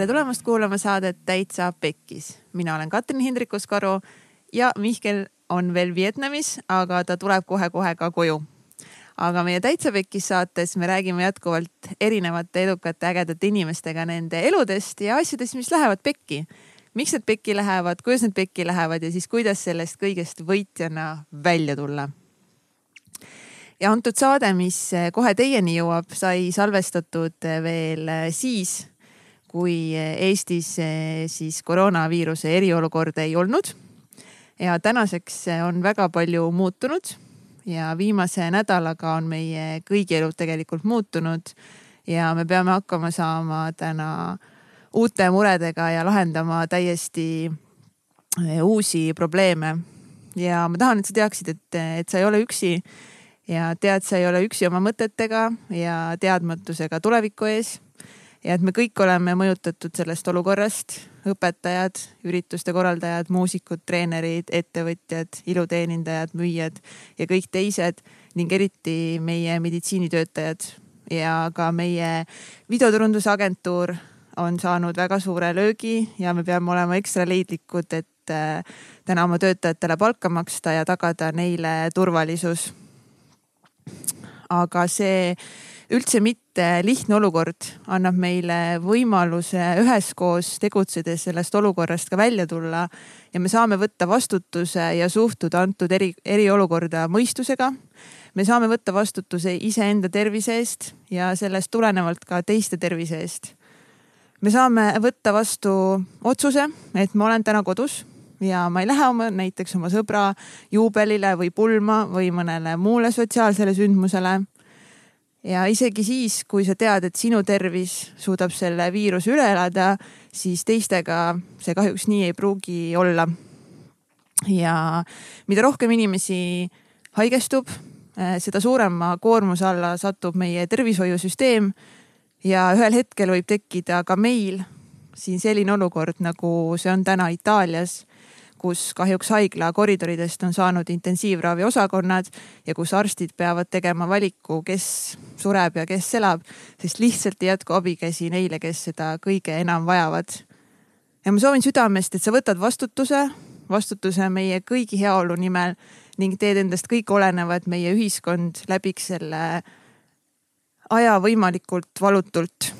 tere tulemast kuulama saadet Täitsa Pekkis. mina olen Katrin Hindrikus-Karu ja Mihkel on veel Vietnamis, aga ta tuleb kohe-kohe ka koju. aga meie Täitsa Pekkis saates me räägime jätkuvalt erinevate edukate ägedate inimestega nende eludest ja asjadest, mis lähevad pekki. miks need pekki lähevad, kuidas need pekki lähevad ja siis kuidas sellest kõigest võitjana välja tulla ja antud saade, mis kohe teieni jõuab, sai salvestatud veel siis, kui Eestis siis koroonaviiruse eriolukorda ei olnud. ja tänaseks on väga palju muutunud ja viimase nädalaga on meie kõigi elud tegelikult muutunud ja me peame hakkama saama täna uute muredega ja lahendama täiesti uusi probleeme. ja ma tahan, et sa teaksid, et, et sa ei ole üksi ja tead, sa ei ole üksi oma mõtetega ja teadmatusega tuleviku ees. Ja et me kõik oleme mõjutatud sellest olukorrast, õpetajad, ürituste korraldajad, muusikud, treenerid, ettevõtjad, iluteenindajad, müüjad ja kõik teised ning eriti meie meditsiinitöötajad ja ka meie videoturundusagentuur on saanud väga suure löögi ja me peame olema ekstra leidlikud, et äh, täna oma töötajatele palka maksta ja tagada neile turvalisus. Aga see üldse mitte lihtne olukord annab meile võimaluse üheskoos tegutsedes sellest olukorrast ka välja tulla ja me saame võtta vastutuse ja suhtuda antud eri, eriolukorda mõistusega. me saame võtta vastutuse iseenda tervise eest ja sellest tulenevalt ka teiste tervise eest. me saame võtta vastu otsuse, et ma olen täna kodus ja ma ei lähe oma näiteks oma sõbra juubelile või pulma või mõnele muule sotsiaalsele sündmusele. Ja isegi siis, kui sa tead, et sinu tervis suudab selle viiruse üle elada, siis teistega see kahjuks nii ei pruugi olla. ja mida rohkem inimesi haigestub, eh, seda suurema koormuse alla satub meie tervishoiusüsteem ja ühel hetkel võib tekkida ka meil siin selline olukord, nagu see on täna Itaalias kus kahjuks haigla koridoridest on saanud intensiivraviosakonnad ja kus arstid peavad tegema valiku, kes sureb ja kes elab, sest lihtsalt ei jätku abikäsi neile, kes seda kõige enam vajavad. ja ma soovin südamest, et sa võtad vastutuse, vastutuse meie kõigi heaolu nimel ning teed endast kõik olenev, et meie ühiskond läbiks selle aja võimalikult valutult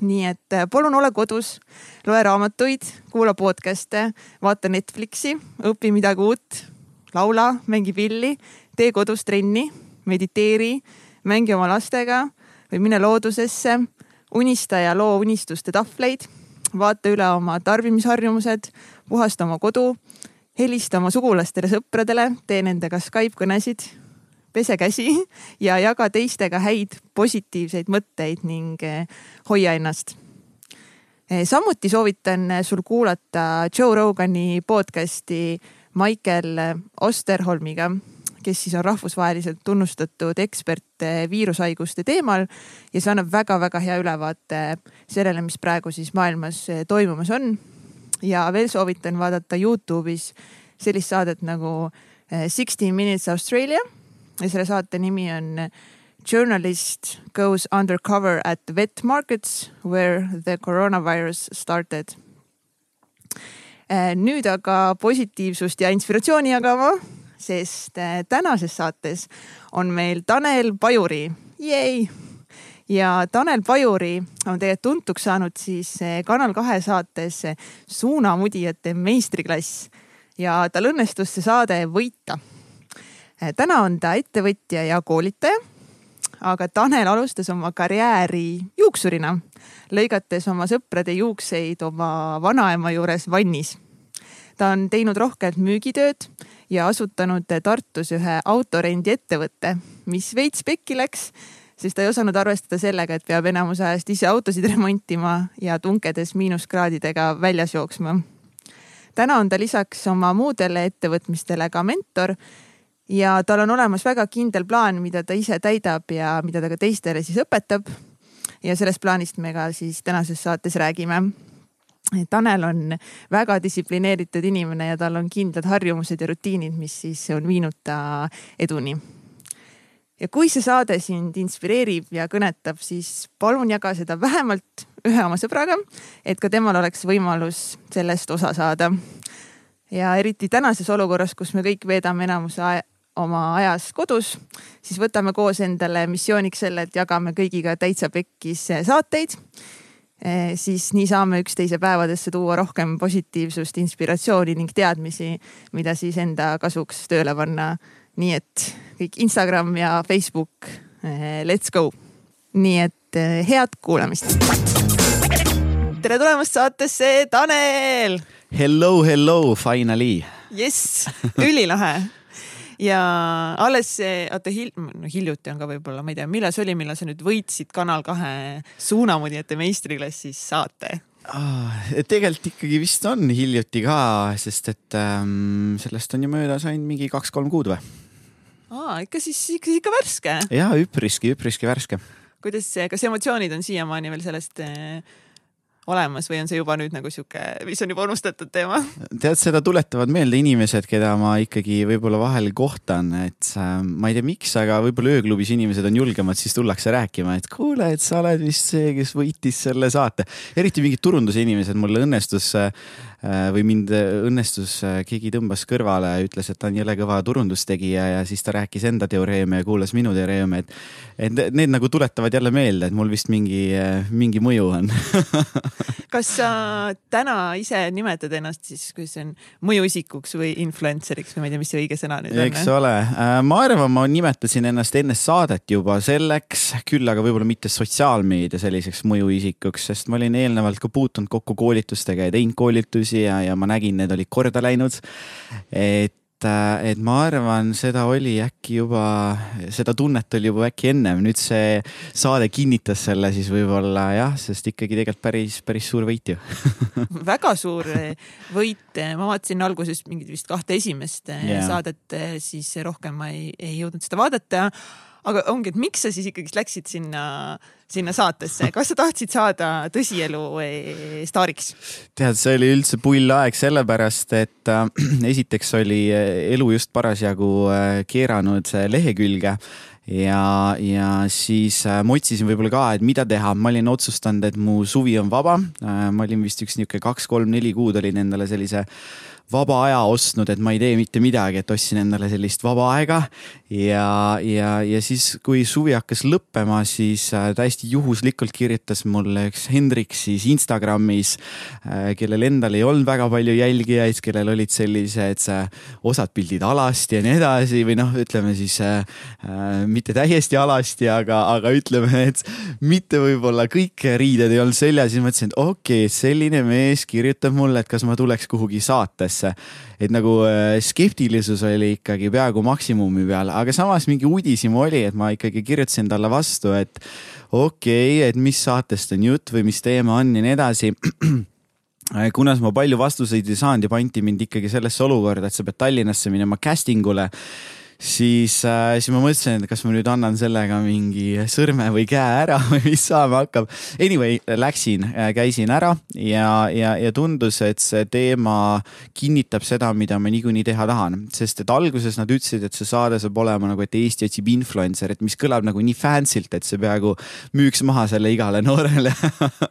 nii et äh, palun ole kodus, loe raamatuid, kuula podcast'e, vaata Netflixi, õpi midagi uut, laula, mängi pilli, tee kodus trenni, mediteeri, mängi oma lastega või mine loodusesse, unista ja loo unistuste tahvleid, vaata üle oma tarbimisharjumused, puhasta oma kodu, helista oma sugulastele-sõpradele, tee nendega Skype kõnesid pese käsi ja jaga teistega häid positiivseid mõtteid ning eh, hoia ennast. Eh, samuti soovitan sul kuulata Joe Rogani podcast'i Michael Osterholmiga, kes siis on rahvusvaheliselt tunnustatud ekspert eh, viirushaiguste teemal ja see annab väga-väga hea ülevaate sellele, mis praegu siis maailmas toimumas on. ja veel soovitan vaadata Youtube'is sellist saadet nagu Sixteen Minutes Australia ja selle saate nimi on Journalist goes undercover at vet markets where the coronavirus started. Äh, nüüd aga positiivsust ja inspiratsiooni jagama, sest äh, tänases saates on meil Tanel Pajuri, ja Tanel Pajuri on tegelikult tuntuks saanud siis äh, Kanal kahe saates Suunamudijate meistriklass. Ja tal õnnestus see saade võita. Eh, täna on ta ettevõtja ja koolitaja. aga Tanel alustas oma karjääri juuksurina, lõigates oma sõprade juukseid oma vanaema juures vannis. ta on teinud rohkelt müügitööd ja asutanud Tartus ühe autorendiettevõtte, mis veits pekki läks, sest ta ei osanud arvestada sellega, et peab enamus ajast ise autosid remontima ja tunkedes miinuskraadidega väljas jooksma. täna on ta lisaks oma muudele ettevõtmistele ka mentor ja tal on olemas väga kindel plaan, mida ta ise täidab ja mida ta ka teistele siis õpetab. ja sellest plaanist me ka siis tänases saates räägime. Tanel on väga distsiplineeritud inimene ja tal on kindlad harjumused ja rutiinid, mis siis on viinud ta eduni. ja kui see saade sind inspireerib ja kõnetab, siis palun jaga seda vähemalt ühe oma sõbraga, et ka temal oleks võimalus sellest osa saada. ja eriti tänases olukorras, kus me kõik veedame enamuse oma ajas kodus, siis võtame koos endale missiooniks selle, et jagame kõigiga täitsa pekkis saateid Eh, siis nii saame üksteise päevadesse tuua rohkem positiivsust, inspiratsiooni ning teadmisi, mida siis enda kasuks tööle panna. nii et kõik Instagram ja Facebook, eh, let's go. nii et eh, head kuulamist. tere tulemast saatesse, Tanel. Hello, hello, finally. jess, ülilahe ja alles, oota hil-, no hiljuti on ka võib-olla, ma ei tea, millal see oli, millal sa nüüd võitsid Kanal kahe suunamudjate meistriklassis saate? Ah, tegelikult ikkagi vist on hiljuti ka, sest et ähm, sellest on ju möödas ainult mingi kaks-kolm kuud või? aa, ikka siis ikka, ikka värske. ja üpriski, üpriski värske. kuidas, kas emotsioonid on siiamaani veel sellest äh, olemas või on see juba nüüd nagu sihuke, mis on juba unustatud teema? tead, seda tuletavad meelde inimesed, keda ma ikkagi võib-olla vahel kohtan, et äh, ma ei tea, miks, aga võib-olla ööklubis inimesed on julgemad, siis tullakse rääkima, et kuule, et sa oled vist see, kes võitis selle saate. eriti mingid turunduse inimesed, mul õnnestus äh, või mind õnnestus, äh, keegi tõmbas kõrvale ütles, et ta on jõle kõva turundustegija ja siis ta rääkis enda teoreeme ja kuulas minu teoreeme, et, et need nagu tuletavad jälle meelde, et mul vist mingi, äh, mingi mõju on kas sa täna ise nimetad ennast siis, kuidas see on, mõjuisikuks või influencer'iks või ma ei tea, mis see õige sõna nüüd on? eks ole, ma arvan, ma nimetasin ennast enne saadet juba selleks, küll aga võib-olla mitte sotsiaalmeedia selliseks mõjuisikuks, sest ma olin eelnevalt ka puutunud kokku koolitustega ja teinud koolitusi analüüsi ja, ja ma nägin, need olid korda läinud. et äh, et ma arvan, seda oli äkki juba, seda tunnet oli juba äkki ennem, nüüd see saade kinnitas selle siis võib-olla jah, sest ikkagi tegelikult päris, päris suur võit ju väga suur võit, ma vaatasin alguses mingit vist kahte esimest yeah. saadet, siis rohkem ma ei, ei jõudnud seda vaadata aga ongi, et miks sa siis ikkagist läksid sinna, sinna saatesse, kas sa tahtsid saada tõsielu eh, staariks? tead, see oli üldse pull aeg, sellepärast et äh, esiteks oli äh, elu just parasjagu äh, keeranud lehekülge ja, ja siis äh, ma otsisin võib-olla ka, et mida teha, ma olin otsustanud, et mu suvi on vaba äh,. ma olin vist üks niisugune kaks-kolm-neli kuud olin endale sellise vaba aja ostnud, et ma ei tee mitte midagi, et ostsin endale sellist vaba aega. ja, ja, ja siis, kui suvi hakkas lõppema, siis äh, täiesti juhuslikult kirjutas mulle üks Hendrik siis Instagramis äh,, kellel endal ei olnud väga palju jälgijaid, kellel olid sellised äh, osad pildid alasti ja nii edasi või noh, ütleme siis äh, mitte täiesti alasti, aga, aga ütleme, et mitte võib-olla kõik riided ei olnud seljas, siis mõtlesin, et okei okay,, selline mees kirjutab mulle, et kas ma tuleks kuhugi saatesse üldse. et nagu äh, skeptilisus oli ikkagi peaaegu maksimumi peal, aga samas mingi uudishimu oli, et ma ikkagi kirjutasin talle vastu, et okei okay,, et mis saatest on jutt või mis teema on ja nii edasi kuna ma palju vastuseid ei saanud ja pandi mind ikkagi sellesse olukorda, et sa pead Tallinnasse minema casting ule siis äh,, siis ma mõtlesin, et kas ma nüüd annan sellega mingi sõrme või käe ära või mis saama hakkab. Anyway, läksin äh,, käisin ära ja, ja, ja tundus, et see teema kinnitab seda, mida ma niikuinii teha tahan, sest et alguses nad ütlesid, et see saade saab olema nagu, et Eesti otsib influencer'it, mis kõlab nagu nii fancy'lt, et see peaaegu müüks maha selle igale noorele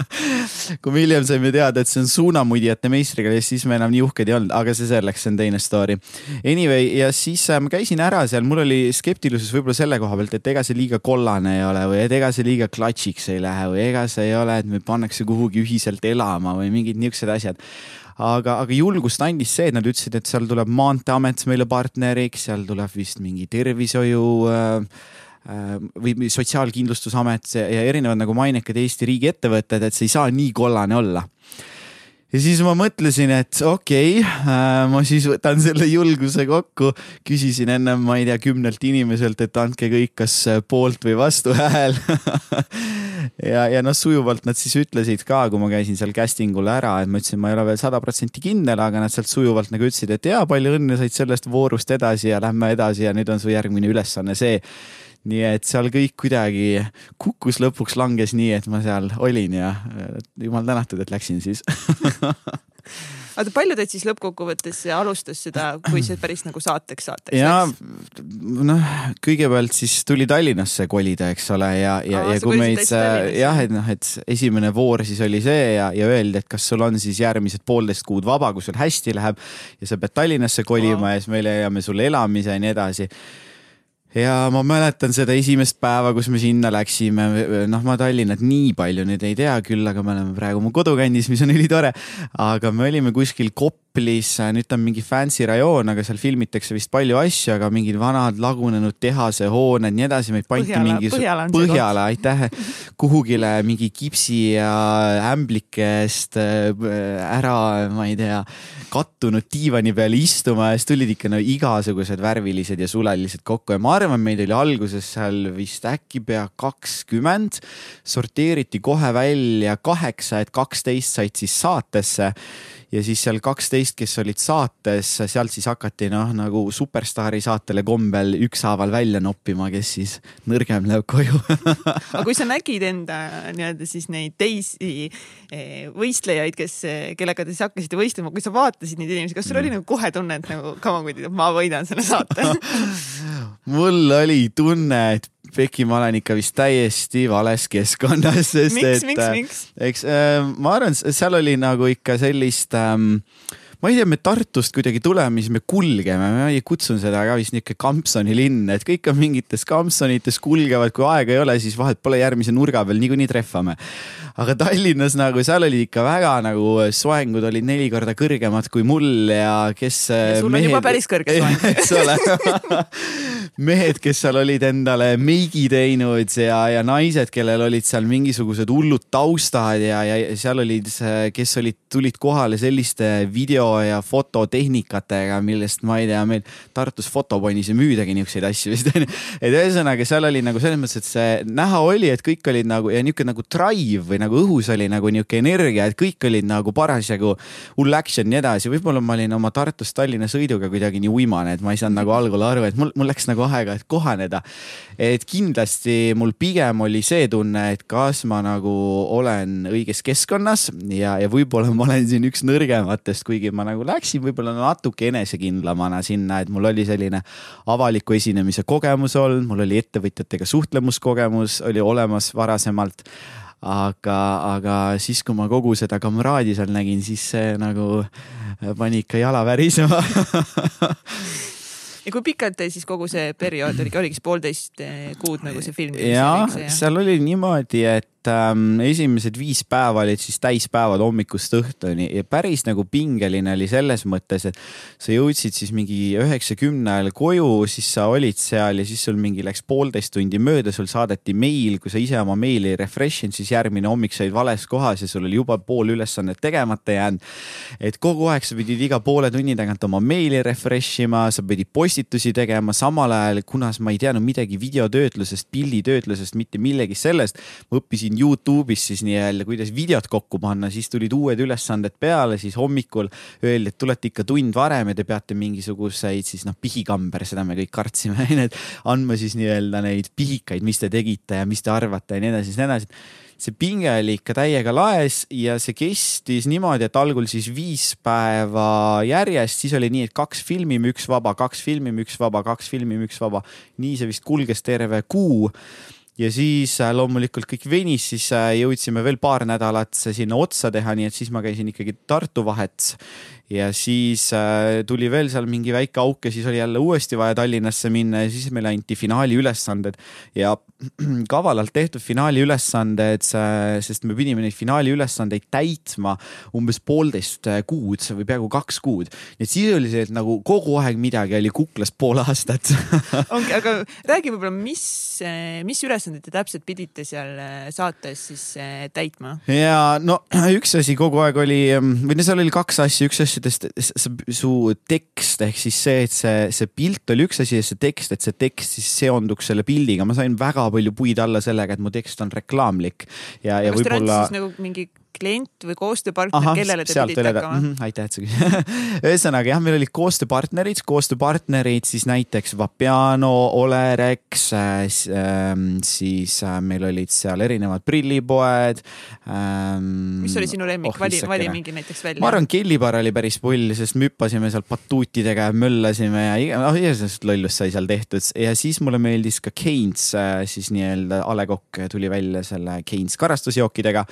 kui me hiljem saime teada, et see on suunamudjate meistriklass, siis me enam nii uhked ei olnud, aga see selleks, see on teine story. Anyway, ja siis äh, ma käisin ära ära seal, mul oli skeptilisus võib-olla selle koha pealt, et ega see liiga kollane ei ole või et ega see liiga klatšiks ei lähe või ega see ei ole, et meid pannakse kuhugi ühiselt elama või mingid niisugused asjad. Aga, aga julgust andis see, et nad ütlesid, et seal tuleb Maanteeamet meile partneriks, seal tuleb vist mingi tervishoiu äh, äh või Sotsiaalkindlustusamet ja erinevad nagu mainekad Eesti riigiettevõtted, et see ei saa nii kollane olla ja siis ma mõtlesin, et okei okay, äh,, ma siis võtan selle julguse kokku. küsisin ennem, ma ei tea, kümnelt inimeselt, et andke kõik kas poolt või vastu hääl ja, ja noh, sujuvalt nad siis ütlesid ka, kui ma käisin seal casting ul ära, et ma ütlesin, ma ei ole veel sada protsenti kindel, aga nad sealt sujuvalt nagu ütlesid, et jaa, palju õnne, said sellest voorust edasi ja lähme edasi ja nüüd on su järgmine ülesanne see nii et seal kõik kuidagi kukkus lõpuks langes nii, et ma seal olin ja jumal tänatud, et läksin siis. Oota, palju teid siis lõppkokkuvõttes alustas seda, kui see päris nagu saateks saateks ja noh, kõigepealt siis tuli Tallinnasse kolida, eks ole, ja, ja, ja kui meid jah, et noh, et esimene voor siis oli see ja, ja öeldi, et kas sul on siis järgmised poolteist kuud vaba, kui sul hästi läheb ja sa pead Tallinnasse kolima wow. ja siis me leiame sulle elamise ja nii edasi ja ma mäletan seda esimest päeva, kus me sinna läksime, noh, ma Tallinnat nii palju nüüd ei tea küll, aga me oleme praegu mu kodukandis, mis on ülitore. aga me olime kuskil Koplis, nüüd ta on mingi fancy rajoon, aga seal filmitakse vist palju asju, aga mingid vanad lagunenud tehasehooned, nii edasi, meid pandi mingi Põhjala, Põhjala, aitäh, kuhugile mingi kipsi ja ämblikest äh, ära, ma ei tea, kattunud diivani peal istuma ja siis tulid ikka no igasugused värvilised ja sulelised kokku. Ja ma arvan, meid oli alguses seal vist äkki pea kakskümmend. sorteeriti kohe välja kaheksa, et kaksteist said siis saatesse ja siis seal kaksteist, kes olid saates, sealt siis hakati noh, nagu superstaari saatele kombel ükshaaval välja noppima, kes siis nõrgem läheb koju aga kui sa nägid enda nii-öelda siis neid teisi eh, võistlejaid, kes, kellega te siis hakkasite võistlema, kui sa vaatasid neid inimesi, kas sul oli mm. nagu kohe tunne, et nagu come on, ma võidan selle saate mul oli tunne, et Peki, ma olen ikka vist täiesti vales keskkonnas, sest miks, et eks äh, ma arvan, seal oli nagu ikka sellist ähm, ma ei tea, me Tartust kuidagi tuleme, siis me kulgeme, ma ei kutsun seda ka vist niisugune Kampsoni linn, et kõik on mingites Kampsonites kulgevad, kui aega ei ole, siis vahet pole järgmise nurga peal niikuinii trehvame. Aga Tallinnas nagu seal olid ikka väga nagu soengud olid neli korda kõrgemad kui mul ja kes. ja sul mehed... on juba päris kõrge soeng. Eks ole. Mehed, kes seal olid endale meigi teinud ja, ja naised, kellel olid seal mingisugused hullud taustad ja, ja seal olid, kes olid, tulid kohale selliste video ja fototehnikatega, millest ma ei tea, meil Tartus Fotoponis ei müüdagi niisuguseid asju vist onju. et ühesõnaga seal oli nagu selles mõttes, et see näha oli, et kõik olid nagu ja niisugune nagu drive või nagu õhus oli nagu niisugune energia, et kõik olid nagu parasjagu hull action ja nii edasi. võib-olla ma olin oma Tartust Tallinna sõiduga kuidagi nii uimane, et ma ei saanud nagu algul aru, et mul, mul läks nagu aega, et kohaneda. et kindlasti mul pigem oli see tunne, et kas ma nagu olen õiges keskkonnas ja, ja võib-olla ma olen siin üks nõrgematest, kuigi ma nagu läksin võib-olla natuke enesekindlamana sinna, et mul oli selline avaliku esinemise kogemus olnud, mul oli ettevõtjatega suhtlemuskogemus oli olemas varasemalt. Aga, aga siis, kui ma kogu seda kamraadi seal nägin, siis see nagu pani ikka jala värisema. Ja kui pikalt siis kogu see periood oligi, oligi siis poolteist kuud nagu see film? jah, seal oli niimoodi, et et ähm, esimesed viis päeva olid siis täispäevad hommikust õhtuni ja päris nagu pingeline oli selles mõttes, et sa jõudsid siis mingi üheksa-kümne ajal koju, siis sa olid seal ja siis sul mingi läks poolteist tundi mööda, sul saadeti meil, kui sa ise oma meili refresh inud, siis järgmine hommik sa olid vales kohas ja sul oli juba pool ülesannet tegemata jäänud. et kogu aeg sa pidid iga poole tunni tagant oma meili refresh ima, sa pidid postitusi tegema, samal ajal, kuna ma ei teadnud midagi videotöötlusest, pilditöötlusest, mitte millegi sellest, ma õppisin Youtube'is siis nii-öelda, kuidas videot kokku panna, siis tulid uued ülesanded peale, siis hommikul öeldi, et tulete ikka tund varem ja te peate mingisuguseid siis noh, pihikamber, seda me kõik kartsime, onju, et andma siis nii-öelda neid pihikaid, mis te tegite ja mis te arvate ja nii edasi, nii edasi see pinge oli ikka täiega laes ja see kestis niimoodi, et algul siis viis päeva järjest, siis oli nii, et kaks filmime, üks vaba, kaks filmime, üks vaba, kaks filmime, üks vaba. nii see vist kulges terve kuu ja siis äh, loomulikult kõik venis, siis äh, jõudsime veel paar nädalat sinna otsa teha, nii et siis ma käisin ikkagi Tartu vahet ja siis äh, tuli veel seal mingi väike auk ja siis oli jälle uuesti vaja Tallinnasse minna ja siis meile anti finaali ülesanded ja kavalalt tehtud finaali ülesanded, sest me pidime neid finaali ülesandeid täitma umbes poolteist äh, kuud või peaaegu kaks kuud. nii et siis oli see, et nagu kogu aeg midagi oli kuklas pool aastat ongi, aga räägi võib-olla, mis, äh, mis ülesandeid te täpselt pidite seal äh, saates siis täitma? ja no üks asi kogu aeg oli, või no seal oli kaks asja, üks asi asjadest, su tekst ehk siis see, et see, see pilt oli üks asi ja see tekst, et see tekst siis seonduks selle pildiga, ma sain väga palju puid alla sellega, et mu tekst on reklaamlik ja, ja võib-olla. nagu mingi klient või koostööpartner, kellele te pidite hakkama mm? -hmm, aitäh, et sa küsisid ühesõnaga jah, meil olid koostööpartnerid, koostööpartnerid siis näiteks Vapiano, Olerex äh,, siis äh, meil olid seal erinevad prillipoed ähm,. mis oli sinu lemmik oh,, vali, vali mingi näiteks välja. ma arvan, Kellibar oli päris pull, sest me hüppasime seal batuutidega ja möllasime ja noh, igasugust lollust sai seal tehtud ja siis mulle meeldis ka Keynes, äh, siis nii-öelda A Le Coq tuli välja selle Keynes karastusjookidega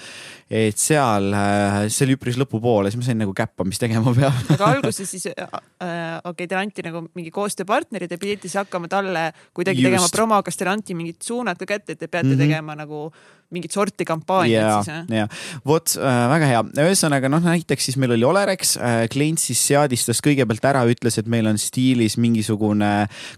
et seal, äh, see oli üpris lõpupoole, siis ma sain nagu käppa, mis tegema peab. aga alguses siis äh,, äh okei okay,, teile anti nagu mingi koostööpartnerid ja pidite siis hakkama talle kuidagi Just. tegema promo, kas teile anti mingid suunad ka kätte, et te peate mm -hmm. tegema nagu mingit sorti kampaaniat yeah, siis jah? jah, vot äh, väga hea, ühesõnaga noh, näiteks siis meil oli Olerex äh,, klient siis seadistas kõigepealt ära, ütles, et meil on stiilis mingisugune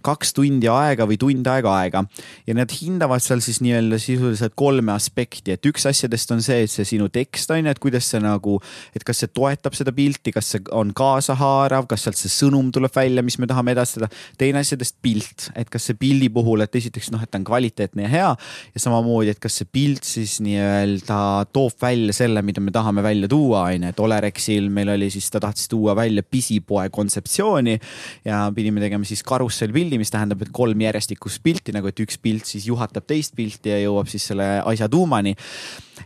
kaks tundi aega või tund aega aega. Ja nad hindavad seal siis nii-öelda sisuliselt kolme aspekti, et üks asjadest on see, et see sinu tekst on ju, et kuidas see nagu, et kas see toetab seda pilti, kas see on kaasahaarav, kas sealt see sõnum tuleb välja, mis me tahame edastada. teine asjadest pilt, et kas see pildi puhul, et esiteks noh, et ta on kvaliteetne ja hea ja samamoodi, et kas see pilt pilt siis nii-öelda toob välja selle, mida me tahame välja tuua, onju, et Olerexil meil oli siis, ta tahtis tuua välja pisipoe kontseptsiooni ja pidime tegema siis karussellpildi, mis tähendab, et kolm järjestikust pilti nagu, et üks pilt siis juhatab teist pilti ja jõuab siis selle asja tuumani.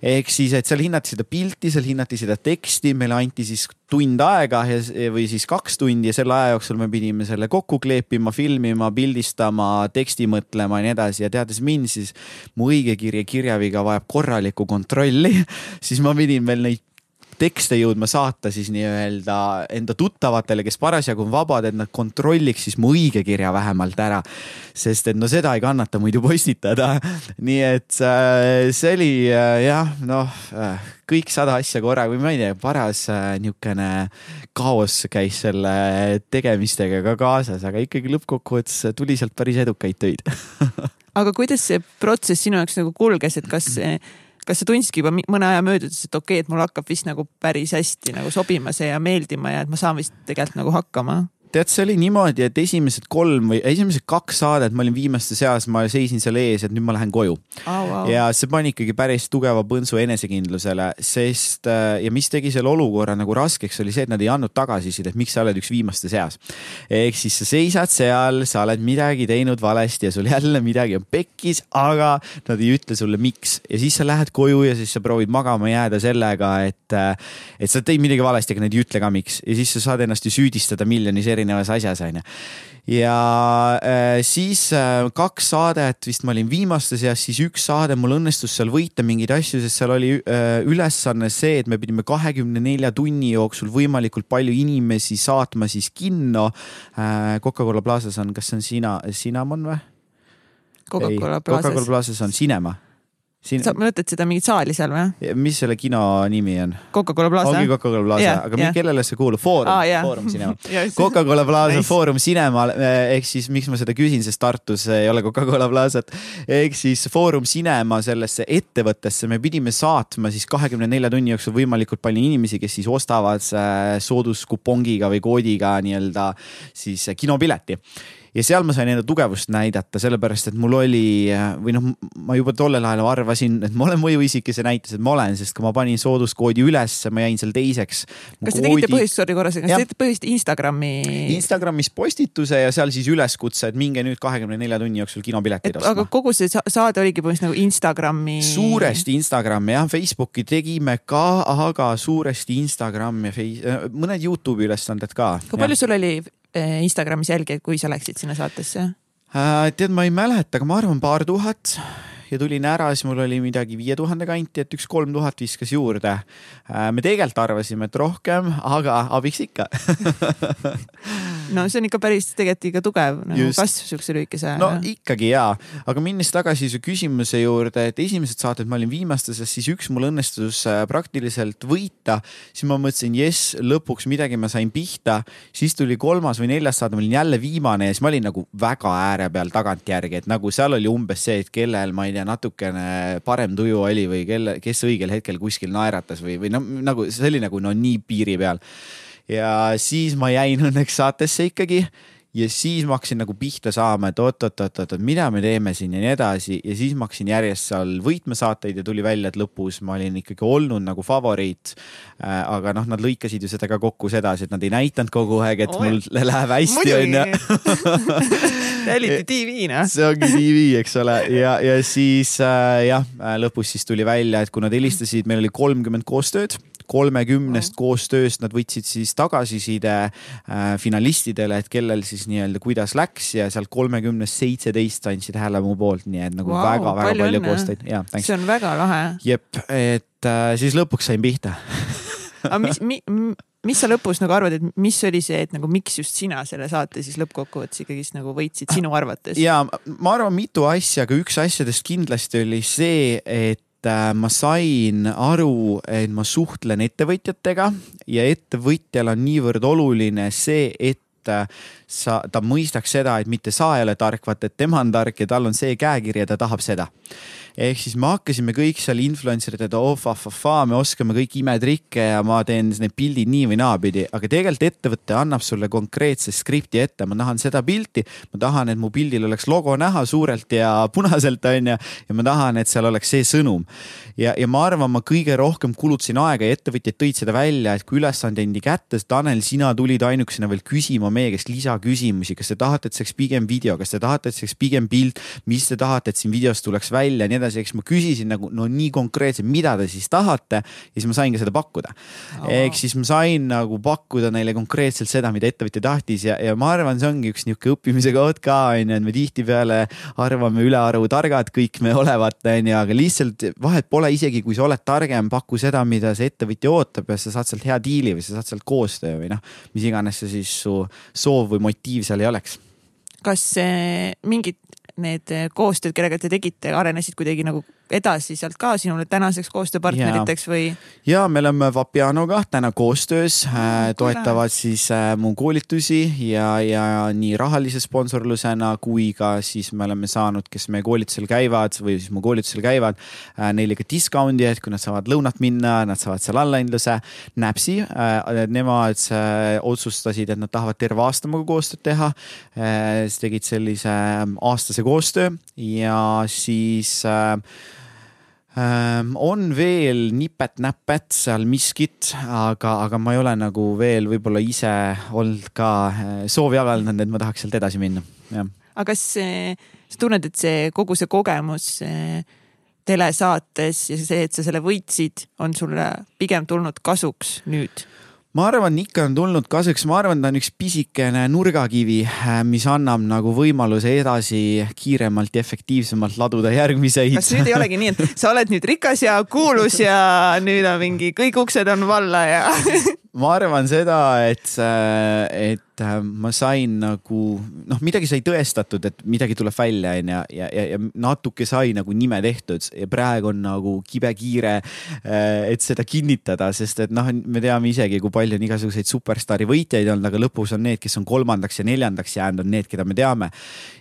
Ehk siis, et seal hinnati seda pilti, seal hinnati seda teksti, meile anti siis tund aega ja, või siis kaks tundi ja selle aja jooksul me pidime selle kokku kleepima, filmima, pildistama, teksti mõtlema ja nii edasi ja teades mind, siis mu õigekirja kirjaviga vajab korralikku kontrolli siis ma pidin veel neid tekste jõudma saata siis nii-öelda enda tuttavatele, kes parasjagu on vabad, et nad kontrolliks siis mu õigekirja vähemalt ära. sest et no seda ei kannata muidu postitada. nii et äh, see oli äh, jah, noh äh, kõik sada asja korraga või ma ei tea, paras niisugune kaos käis selle tegemistega ka kaasas, aga ikkagi lõppkokkuvõttes tuli sealt päris edukaid töid aga kuidas see protsess sinu jaoks nagu kulges, et kas see kas sa tundsidki juba mõne aja möödudes, et okei okay,, et mul hakkab vist nagu päris hästi nagu sobima see ja meeldima ja et ma saan vist tegelikult nagu hakkama? Tead, see oli niimoodi, et esimesed kolm või esimesed kaks saadet ma olin viimaste seas, ma seisin seal ees, et nüüd ma lähen koju oh,. Wow. ja see pani ikkagi päris tugeva põntsu enesekindlusele, sest äh, ja mis tegi selle olukorra nagu raskeks, oli see, et nad ei andnud tagasisidet, miks sa oled üks viimaste seas. ehk siis sa seisad seal, sa oled midagi teinud valesti ja sul jälle midagi on pekkis, aga nad ei ütle sulle, miks ja siis sa lähed koju ja siis sa proovid magama jääda sellega, et, äh, et sa teed midagi valesti, aga nad ei ütle ka miks ja siis sa saad ennast ju süüdistada miljonis eri erinevas asjas, onju. ja äh, siis äh, kaks saadet vist ma olin viimaste seas, siis üks saade mul õnnestus seal võita mingeid asju, sest seal oli äh, ülesanne see, et me pidime kahekümne nelja tunni jooksul võimalikult palju inimesi saatma siis kinno. Coca-Cola Plazas on, kas see on Sina, Cinnamon või? Coca-Cola Plazas. Coca-Cola Plazas on Cinema Siin... sa mõtled seda mingit saali seal või? mis selle kino nimi on? Coca-Cola Plaza. ongi Coca-Cola Plaza yeah,, aga yeah. kellele see kuulub? Foorum ah,, yeah. Foorum Cinema Coca-Cola Plaza nice. Foorum Cinema eh, ehk siis miks ma seda küsin, sest Tartus ei ole Coca-Cola Plazat. ehk siis Foorum Cinema sellesse ettevõttesse me pidime saatma siis kahekümne nelja tunni jooksul võimalikult palju inimesi, kes siis ostavad eh, sooduskupongiga või koodiga nii-öelda siis kinopileti ja seal ma sain enda tugevust näidata, sellepärast et mul oli või noh, ma juba tollel ajal arvasin, et ma olen mõjuisik ja see näitas, et ma olen, sest kui ma panin sooduskoodi ülesse, ma jäin seal teiseks. kas te tegite põhist, sorry korra, kas te tegite põhist Instagrami? Instagramis postituse ja seal siis üleskutse, et minge nüüd kahekümne nelja tunni jooksul kinopiletid ostma. aga kogu see saade oligi põhimõtteliselt nagu Instagrami? suuresti Instagrami jah, Facebooki tegime ka, aga suuresti Instagram ja Face, mõned Youtube'i ülesanded ka. kui palju sul oli Instagramis jälgijaid, kui sa läksid sinna saatesse? Äh, tead, ma ei mäleta, aga ma arvan paar tuhat ja tulin ära, siis mul oli midagi viie tuhande kanti, et üks kolm tuhat viskas juurde. Äh, me tegelikult arvasime, et rohkem, aga abiks ikka no see on ikka päris tegelikult ikka tugev nagu kasv siukse lühikese ajaga. no ikkagi jaa, aga minnes tagasi su küsimuse juurde, et esimesed saated ma olin viimastes, siis üks mul õnnestus äh, praktiliselt võita. siis ma mõtlesin, jess, lõpuks midagi ma sain pihta. siis tuli kolmas või neljas saade, ma olin jälle viimane ja siis ma olin nagu väga ääre peal tagantjärgi, et nagu seal oli umbes see, et kellel, ma ei tea, natukene parem tuju oli või kelle, kes õigel hetkel kuskil naeratas või, või noh, nagu see oli nagu no nii piiri peal. Ja siis ma jäin õnneks saatesse ikkagi ja siis ma hakkasin nagu pihta saama, et oot-oot-oot-oot, mida me teeme siin ja nii edasi ja siis ma hakkasin järjest seal võitma saateid ja tuli välja, et lõpus ma olin ikkagi olnud nagu favoriit. Äh, aga noh, nad lõikasid ju seda ka kokku sedasi, et nad ei näidanud kogu aeg, et Oi. mul läheb hästi, onju. reality tv noh. see ongi tv, eks ole, ja, ja siis äh, jah, äh, lõpus siis tuli välja, et kui nad helistasid, meil oli kolmkümmend koostööd kolmekümnest koostööst nad võtsid siis tagasiside äh, finalistidele, et kellel siis nii-öelda, kuidas läks ja sealt kolmekümnest seitseteist andsid hääle mu poolt, nii et nagu väga-väga wow, palju, palju koostöid. see on väga lahe. jep, et äh, siis lõpuks sain pihta aga mis mi,, mis sa lõpus nagu arvad, et mis oli see, et nagu miks just sina selle saate siis lõppkokkuvõttes ikkagist nagu võitsid sinu arvates? ja ma arvan mitu asja, aga üks asjadest kindlasti oli see, et ma sain aru, et ma suhtlen ettevõtjatega ja ettevõtjal on niivõrd oluline see, et äh, sa, ta mõistaks seda, et mitte sa ei ole tark, vaata, et tema on tark ja tal on see käekiri ja ta tahab seda. Ehk siis me hakkasime kõik seal influencer ida, oh fa-fa-fa, me oskame kõik imetrikke ja ma teen need pildid nii või naapidi, aga tegelikult ettevõte annab sulle konkreetse skripti ette, ma tahan seda pilti, ma tahan, et mu pildil oleks logo näha suurelt ja punaselt onju. Ja ma tahan, et seal oleks see sõnum. ja, ja ma arvan, ma kõige rohkem kulutasin aega ja ettevõtjad tõid seda välja, et kui ülesande andi kätte, Tanel, sina tulid ainukesena veel küsima meie käest lisaküsimusi, kas te tahate, et see oleks pigem video, kas te tahate, et see oleks pigem pilt, mis te tahate, et siin videos tuleks välja ja nii edasi, eks ma küsisin nagu no nii konkreetselt, mida te siis tahate. Ja siis ma sain ka seda pakkuda. Ehk siis ma sain nagu pakkuda neile konkreetselt seda, mida ettevõtja tahtis. Ja, ja ma arvan, see ongi üks niisugune õppimise koht ka onju, et me tihtipeale arvame ülearu targad kõik me olevat onju, aga lihtsalt vahet pole isegi, kui sa oled targem, paku seda, mida see ettevõtja ootab ja sa saad sealt hea diili või sa saad sealt koostöö või noh, mis iganes see siis su soov või motiiv seal ei oleks. Kas mingid need koostööd, kellega te tegite, arenesid kuidagi nagu edasi sealt ka sinule tänaseks koostööpartneriteks või? ja me oleme Vapianoga täna koostöös äh,, toetavad siis äh, mu koolitusi ja, ja nii rahalise sponsorlusena kui ka siis me oleme saanud, kes meie koolitusel käivad või siis mu koolitusel käivad äh,, neile ka discount'i, et kui nad saavad lõunat minna, nad saavad seal allahindluse. Näpsi äh,, nemad äh, otsustasid, et nad tahavad terve aasta minuga koostööd teha äh,. siis tegid sellise äh, aastase koostöö ja siis äh, Ähm, on veel nipet-näpet seal miskit, aga, aga ma ei ole nagu veel võib-olla ise olnud ka äh, soovi avaldanud, et ma tahaks sealt edasi minna, jah. aga kas sa tunned, et see kogu see kogemus telesaates ja see, et sa selle võitsid, on sulle pigem tulnud kasuks nüüd? Ma arvan, ikka on tulnud kasuks, ma arvan, ta on üks pisikene nurgakivi, äh, mis annab nagu võimaluse edasi kiiremalt ja efektiivsemalt laduda järgmiseid. kas nüüd ei olegi nii, et sa oled nüüd rikas ja kuulus ja nüüd on mingi kõik uksed on valla ja ma arvan seda, et, et äh, ma sain nagu noh, midagi sai tõestatud, et midagi tuleb välja, onju, ja, ja, ja natuke sai nagu nime tehtud ja praegu on nagu kibekiire, äh, et seda kinnitada, sest et noh, me teame isegi, kui palju on igasuguseid superstaari võitjaid olnud, aga lõpus on need, kes on kolmandaks ja neljandaks jäänud, on need, keda me teame.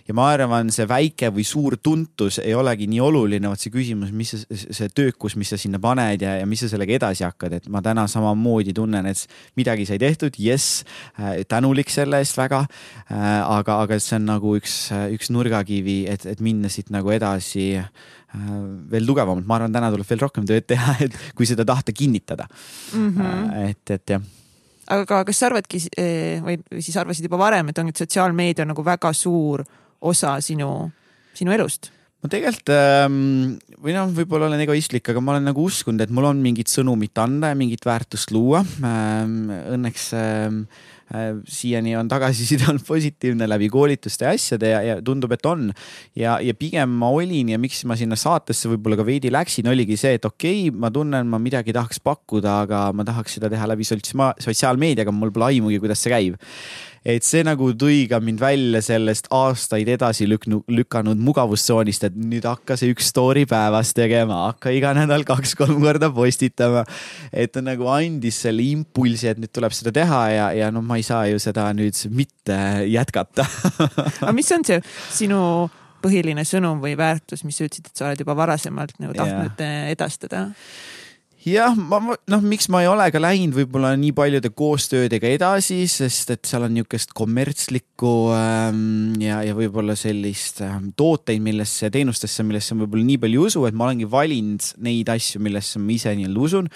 ja ma arvan, see väike või suur tuntus ei olegi nii oluline, vaat see küsimus, mis see, see töökus, mis sa sinna paned ja, ja mis sa sellega edasi hakkad, et ma täna samamoodi tunnen, et midagi sai tehtud, jess, äh, tänulik selle eest väga. Äh, aga, aga see on nagu üks, üks nurgakivi, et, et minna siit nagu edasi äh, veel tugevamalt, ma arvan, täna tuleb veel rohkem tööd teha, et kui seda tahta kinnitada mm. -hmm. et, et jah aga kas sa arvadki või siis arvasid juba varem, et on, et sotsiaalmeedia on nagu väga suur osa sinu, sinu elust? Ma tegelikult ähm, või noh, võib-olla olen egoistlik, aga ma olen nagu uskunud, et mul on mingit sõnumit anda ja mingit väärtust luua. Ähm, õnneks ähm, Äh, siiani on tagasiside olnud positiivne läbi koolituste ja asjade ja, ja tundub, et on. ja, ja pigem ma olin ja miks ma sinna saatesse võib-olla ka veidi läksin, oligi see, et okei okay,, ma tunnen, ma midagi tahaks pakkuda, aga ma tahaks seda teha läbi sotsiaalmeediaga, mul pole aimugi, kuidas see käib et see nagu tõi ka mind välja sellest aastaid edasi lüknud, lükanud mugavustsoonist, et nüüd hakka see üks story päevas tegema, hakka iga nädal kaks-kolm korda postitama. et ta nagu andis selle impulsi, et nüüd tuleb seda teha ja, ja noh, ma ei saa ju seda nüüd mitte jätkata aga mis on see sinu põhiline sõnum või väärtus, mis sa ütlesid, et sa oled juba varasemalt nagu tahtnud yeah. edastada? Jah, ma, noh, miks ma ei ole ka läinud võib-olla nii paljude koostöödega edasi, sest et seal on niisugust kommertslikku ähm, ja, ja võib-olla sellist ähm, tooteid, millesse, teenustesse, millesse ma võib-olla nii palju ei usu, et ma olengi valinud neid asju, millesse ma ise nii-öelda usun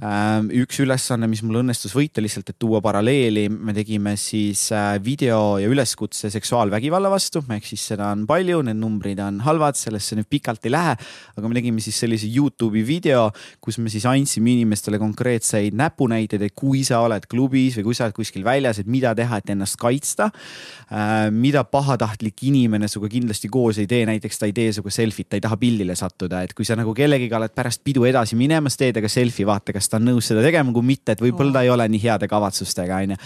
üks ülesanne, mis mul õnnestus võita lihtsalt, et tuua paralleeli, me tegime siis äh, video ja üleskutse seksuaalvägivalla vastu, ehk siis seda on palju, need numbrid on halvad, sellesse nüüd pikalt ei lähe. aga me tegime siis sellise Youtube'i video, kus me siis andsime inimestele konkreetseid näpunäiteid, et kui sa oled klubis või kui sa oled kuskil väljas, et mida teha, et ennast kaitsta. Äh, mida pahatahtlik inimene sinuga kindlasti koos ei tee, näiteks ta ei tee sinuga selfit, ta ei taha pildile sattuda, et kui sa nagu kellegiga oled pärast pidu edasi minemas, tee temaga selfie, vaata, kas ta on nõus seda tegema, kui mitte, et võib-olla ta ei ole nii heade kavatsustega, onju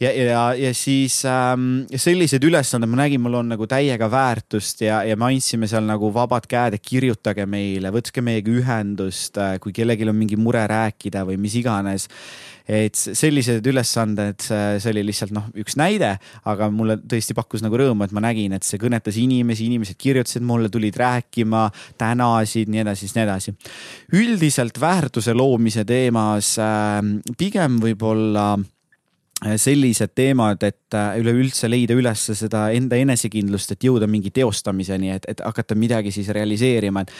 ja, ja, ja siis ähm, sellised ülesanded ma nägin, mul on nagu täiega väärtust ja, ja me andsime seal nagu vabad käed, et kirjutage meile, võtke meiega ühendust, äh, kui kellelgi on mingi mure rääkida või mis iganes et sellised ülesanded, see oli lihtsalt noh, üks näide, aga mulle tõesti pakkus nagu rõõmu, et ma nägin, et see kõnetas inimesi, inimesed kirjutasid mulle, tulid rääkima, tänasid, nii edasi, nii edasi. üldiselt väärtuse loomise teemas äh, pigem võib-olla äh, sellised teemad, et Äh, üleüldse leida üles seda enda enesekindlust, et jõuda mingi teostamiseni, et, et hakata midagi siis realiseerima, et.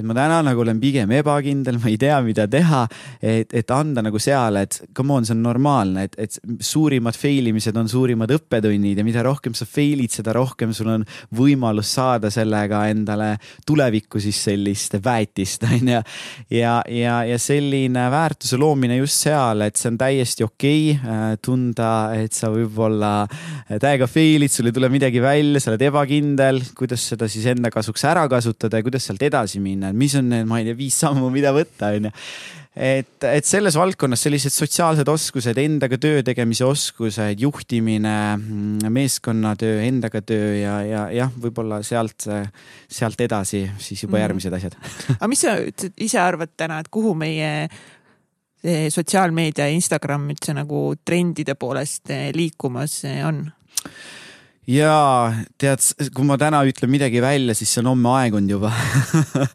et ma täna nagu olen pigem ebakindel, ma ei tea, mida teha, et, et anda nagu seal, et come on, see on normaalne, et, et suurimad fail imised on suurimad õppetunnid ja mida rohkem sa fail'id, seda rohkem sul on võimalus saada sellega endale tulevikku siis sellist väetist, on ju. ja, ja, ja selline väärtuse loomine just seal, et see on täiesti okei okay, äh, tunda, et sa võib-olla täiega fail'id, sul ei tule midagi välja, sa oled ebakindel, kuidas seda siis enda kasuks ära kasutada ja kuidas sealt edasi minna, mis on need, ma ei tea, viis sammu, mida võtta, onju. Et, et selles valdkonnas sellised sotsiaalsed oskused, endaga töö tegemise oskused, juhtimine, meeskonnatöö, endaga töö ja, ja jah, võib-olla sealt, sealt edasi siis juba mhm. järgmised asjad. Aga mis sa ise arvad täna, et kuhu meie sotsiaalmeedia ja Instagram üldse nagu trendide poolest eh, liikumas eh, on? ja tead, kui ma täna ütlen midagi välja, siis see on homme aegunud juba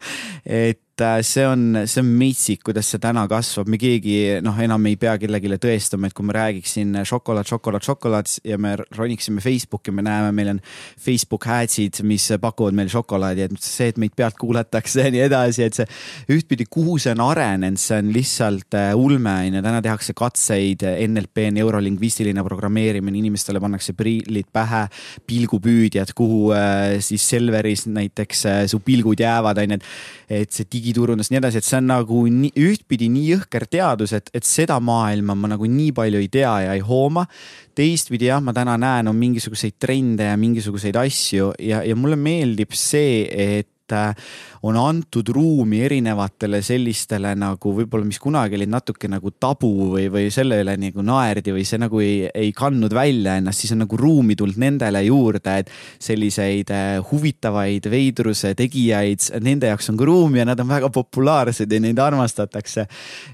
et see on, see on metsik, kuidas see täna kasvab, me keegi noh, enam ei pea kellelegi tõestama, et kui ma räägiksin šokolaad, šokolaad, šokolaad ja me roniksime Facebooki, me näeme, meil on Facebook ads'id, mis pakuvad meile šokolaadi, et see, et meid pealt kuulatakse ja nii edasi, et see ühtpidi, kuhu see on arenenud, see on lihtsalt äh, ulme on ju, täna tehakse katseid, NLP, neurolingvistiline programmeerimine, inimestele pannakse prillid pähe, pilgupüüdjad, kuhu äh, siis Selveris näiteks su pilgud jäävad, on ju, et, et see digiturundus, nii edasi, et see on nagu nii, ühtpidi nii jõhker teadus, et, et seda maailma ma nagu nii palju ei tea ja ei hooma. teistpidi jah, ma täna näen, on mingisuguseid trende ja mingisuguseid asju ja, ja mulle meeldib see, et äh, on antud ruumi erinevatele sellistele nagu võib-olla, mis kunagi olid natuke nagu tabu või, või selle üle nagu naerdi või see nagu ei, ei kandnud välja ennast, siis on nagu ruumi tulnud nendele juurde, et selliseid äh, huvitavaid veidruse tegijaid, nende jaoks on ka ruumi ja nad on väga populaarsed ja neid armastatakse.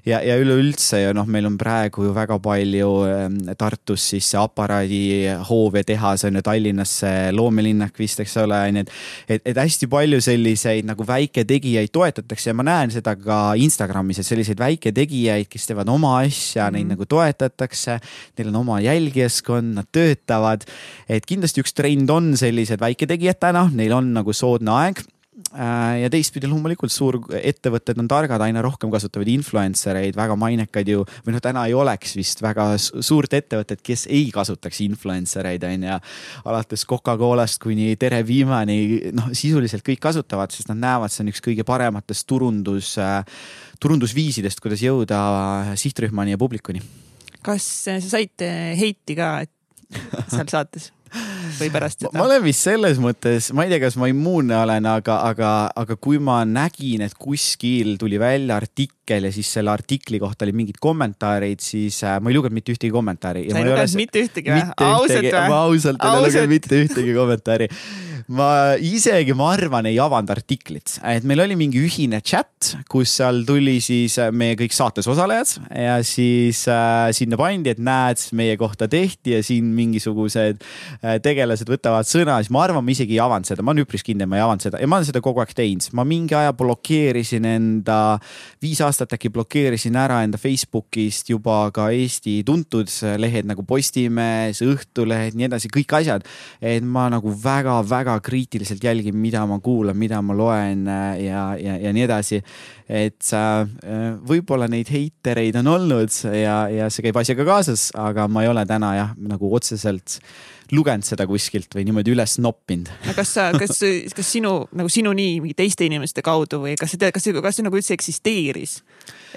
ja, ja üleüldse ju noh, meil on praegu ju väga palju ähm, Tartus siis see aparaadihoov ja tehas on ju Tallinnas see loomelinnak vist, eks ole, on ju, et, et, et hästi palju selliseid nagu väiketegijaid toetatakse ja ma näen seda ka Instagramis, et selliseid väiketegijaid, kes teevad oma asja mm, -hmm. neid mhm. nagu toetatakse. Neil on oma jälgijaskond, nad töötavad. et kindlasti üks trend on sellised väiketegijad täna, neil on nagu soodne aeg ja teistpidi loomulikult suurettevõtted on targad, aina rohkem kasutavad influencer eid, väga mainekaid ju, või noh, täna ei oleks vist väga suurt ettevõtet, kes ei kasutaks influencer eid, on ju. alates Coca-Colast kuni Tere Viimani, noh, sisuliselt kõik kasutavad, sest nad näevad, see on üks kõige parematest turundus, turundusviisidest, kuidas jõuda sihtrühmani ja publikuni. kas sa said heiti ka seal saates? Või pärast seda? ma olen vist selles mõttes, ma ei tea, kas ma immuunne olen, aga, aga, aga kui ma nägin, et kuskil tuli välja artikkel ja siis selle artikli kohta olid mingid kommentaarid, siis äh, ma ei lugenud mitte ühtegi kommentaari. sa ei lugenud mitte ühtegi või? ausalt või? ma ausalt ei lugenud mitte ühtegi kommentaari ma isegi, ma arvan, ei avanud artiklit, et meil oli mingi ühine chat, kus seal tuli siis meie kõik saates osalejad ja siis äh, sinna pandi, et näed, meie kohta tehti ja siin mingisugused äh, tegelased võtavad sõna, siis ma arvan, ma isegi ei avanud seda, ma olen üpris kindel, ma ei avanud seda ja ma olen seda kogu aeg teinud. ma mingi aja blokeerisin enda, viis aastat äkki blokeerisin ära enda Facebookist juba ka Eesti tuntud lehed nagu Postimees, Õhtulehed, nii edasi, kõik asjad. et ma nagu väga-väga kriitiliselt jälgin, mida ma kuulan, mida ma loen äh, ja, ja, ja nii edasi. et äh, võib-olla neid heitereid on olnud ja, ja see käib asjaga kaasas, aga ma ei ole täna jah, nagu otseselt lugenud seda kuskilt või niimoodi üles noppinud. kas sa, kas, kas sinu nagu sinu nii mingi teiste inimeste kaudu või kas sa tead, kas see, kas see nagu üldse eksisteeris?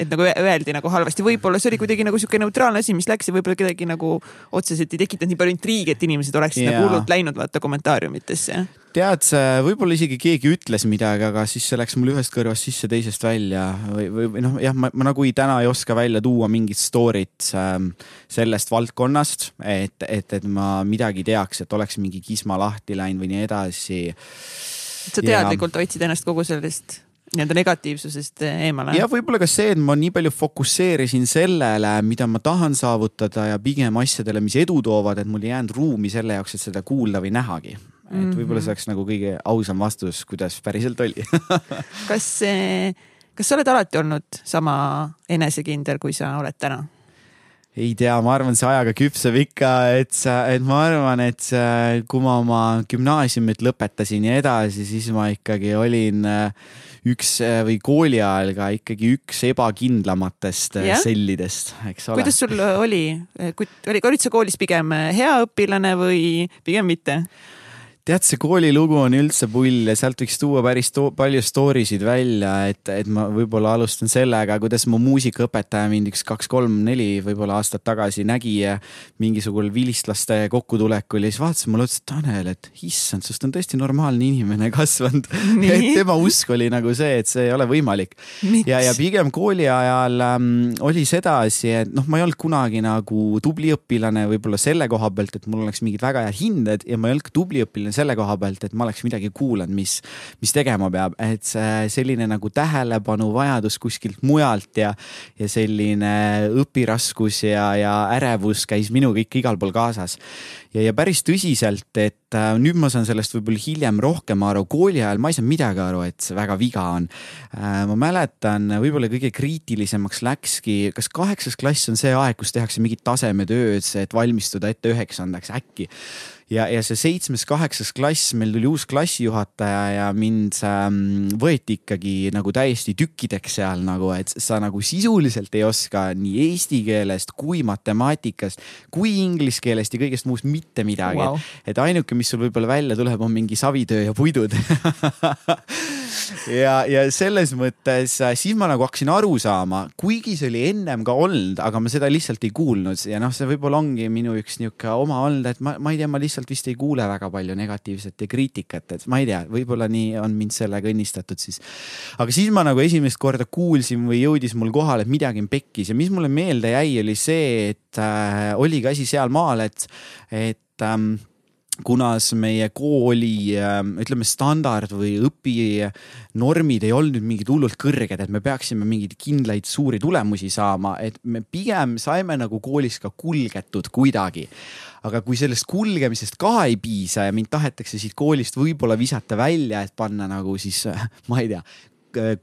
Et nagu öeldi nagu halvasti, võib-olla see oli kuidagi nagu sihuke neutraalne asi, mis läks ja võib-olla kedagi nagu otseselt ei tekitanud nii palju intriigi, et inimesed oleksid yeah. nagu hullult läinud vaata kommentaariumitesse tead, võib-olla isegi keegi ütles midagi, aga siis see läks mul ühest kõrvast sisse, teisest välja või, või, noh, jah, ma, ma nagu ei, täna ei oska välja tuua mingit story't ähm, sellest valdkonnast, et, et, et ma midagi teaks, et oleks mingi kisma lahti läinud või nii edasi. sa teadlikult ja... hoidsid ennast kogu sellest nii-öelda negatiivsusest eemale. ja võib-olla ka see, et ma nii palju fokusseerisin sellele, mida ma tahan saavutada ja pigem asjadele, mis edu toovad, et mul ei jäänud ruumi selle jaoks, et seda kuulda või nähagi et võib-olla see oleks nagu kõige ausam vastus, kuidas päriselt oli kas, kas sa oled alati olnud sama enesekindel, kui sa oled täna? ei tea, ma arvan, see ajaga küpseb ikka, et sa, et ma arvan, et kui ma oma gümnaasiumit lõpetasin ja edasi, siis ma ikkagi olin äh, üks äh, või kooli ajal ka ikkagi üks ebakindlamatest yeah. Äh, sellidest, eks ole. kuidas sul oli, oli, olid sa koolis pigem hea õpilane või pigem mitte? Tead, see koolilugu on üldse pull ja sealt võiks tuua päris to palju story sid välja, et, et ma võib-olla alustan sellega, kuidas mu muusikaõpetaja mind üks kaks-kolm-neli võib-olla aastat tagasi nägi mingisugusel vilistlaste kokkutulekul ja siis vaatas mulle, ütles Tanel, et issand, sest on tõesti normaalne inimene kasvanud. et tema usk oli nagu see, et see ei ole võimalik. ja, ja pigem kooli ajal ähm, oli sedasi, et noh, ma ei olnud kunagi nagu tubli õpilane võib-olla selle koha pealt, et mul oleks mingid väga head hinded ja ma ei olnud ka tubli õpilane selle koha pealt, et ma oleks midagi kuulanud, mis, mis tegema peab, et selline nagu tähelepanuvajadus kuskilt mujalt ja, ja selline õpiraskus ja, ja ärevus käis minuga ikka igal pool kaasas. ja, ja päris tõsiselt, et äh, nüüd ma saan sellest võib-olla hiljem rohkem aru, kooli ajal ma ei saanud midagi aru, et see väga viga on äh,. ma mäletan, võib-olla kõige kriitilisemaks läkski, kas kaheksas klass on see aeg, kus tehakse mingit tasemetööd, et valmistuda ette üheksandaks äkki ja, ja see seitsmes-kaheksas klass, meil tuli uus klassijuhataja ja mind ähm, võeti ikkagi nagu täiesti tükkideks seal nagu, et sa nagu sisuliselt ei oska nii eesti keelest kui matemaatikast kui inglise keelest ja kõigest muust mitte midagi. Wow.. et ainuke, mis sul võib-olla välja tuleb, on mingi savitöö ja puidud. Ja, ja selles mõttes äh, siis ma nagu hakkasin aru saama, kuigi see oli ennem ka olnud, aga ma seda lihtsalt ei kuulnud. Ja noh, see võib-olla ongi minu üks niisugune oma olnud, et ma, ma ei tea, ma lihtsalt vist ei kuule väga palju negatiivset ja kriitikat, et ma ei tea, võib-olla nii on mind sellega õnnistatud siis. aga siis ma nagu esimest korda kuulsin või jõudis mul kohale, et midagi on pekkis ja mis mulle meelde jäi, oli see, et äh, oligi asi sealmaal, et, et ähm, kunas meie kooli ähm, ütleme standard või õpinormid ei olnud mingid hullult kõrged, et me peaksime mingeid kindlaid suuri tulemusi saama, et me pigem saime nagu koolis ka kulgetud kuidagi aga kui sellest kulgemisest ka ei piisa ja mind tahetakse siit koolist võib-olla visata välja, et panna nagu siis, ma ei tea,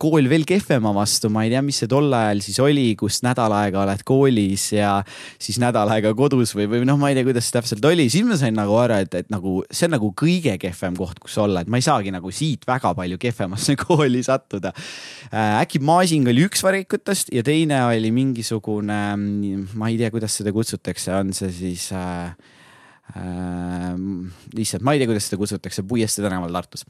kool veel kehvema vastu, ma ei tea, mis see tol ajal siis oli, kus nädal aega oled koolis ja siis nädal aega kodus või, või noh, ma ei tea, kuidas see täpselt oli, siis ma sain nagu aru, et, et nagu see on nagu kõige kehvem koht, kus olla, et ma ei saagi nagu siit väga palju kehvemasse kooli sattuda. Äh, äkki Maasing oli üks valikutest ja teine oli mingisugune, ma ei tea, kuidas seda kutsutakse, on see siis äh, äh, lihtsalt ma ei tea, kuidas seda kutsutakse, Puiestee tänaval Tartus.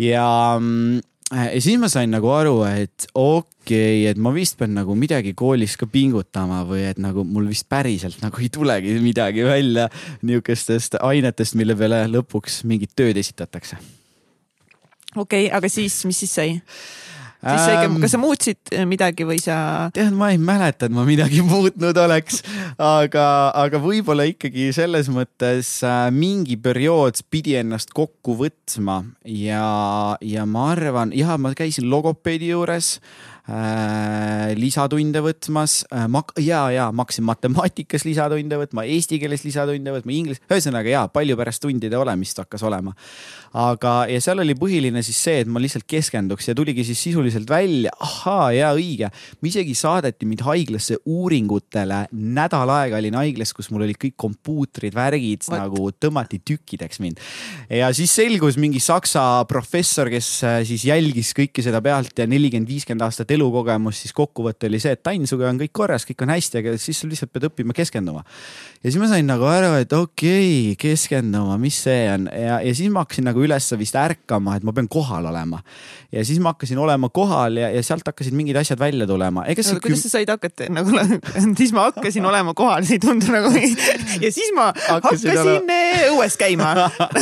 Ja mm, ja siis ma sain nagu aru, et okei okay,, et ma vist pean nagu midagi koolis ka pingutama või et nagu mul vist päriselt nagu ei tulegi midagi välja nihukestest ainetest, mille peale lõpuks mingit tööd esitatakse. okei okay,, aga siis, mis siis sai? Siis sa ikka, kas sa muutsid midagi või sa? tead, ma ei mäleta, et ma midagi muutnud oleks, aga, aga võib-olla ikkagi selles mõttes äh, mingi periood pidi ennast kokku võtma ja, ja ma arvan, ja ma käisin logopeedi juures äh, lisatunde võtmas äh,. ma ja, ja ma hakkasin matemaatikas lisatunde võtma, eesti keeles lisatunde võtma, inglise, ühesõnaga ja palju pärast tundide olemist hakkas olema. aga, ja seal oli põhiline siis see, et ma lihtsalt keskenduks ja tuligi siis sisuliselt välja, ahaa, ja õige. isegi saadeti mind haiglasse uuringutele, nädal aega olin haiglas, kus mul olid kõik kompuutrid, värgid What? nagu tõmmati tükkideks mind. ja siis selgus mingi saksa professor, kes äh, siis jälgis kõike seda pealt ja nelikümmend, viiskümmend aastat elukogemus, siis kokkuvõte oli see, et Ain, sinuga on kõik korras, kõik on hästi, aga siis sa lihtsalt pead õppima keskenduma. ja siis ma sain nagu aru, et okei okay,, keskenduma, mis see on ja, ja siis ma hakkasin nagu üles vist ärkama, et ma pean kohal olema. ja siis ma hakkasin olema kohal ja, ja sealt hakkasid mingid asjad välja tulema. ega see. kuidas sa said hakata nagu, siis ma hakkasin olema kohal, see ei tundu nagu ja siis ma hakkasin, hakkasin ole... õues käima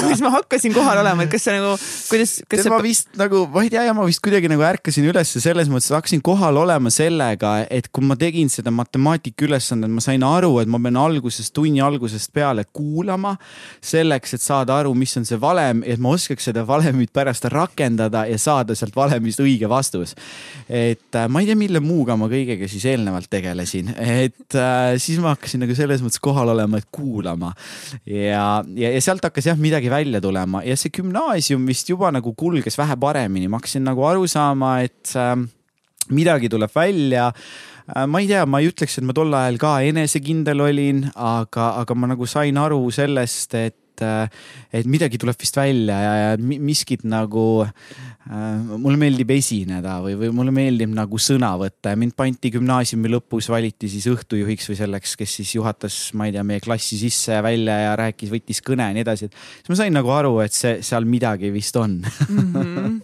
siis ma hakkasin kohal olema, et kas sa nagu, kuidas, kas sa. ma vist nagu, ma ei tea, ma vist kuidagi nagu ärkasin ülesse selles mõttes, hakkasin kohal olema sellega, et kui ma tegin seda matemaatika ülesannet, ma sain aru, et ma pean algusest, tunni algusest peale kuulama selleks, et saada aru, mis on see valem, et ma oskaks seda valemit pärast rakendada ja saada sealt valemist õige vastus. et äh, ma ei tea, mille muuga ma kõigega siis eelnevalt tegelesin, et äh, siis ma hakkasin nagu selles mõttes kohal olema, et kuulama. Ja, ja, ja sealt hakkas jah midagi välja tulema. Ja see gümnaasium vist juba nagu kulges vähe paremini, ma hakkasin nagu aru saama, et äh, midagi tuleb välja äh, ma ei tea, ma ei ütleks, et ma tol ajal ka enesekindel olin, aga, aga ma nagu sain aru sellest, et äh, et midagi tuleb vist välja ja, ja miskit nagu äh,, mulle meeldib esineda või, või mulle meeldib nagu sõna võtta ja mind pandi gümnaasiumi lõpus, valiti siis õhtujuhiks või selleks, kes siis juhatas, ma ei tea, meie klassi sisse ja välja ja rääkis, võttis kõne ja nii edasi, et siis ma sain nagu aru, et see seal midagi vist on mm. -hmm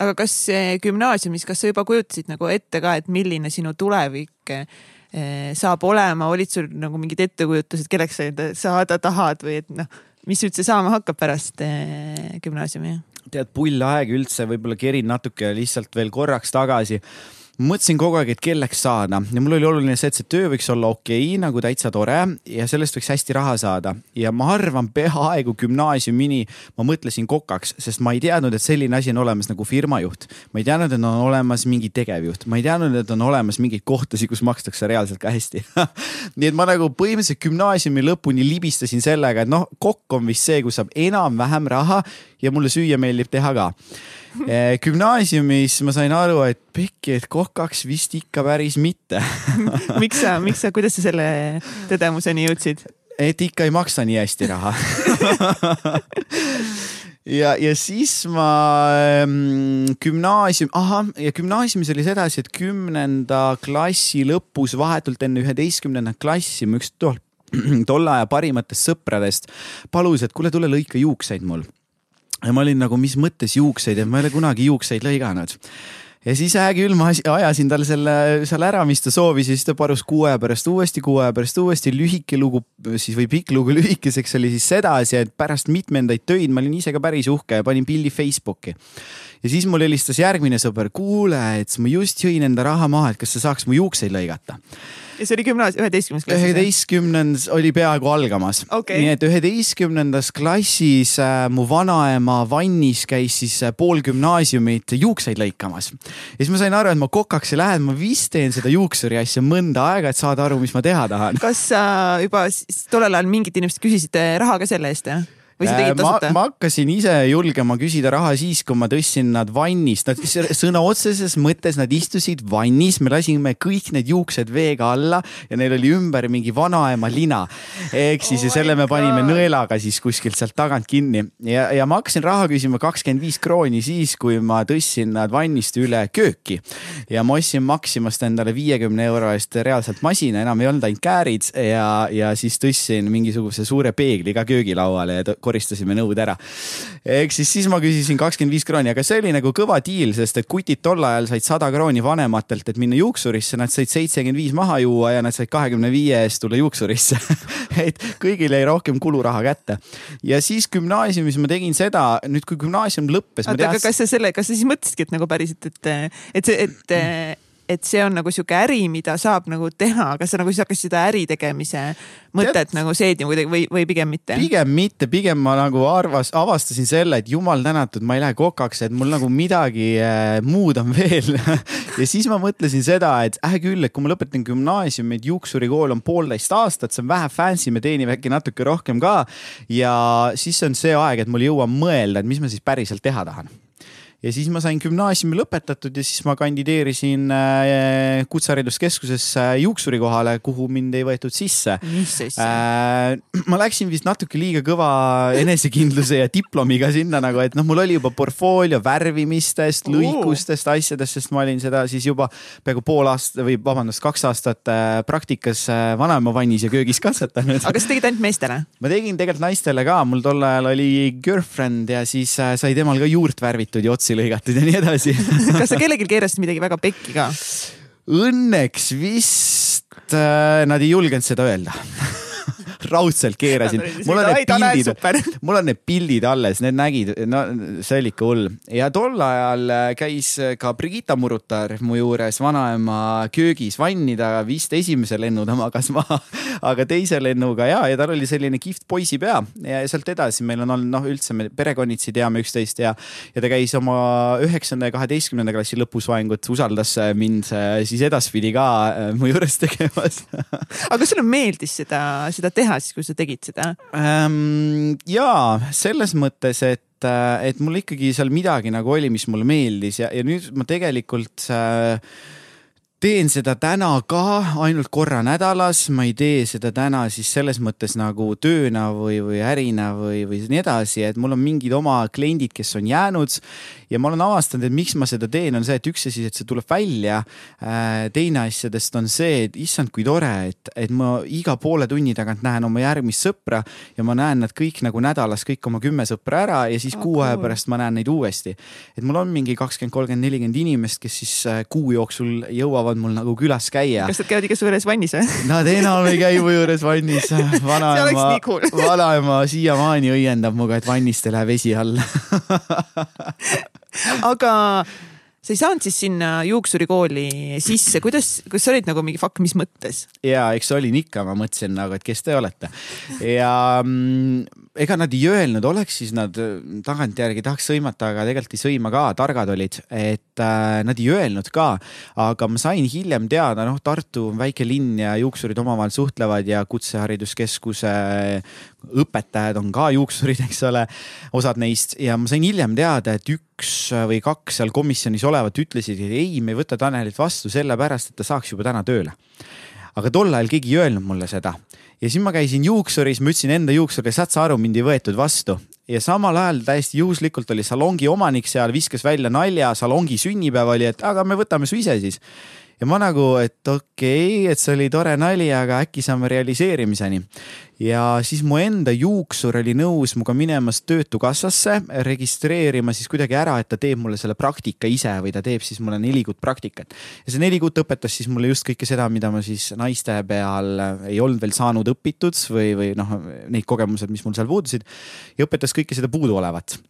aga kas gümnaasiumis, kas sa juba kujutasid nagu ette ka, et milline sinu tulevik eh, saab olema, olid sul nagu mingid ettekujutused, kelleks sa saada tahad või et noh, mis üldse saama hakkab pärast eh, gümnaasiumi? tead, pull aeg üldse, võib-olla kerin natuke lihtsalt veel korraks tagasi mõtlesin kogu aeg, et kelleks saada ja mul oli oluline see, et see töö võiks olla okei okay,, nagu täitsa tore ja sellest võiks hästi raha saada. ja ma arvan, peaaegu gümnaasiumini ma mõtlesin kokaks, sest ma ei teadnud, et selline asi on olemas nagu firmajuht. ma ei teadnud, et on olemas mingi tegevjuht, ma ei teadnud, et on olemas mingeid kohtasid, kus makstakse reaalselt ka hästi nii et ma nagu põhimõtteliselt gümnaasiumi lõpuni libistasin sellega, et noh, kokk on vist see, kus saab enam-vähem raha ja mulle süüa meeldib teha ka. Eh, gümnaasiumis ma sain aru, et pekki, et kokaks vist ikka päris mitte. Miks sa, miks sa, kuidas sa selle tõdemuseni jõudsid? et ikka ei maksa nii hästi raha. Ja, ja siis ma ähm, gümnaasium, ahah, ja gümnaasiumis oli sedasi, et kümnenda klassi lõpus, vahetult enne üheteistkümnendat klassi, mu üks tol, tolle aja parimatest sõpradest palus, et kuule, tule lõika juukseid mul ja ma olin nagu, mis mõttes juukseid, et ma ei ole kunagi juukseid lõiganud. Ja siis hää küll, ma ajasin tal selle seal ära, mis ta soovis ja siis ta palus kuu aja pärast uuesti, kuu aja pärast uuesti, lühike lugu siis või pikk lugu lühikeseks oli siis sedasi, et pärast mitmendaid töid ma olin ise ka päris uhke ja panin pildi Facebooki. ja siis mul helistas järgmine sõber, kuule, et ma just jõin enda raha maha, et kas sa saaks mu juukseid lõigata ja see oli gümnaasium, üheteistkümnes klassis? üheteistkümnendas oli peaaegu algamas okay.. nii et üheteistkümnendas klassis äh, mu vanaema vannis käis siis äh, pool gümnaasiumit juukseid lõikamas. ja siis ma sain aru, et ma kokaks ei lähe, et ma vist teen seda juuksuri asja mõnda aega, et saada aru, mis ma teha tahan. kas äh, juba tollel ajal mingid inimesed küsisid raha ka selle eest, jah? Või sa tegid äh, tasuta? ma hakkasin ise julgema küsida raha siis, kui ma tõstsin nad vannist, nad sõna otseses mõttes nad istusid vannis, me lasime kõik need juuksed veega alla ja neil oli ümber mingi vanaema lina. ehk siis oh ja selle me panime God. nõelaga siis kuskilt sealt tagant kinni ja, ja ma hakkasin raha küsima kakskümmend viis krooni siis, kui ma tõstsin nad vannist üle kööki. ja ma ostsin Maximast endale viiekümne euro eest reaalselt masina, enam ei olnud ainult käärid ja, ja siis tõstsin mingisuguse suure peegli ka köögilauale ja koristasime nõud ära. ehk siis, siis ma küsisin kakskümmend viis krooni, aga see oli nagu kõva diil, sest et kutid tol ajal said sada krooni vanematelt, et minna juuksurisse, nad said seitsekümmend viis maha juua ja nad said kahekümne viie eest tulla juuksurisse et kõigil jäi rohkem kuluraha kätte. ja siis gümnaasiumis ma tegin seda, nüüd kui gümnaasium lõppes. oota, aga kas sa selle, kas sa siis mõtlesidki, et nagu päriselt, et, et see, et et see on nagu sihuke äri, mida saab nagu teha, kas sa nagu siis hakkasid seda äri tegemise mõtet Tead, nagu seedima kuidagi või, või pigem mitte? pigem mitte, pigem ma nagu arvas, avastasin selle, et jumal tänatud, ma ei lähe kokaks, et mul nagu midagi äh, muud on veel ja siis ma mõtlesin seda, et äh küll, et kui ma lõpetan gümnaasiumi, et juuksurikool on poolteist aastat, see on vähe fancy, me teenime äkki natuke rohkem ka. ja siis on see aeg, et mul jõuab mõelda, et mis ma siis päriselt teha tahan ja siis ma sain gümnaasiumi lõpetatud ja siis ma kandideerisin äh, Kutsehariduskeskusesse juuksuri kohale, kuhu mind ei võetud sisse. Äh, ma läksin vist natuke liiga kõva enesekindluse ja diplomiga sinna nagu, et noh, mul oli juba portfoolio värvimistest, lõikustest, asjadest, sest ma olin seda siis juba peaaegu pool aastat või vabandust, kaks aastat äh, praktikas vanaema vannis ja köögis katsetanud. aga kas sa tegid ainult meestele? ma tegin tegelikult naistele ka, mul tol ajal oli girlfriend ja siis sai temal ka juurt värvitud ja otsi otsi lõigatud ja nii edasi kas sa kellelgi keerasid midagi väga pekki ka? Õnneks vist äh, nad ei julgenud seda öelda raudselt keerasin. mul on need pildid, mul on need pildid alles, need nägid, no see oli ikka hull. ja tol ajal äh, käis ka Brigitta Murutar mu juures vanaema köögis vanni, ta vist esimese lennu ta magas maha, aga teise lennuga ja, ja tal oli selline kihvt poisipea ja sealt edasi meil on olnud noh, üldse me perekonnitsi teame üksteist ja, ja ta käis oma üheksanda ja kaheteistkümnenda klassi lõpusloengut, usaldas mind äh, siis edaspidi ka äh, mu juures tegemas aga kas sulle meeldis seda, seda teha? Teha siis, kui sa tegid seda ähm,? jaa, selles mõttes, et äh, et mul ikkagi seal midagi nagu oli, mis mulle meeldis ja, ja nüüd ma tegelikult äh, teen seda täna ka ainult korra nädalas, ma ei tee seda täna siis selles mõttes nagu tööna või, või ärina või, või nii edasi, et mul on mingid oma kliendid, kes on jäänud ja ma olen avastanud, et miks ma seda teen, on see, et üks asi, et see tuleb välja. Äh, teine asjadest on see, et issand, kui tore, et, et ma iga poole tunni tagant näen oma järgmist sõpra ja ma näen nad kõik nagu nädalas kõik oma kümme sõpra ära ja siis oh, kuu aja pärast ma näen neid uuesti. et mul on mingi kakskümmend, kolmkümmend, nelikümmend inimest, kes siis äh, kuu jooksul jõuavad mul nagu külas käia. kas nad käivad ikka su juures vannis või? Nad enam ei käi mu juures vannis. vanaema, cool. vanaema siiamaani õiendab minuga, et vannist ei lähe vesi alla aga sa ei saanud siis sinna juuksurikooli sisse, kuidas, kas sa olid nagu mingi fuck, mis mõttes? ja eks olin ikka, ma mõtlesin nagu, et kes te olete ja mm, ega nad ei öelnud, oleks siis nad tagantjärgi tahaks sõimata, aga tegelikult ei sõima ka, targad olid, et äh, nad ei öelnud ka. aga ma sain hiljem teada, noh, Tartu on väike linn ja juuksurid omavahel suhtlevad ja kutsehariduskeskuse õpetajad on ka juuksurid, eks ole, osad neist ja ma sain hiljem teada, et üks või kaks seal komisjonis olevat ütlesid, et ei, me ei võta Tanelit vastu sellepärast, et ta saaks juba täna tööle aga tol ajal keegi ei öelnud mulle seda. Ja siis ma käisin juuksuris, ma ütlesin enda juuksurile, saad sa aru, mind ei võetud vastu. ja samal ajal täiesti juhuslikult oli salongi omanik seal, viskas välja nalja, salongi sünnipäev oli, et aga me võtame su ise siis ja ma nagu, et okei okay,, et see oli tore nali, aga äkki saame realiseerimiseni. ja siis mu enda juuksur oli nõus minuga minemas Töötukassasse, registreerima siis kuidagi ära, et ta teeb mulle selle praktika ise või ta teeb siis mulle neli kuud praktikat. ja see neli kuud õpetas siis mulle just kõike seda, mida ma siis naiste peal ei olnud veel saanud õpitud või, või noh, neid kogemused, mis mul seal puudusid ja õpetas kõike seda puuduolevat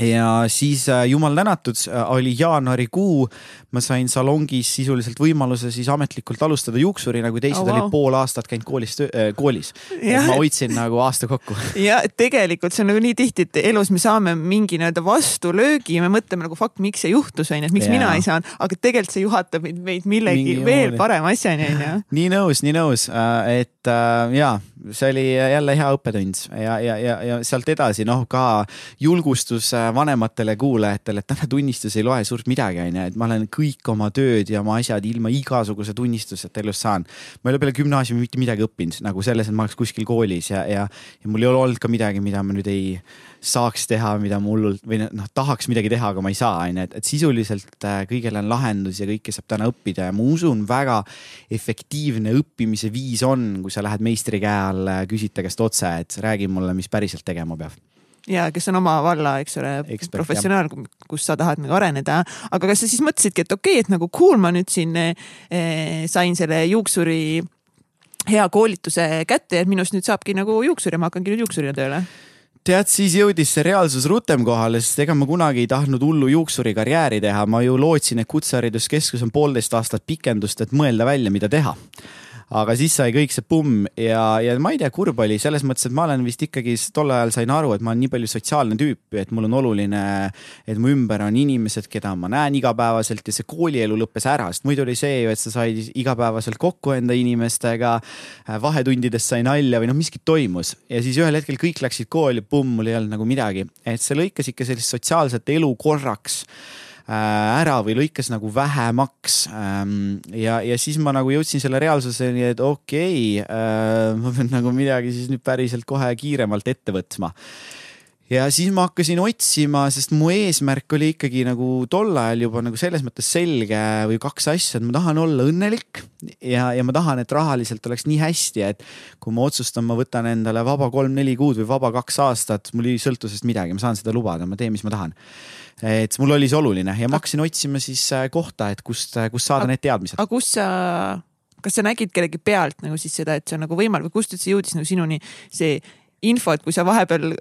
ja siis äh, jumal tänatud, äh, oli jaanuarikuu, ma sain salongis sisuliselt võimaluse siis ametlikult alustada juuksurina, kui teised oh, wow. olid pool aastat käinud koolis, äh, koolis. ma hoidsin nagu aasta kokku. ja tegelikult see on nagu nii tihti, et elus me saame mingi nii-öelda vastulöögi ja me mõtleme nagu fuck, miks see juhtus, onju, et miks ja. mina ei saanud, aga tegelikult see juhatab meid, meid millegi mingi veel parema asjani, onju. nii nõus, nii nõus, et äh, jaa see oli jälle hea õppetund ja, ja, ja, ja sealt edasi noh, ka julgustus vanematele kuulajatele, et täna tunnistus ei loe suurt midagi, onju, et ma olen kõik oma tööd ja oma asjad ilma igasuguse tunnistuseta elus saanud. ma ei ole peale gümnaasiumi mitte midagi õppinud nagu selles, et ma oleks kuskil koolis ja, ja, ja mul ei ole olnud ka midagi, mida ma nüüd ei saaks teha, mida ma hullult või noh, tahaks midagi teha, aga ma ei saa, onju, et, et sisuliselt äh, kõigele on lahendus ja kõike saab täna õppida. Ja ma usun, väga efektiivne õppimise viis on, kui sa lähed meistri käe all, küsid ta käest otse, et räägi mulle, mis päriselt tegema peab. Ja kes on oma valla, eks ole, professionaal, kus sa tahad nagu areneda. aga kas sa siis mõtlesidki, et okei okay,, et nagu cool, ma nüüd siin eh, sain selle juuksuri hea koolituse kätte ja minust nüüd saabki nagu juuksur ja ma hakkangi nüüd juuksurina tööle tead, siis jõudis see reaalsus rutem kohale, sest ega ma kunagi ei tahtnud hullu juuksurikarjääri teha, ma ju lootsin, et Kutsehariduskeskus on poolteist aastat pikendust, et mõelda välja, mida teha aga siis sai kõik see pumm ja, ja ma ei tea, kurb oli selles mõttes, et ma olen vist ikkagi tol ajal sain aru, et ma olen nii palju sotsiaalne tüüp, et mul on oluline, et mu ümber on inimesed, keda ma näen igapäevaselt ja see koolielu lõppes ära, sest muidu oli see ju, et sa said igapäevaselt kokku enda inimestega. vahetundides sai nalja või noh, miskit toimus ja siis ühel hetkel kõik läksid kooli, pumm, mul ei olnud nagu midagi, et see lõikas ikka sellist sotsiaalset elu korraks Äh, ära või lõikas nagu vähemaks. Ähm, ja, ja siis ma nagu jõudsin selle reaalsuseni, et okei okay,, äh, ma pean nagu midagi siis nüüd päriselt kohe kiiremalt ette võtma ja siis ma hakkasin otsima, sest mu eesmärk oli ikkagi nagu tol ajal juba nagu selles mõttes selge või kaks asja, et ma tahan olla õnnelik ja, ja ma tahan, et rahaliselt oleks nii hästi, et kui ma otsustan, ma võtan endale vaba kolm-neli kuud või vaba kaks aastat, mul ei sõltu sellest midagi, ma saan seda lubada, ma teen, mis ma tahan et mul oli see oluline ja ma hakkasin otsima siis äh, kohta, et kust, äh, kust saada need teadmised. aga kus sa, kas sa nägid kellegi pealt nagu siis seda, et see on nagu võimalik või kust üldse jõudis nagu sinuni see info, et kui sa vahepeal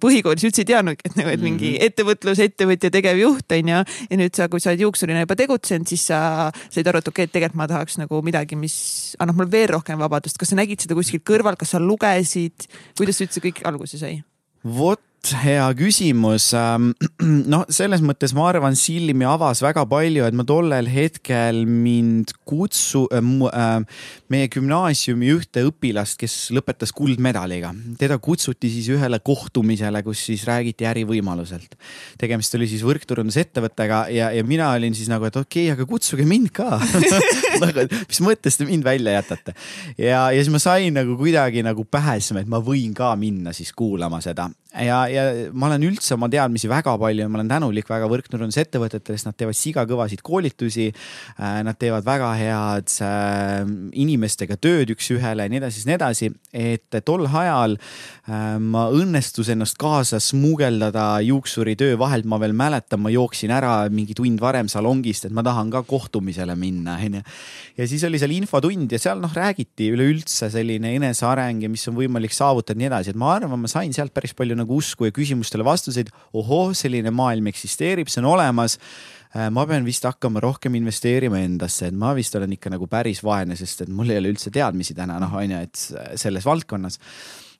põhikoolis üldse ei teadnudki, et nagu, et mingi -hmm. ettevõtlus, ettevõtja, tegevjuht on ju. ja nüüd sa, kui sa oled juuksurina juba tegutsenud, siis sa said aru, et okei okay,, et tegelikult ma tahaks nagu midagi, mis annab mulle veel rohkem vabadust. kas sa nägid seda kuskilt kõrvalt, kas sa lugesid, kuidas üldse kõik alguse sai? vot hea küsimus. Ähm, noh, selles mõttes ma arvan, silmi avas väga palju, et ma tollel hetkel mind kutsu äh,, äh, meie gümnaasiumi ühte õpilast, kes lõpetas kuldmedaliga, teda kutsuti siis ühele kohtumisele, kus siis räägiti ärivõimaluselt. tegemist oli siis võrkturundusettevõttega ja, ja mina olin siis nagu, et okei okay,, aga kutsuge mind ka nagu, mis mõttes te mind välja jätate? ja, ja siis ma sain nagu kuidagi nagu pääsema, et ma võin ka minna siis kuulama seda ja, ja ma olen üldse oma teadmisi väga palju ja ma olen tänulik väga võrkturundusettevõtetele, sest nad teevad sigakõvasid koolitusi. Äh, nad teevad väga head äh, inimestega tööd üks-ühele ja nii edasi, nii edasi. et tol ajal äh, ma õnnestus ennast kaasa smugeldada juuksuritöö vahelt, ma veel mäletan, ma jooksin ära mingi tund varem salongist, et ma tahan ka kohtumisele minna, onju. ja siis oli seal infotund ja seal noh, räägiti üleüldse selline eneseareng ja mis on võimalik saavutada ja nii edasi, et ma arvan, ma sain sealt päris palju nagu usku ja küsimustele vastuseid. ohoh, selline maailm eksisteerib, see on olemas äh, ma pean vist hakkama rohkem investeerima endasse, et ma vist olen ikka nagu päris vaene, sest et mul ei ole üldse teadmisi täna noh, on ju, et selles valdkonnas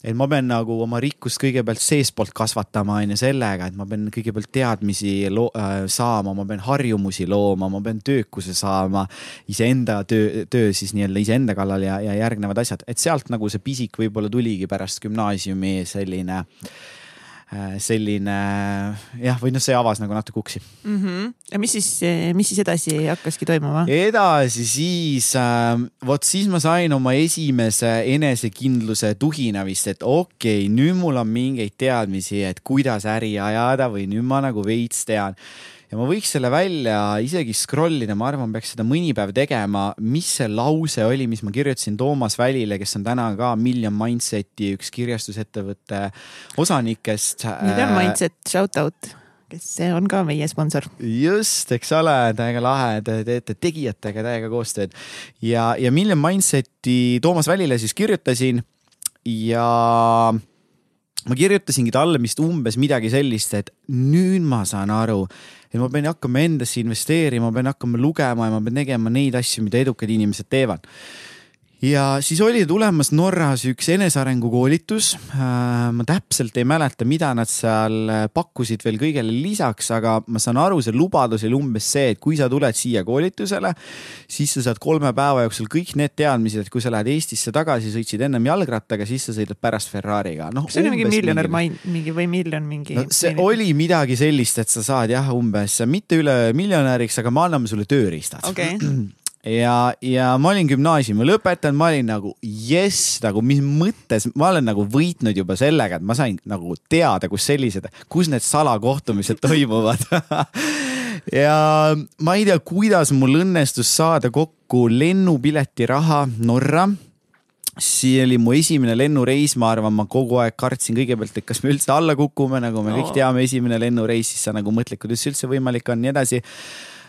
et ma pean nagu oma rikkust kõigepealt seestpoolt kasvatama, on ju, sellega, et ma pean kõigepealt teadmisi äh, saama, ma pean harjumusi looma, ma pean töökuse saama, iseenda töö, töö siis nii-öelda iseenda kallal ja, ja järgnevad asjad, et sealt nagu see pisik võib-olla tuligi pärast gümnaasiumi selline Äh, selline jah, või noh, see avas nagu natuke uksi mm. -hmm. ja mis siis, mis siis edasi hakkaski toimuma? edasi siis äh,, vot siis ma sain oma esimese enesekindluse tuhina vist, et okei okay,, nüüd mul on mingeid teadmisi, et kuidas äri ajada või nüüd ma nagu veits tean ja ma võiks selle välja isegi scroll ida, ma arvan, peaks seda mõni päev tegema, mis see lause oli, mis ma kirjutasin Toomas Välile, kes on täna ka Million Mindseti üks kirjastusettevõtte osanikest. Million äh, Mindset, shout out kes on ka meie sponsor. just, eks ole, täiega lahe, te teete tegijatega täiega koostööd ja, ja Million Mindseti Toomas Välile siis kirjutasin ja ma kirjutasingi talle vist umbes midagi sellist, et nüüd ma saan aru, et ma pean hakkama endasse investeerima, ma pean hakkama lugema ja ma pean tegema neid asju, mida edukad inimesed teevad ja siis oli tulemas Norras üks enesearengu koolitus. Äh, ma täpselt ei mäleta, mida nad seal äh, pakkusid veel kõigele lisaks, aga ma saan aru, see lubadus oli umbes see, et kui sa tuled siia koolitusele, siis sa saad kolme päeva jooksul kõik need teadmised, et kui sa lähed Eestisse tagasi, sõitsid ennem jalgrattaga, siis sa sõidad pärast Ferrari'ga. noh, see oli mingi miljonär main-, mingi või miljon mingi no,. see mingi... oli midagi sellist, et sa saad jah, umbes mitte üle miljonäriks, aga me anname sulle tööriistad okay. ja, ja ma olin gümnaasiumi lõpetanud, ma olin nagu jess, nagu mis mõttes, ma olen nagu võitnud juba sellega, et ma sain nagu teada, kus sellised, kus need salakohtumised toimuvad. Ja ma ei tea, kuidas mul õnnestus saada kokku lennupiletiraha Norra. See oli mu esimene lennureis, ma arvan, ma kogu aeg kartsin kõigepealt, et kas me üldse alla kukume, nagu me no. kõik teame, esimene lennureis, siis sa nagu mõtled, kuidas see üldse võimalik on, nii edasi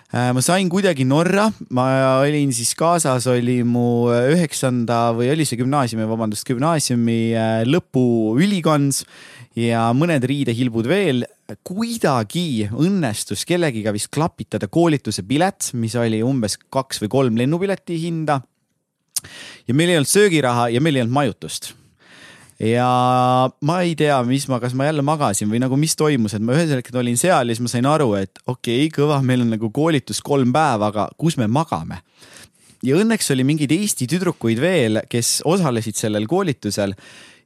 ma sain kuidagi Norra, ma olin siis kaasas, oli mu üheksanda või oli see gümnaasiumi, vabandust, gümnaasiumi äh, lõpuülikond ja mõned riidehilbud veel. kuidagi õnnestus kellegiga vist klapitada koolituse pilet, mis oli umbes kaks või kolm lennupileti hinda. Ja meil ei olnud söögiraha ja meil ei olnud majutust ja ma ei tea, mis ma, kas ma jälle magasin või nagu, mis toimus, et ma ühel hetkel olin seal ja siis ma sain aru, et okei okay,, kõva, meil on nagu koolitus kolm päeva, aga kus me magame. ja õnneks oli mingeid Eesti tüdrukuid veel, kes osalesid sellel koolitusel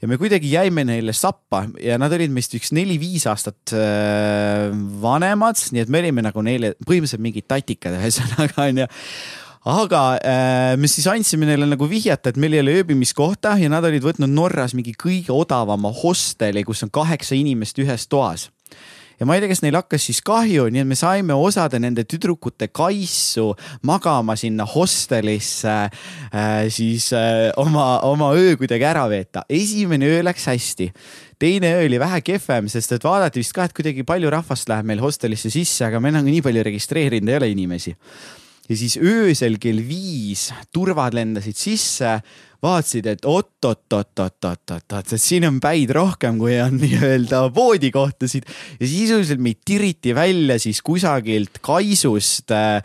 ja me kuidagi jäime neile sappa ja nad olid meist üks neli-viis aastat äh, vanemad, nii et me olime nagu neile põhimõtteliselt mingid tatikad ühesõnaga onju aga äh, me siis andsime neile nagu vihjata, et meil ei ole ööbimiskohta ja nad olid võtnud Norras mingi kõige odavama hosteli, kus on kaheksa inimest ühes toas. Ja ma ei tea, kas neil hakkas siis kahju, nii et me saime osade nende tüdrukute kaisu magama sinna hostelisse äh, siis äh, oma, oma öö kuidagi ära veeta. esimene öö läks hästi. Teine öö oli vähe kehvem, sest et vaadati vist ka, et kuidagi palju rahvast läheb meil hostelisse sisse, aga me nagu nii palju registreerinud ei ole inimesi ja siis öösel kell viis turvad lendasid sisse, vaatasid, et oot-oot-oot-oot-oot-oot, et siin on päid rohkem, kui on nii-öelda voodikohtasid ja sisuliselt meid tiriti välja siis kusagilt kaisust äh,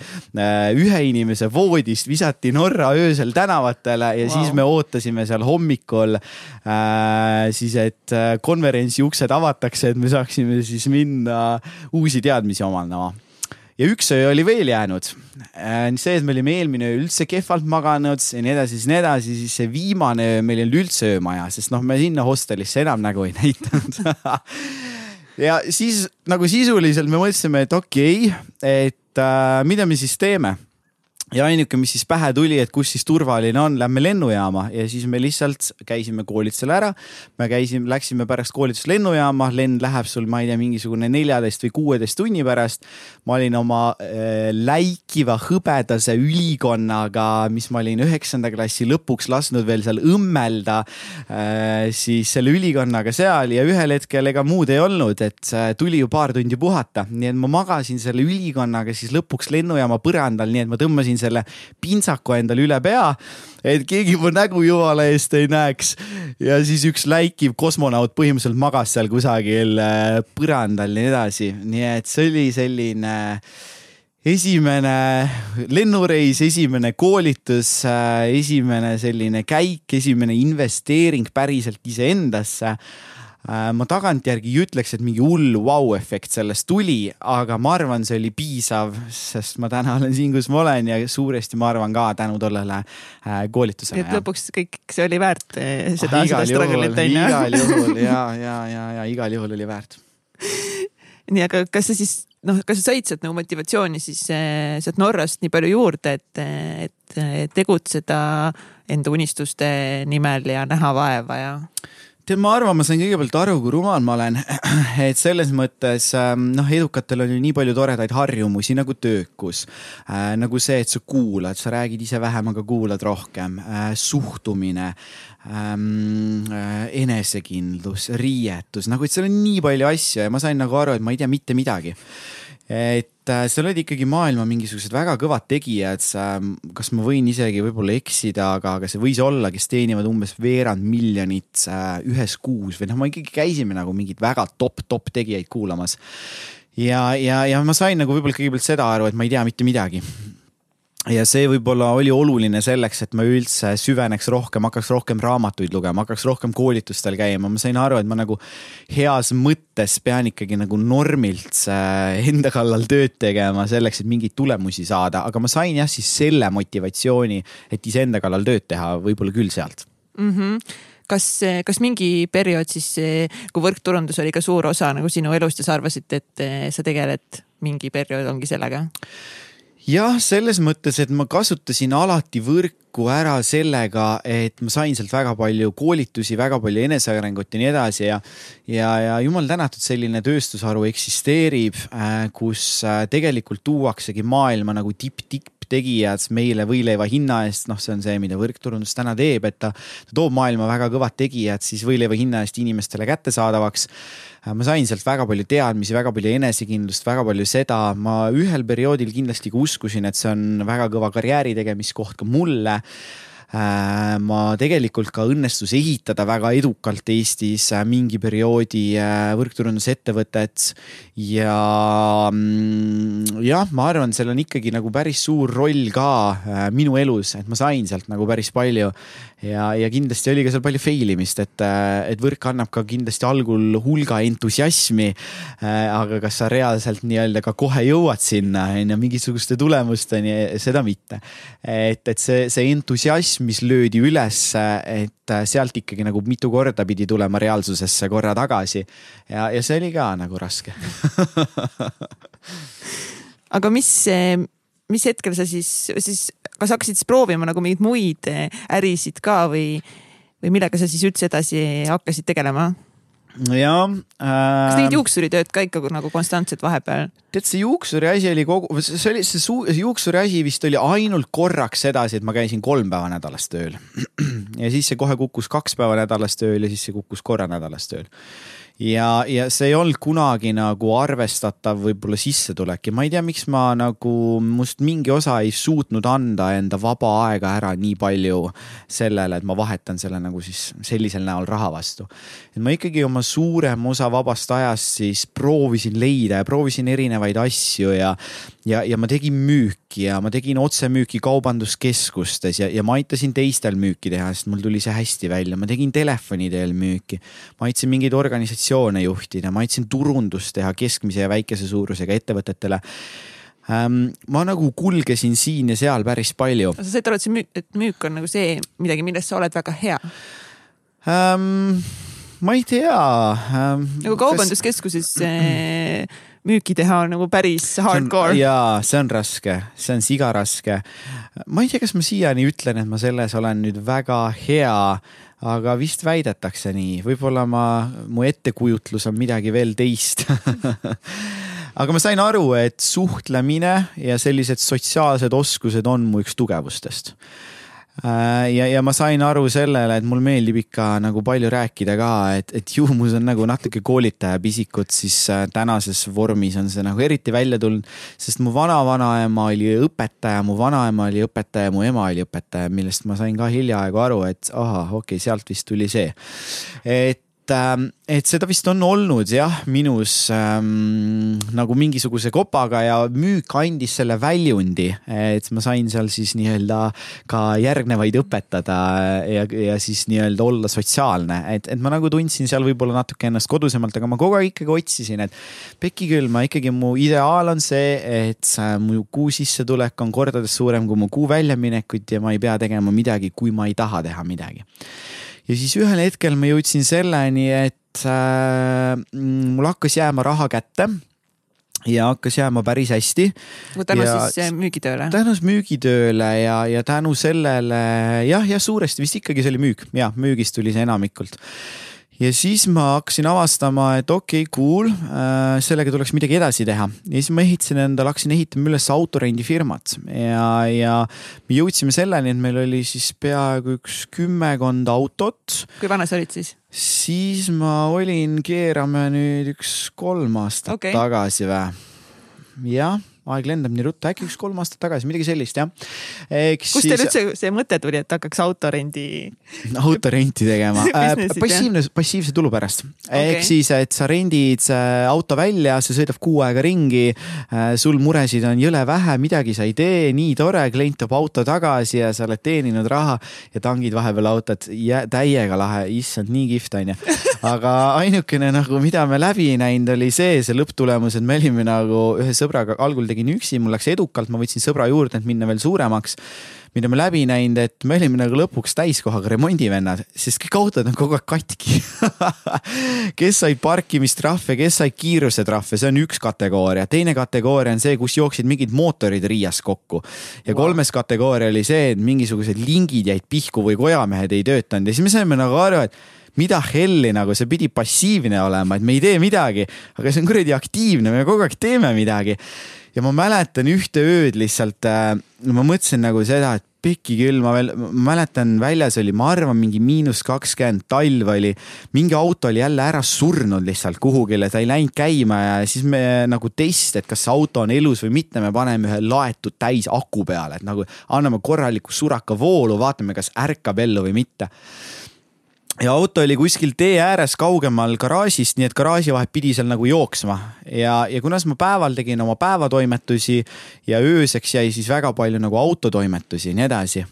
ühe inimese voodist, visati Norra öösel tänavatele ja wow. siis me ootasime seal hommikul äh, siis, et äh, konverentsi uksed avatakse, et me saaksime siis minna uusi teadmisi omandama ja üks öö oli veel jäänud. Äh, see, et me olime eelmine öö üldse kehvalt maganud ja nii edasi, siis nii edasi, siis see viimane öö meil ei olnud üldse öömaja, sest noh, me sinna hostelisse enam nägu ei näidanud ja siis nagu sisuliselt me mõtlesime, et okei okay,, et äh, mida me siis teeme ja ainuke, mis siis pähe tuli, et kus siis turvaline on, lähme lennujaama. Ja siis me lihtsalt käisime koolitusel ära. me käisime, läksime pärast koolitust lennujaama, lend läheb sul, ma ei tea, mingisugune neljateist või kuueteist tunni pärast. ma olin oma äh, läikiva hõbedase ülikonnaga, mis ma olin üheksanda klassi lõpuks lasknud veel seal õmmelda äh,, siis selle ülikonnaga seal. Ja ühel hetkel ega muud ei olnud, et äh, tuli ju paar tundi puhata, nii et ma magasin selle ülikonnaga siis lõpuks lennujaama põrandal, nii et ma tõmbasin panin selle pintsaku endale üle pea, et keegi mu nägu jumala eest ei näeks. ja siis üks läikiv kosmonaut põhimõtteliselt magas seal kusagil äh, põrandal ja nii edasi, nii et see oli selline esimene lennureis, esimene koolitus, äh, esimene selline käik, esimene investeering päriselt iseendasse ma tagantjärgi ei ütleks, et mingi hull vau-efekt sellest tuli, aga ma arvan, see oli piisav, sest ma täna olen siin, kus ma olen ja suuresti ma arvan ka tänu tollele äh, koolitusele. et lõpuks kõik see oli väärt eh, seda ah,, seda struggle'it on ju. igal juhul ja, ja, ja, ja igal juhul oli väärt. nii, aga kas sa siis noh, kas sa said sealt nagu motivatsiooni siis eh, sealt Norrast nii palju juurde, et, et tegutseda enda unistuste nimel ja näha vaeva ja? Tead, ma arvan, ma sain kõigepealt aru, kui rumal ma olen. et selles mõttes ähm, noh, edukatel on ju nii palju toredaid harjumusi nagu töökus äh,. nagu see, et sa kuulad, sa räägid ise vähem, aga kuulad rohkem äh,. suhtumine ähm,, äh, enesekindlus, riietus, nagu et seal on nii palju asju ja ma sain nagu aru, et ma ei tea mitte midagi et äh, seal olid ikkagi maailma mingisugused väga kõvad tegijad, kas ma võin isegi võib-olla eksida, aga, aga see võis olla, kes teenivad umbes veerand miljonit äh, ühes kuus või noh, ma ikkagi käisime nagu mingeid väga top-top tegijaid kuulamas. ja, ja, ja ma sain nagu võib-olla kõigepealt seda aru, et ma ei tea mitte midagi ja see võib-olla oli oluline selleks, et ma üldse süveneks rohkem, hakkaks rohkem raamatuid lugema, hakkaks rohkem koolitustel käima, ma sain aru, et ma nagu heas mõttes pean ikkagi nagu normilt äh, enda kallal tööd tegema selleks, et mingeid tulemusi saada, aga ma sain jah, siis selle motivatsiooni, et iseenda kallal tööd teha, võib-olla küll sealt mm. -hmm kas, kas mingi periood siis, kui võrkturundus oli ka suur osa nagu sinu elust ja sa arvasid, et sa tegeled mingi periood ongi sellega? Jah, selles mõttes, et ma kasutasin alati võrku ära sellega, et ma sain sealt väga palju koolitusi, väga palju enesearengut ja nii edasi ja ja, ja jumal tänatud, selline tööstusharu eksisteerib, äh, kus äh, tegelikult tuuaksegi maailma nagu tipp, tipptegijad meile võileiva hinna eest, noh, see on see, mida võrkturundus täna teeb, et ta, ta toob maailma väga kõvad tegijad siis võileiva hinna eest inimestele kättesaadavaks. Ma sain sealt väga palju teadmisi, väga palju enesekindlust, väga palju seda, ma ühel perioodil kindlasti ka uskusin, et see on väga kõva karjääri tegemiskoht ka mulle ma tegelikult ka õnnestus ehitada väga edukalt Eestis äh, mingi perioodi äh, võrkturundusettevõtet. ja mm, jah, ma arvan, seal on ikkagi nagu päris suur roll ka minu elus, et ma sain sealt nagu päris palju. ja, ja kindlasti oli ka seal palju fail imist, et, et võrk annab ka kindlasti algul hulga entusiasmi. aga kas sa reaalselt nii-öelda ka kohe jõuad sinna on ju mingisuguste tulemusteni, seda mitte. et, et see, see entusiasm entusiasm, mis löödi ülesse, et äh, sealt ikkagi nagu mitu korda pidi tulema reaalsusesse korra tagasi. ja, ja see oli ka nagu raske aga mis, mis hetkel sa siis, siis, kas hakkasid siis proovima nagu mingeid muid äh, ärisid ka või, või millega sa siis üldse edasi hakkasid tegelema? Jaa äh,. kas tegid juuksuritööd ka ikka nagu konstantselt vahepeal? tead, see juuksuri asi oli kogu, see oli, see suu, juuksuri asi vist oli ainult korraks sedasi, et ma käisin kolm päeva nädalas tööl. ja siis see kohe kukkus kaks päeva nädalas tööl ja siis see kukkus korra nädalas tööl ja, ja see ei olnud kunagi nagu arvestatav võib-olla sissetulek ja ma ei tea, miks ma nagu, must mingi osa ei suutnud anda enda vaba aega ära nii palju sellele, et ma vahetan selle nagu siis sellisel näol raha vastu. et ma ikkagi oma suurem osa vabast ajast siis proovisin leida ja proovisin erinevaid asju ja, ja, ja ma tegin müüki ja ma tegin otsemüüki kaubanduskeskustes ja, ja ma aitasin teistel müüki teha, sest mul tuli see hästi välja, ma tegin telefoni teel müüki. ma aitasin mingeid organisatsioone juhtida, ma aitasin turundust teha keskmise ja väikese suurusega ettevõtetele ähm, ma nagu kulgesin siin ja seal päris palju. sa said aru, et see müük, et müük on nagu see midagi, milles sa oled väga hea ähm,? ma ei tea ähm,. nagu kaubanduskeskuses kas müüki teha on nagu päris hardcore. jaa, see on raske, see on siga raske. ma ei tea, kas ma siiani ütlen, et ma selles olen nüüd väga hea, aga vist väidetakse nii, võib-olla ma, mu ettekujutlus on midagi veel teist aga ma sain aru, et suhtlemine ja sellised sotsiaalsed oskused on mu üks tugevustest ja, ja ma sain aru sellele, et mul meeldib ikka nagu palju rääkida ka, et, et ju mul on nagu natuke koolitaja pisikut, siis äh, tänases vormis on see nagu eriti välja tulnud. sest mu vana-vanaema oli õpetaja, mu vanaema oli õpetaja, mu ema oli õpetaja, millest ma sain ka hiljaaegu aru, et ahah, okei okay,, sealt vist tuli see. et et seda vist on olnud jah, minus ähm, nagu mingisuguse kopaga ja müük andis selle väljundi, et ma sain seal siis nii-öelda ka järgnevaid õpetada ja, ja siis nii-öelda olla sotsiaalne, et, et ma nagu tundsin seal võib-olla natuke ennast kodusemalt, aga ma kogu aeg ikkagi otsisin, et pekki küll, ma ikkagi, mu ideaal on see, et mu kuu sissetulek on kordades suurem kui mu kuu väljaminekuid ja ma ei pea tegema midagi, kui ma ei taha teha midagi ja siis ühel hetkel ma jõudsin selleni, et äh, mul hakkas jääma raha kätte ja hakkas jääma päris hästi. tänu ja, siis müügitööle? tänu müügitööle ja, ja tänu sellele jah, jah, suuresti vist ikkagi see oli müük, jah, müügist tuli see enamikult ja siis ma hakkasin avastama, et okei okay,, cool äh,, sellega tuleks midagi edasi teha ja siis ma ehitasin endale, hakkasin ehitama üles autorendifirmat ja, ja me jõudsime selleni, et meil oli siis peaaegu üks kümmekond autot. kui vana sa olid siis? siis ma olin, keerame nüüd üks kolm aastat okay. tagasi või? jah aeg lendab nii ruttu, äkki üks kolm aastat tagasi, midagi sellist jah. kust siis... teil üldse see mõte tuli, et hakkaks autorendi? autorenti tegema äh, passiivne, passiivse tulu pärast okay.. ehk siis, et sa rendid auto välja, see sõidab kuu aega ringi. Äh, sul muresid on jõle vähe, midagi sa ei tee, nii tore, klient toob auto tagasi ja sa oled teeninud raha ja tangid vahepeal autot. täiega lahe, issand, nii kihvt onju. aga ainukene nagu, mida me läbi näinud oli see, see lõpptulemus, et me olime nagu ühe sõbraga algul tegime tegin üksi, mul läks edukalt, ma võtsin sõbra juurde, et minna veel suuremaks. mida me läbi näinud, et me olime nagu lõpuks täiskohaga remondivennad, sest kõik autod on kogu aeg katki kes sai parkimistrahve, kes sai kiirusetrahve, see on üks kategooria, teine kategooria on see, kus jooksid mingid mootorid Riias kokku. ja wow. kolmes kategooria oli see, et mingisugused lingid jäid pihku või kojamehed ei töötanud ja siis me saime nagu aru, et mida helli nagu, see pidi passiivne olema, et me ei tee midagi, aga see on kuradi aktiivne, me kogu aeg teeme midagi. Ja ma mäletan ühte ööd lihtsalt äh,, ma mõtlesin nagu seda, et pekki küll, ma veel, ma mäletan, väljas oli, ma arvan, mingi miinus kakskümmend, talv oli. mingi auto oli jälle ära surnud lihtsalt kuhugile, ta ei läinud käima ja siis me nagu test, et kas see auto on elus või mitte, me paneme ühe laetud täis aku peale, et nagu anname korraliku suraka voolu, vaatame, kas ärkab ellu või mitte ja auto oli kuskil tee ääres kaugemal garaažist, nii et garaaži vahet pidi seal nagu jooksma ja, ja kuna siis ma päeval tegin oma päevatoimetusi ja ööseks jäi siis väga palju nagu autotoimetusi ja nii edasi.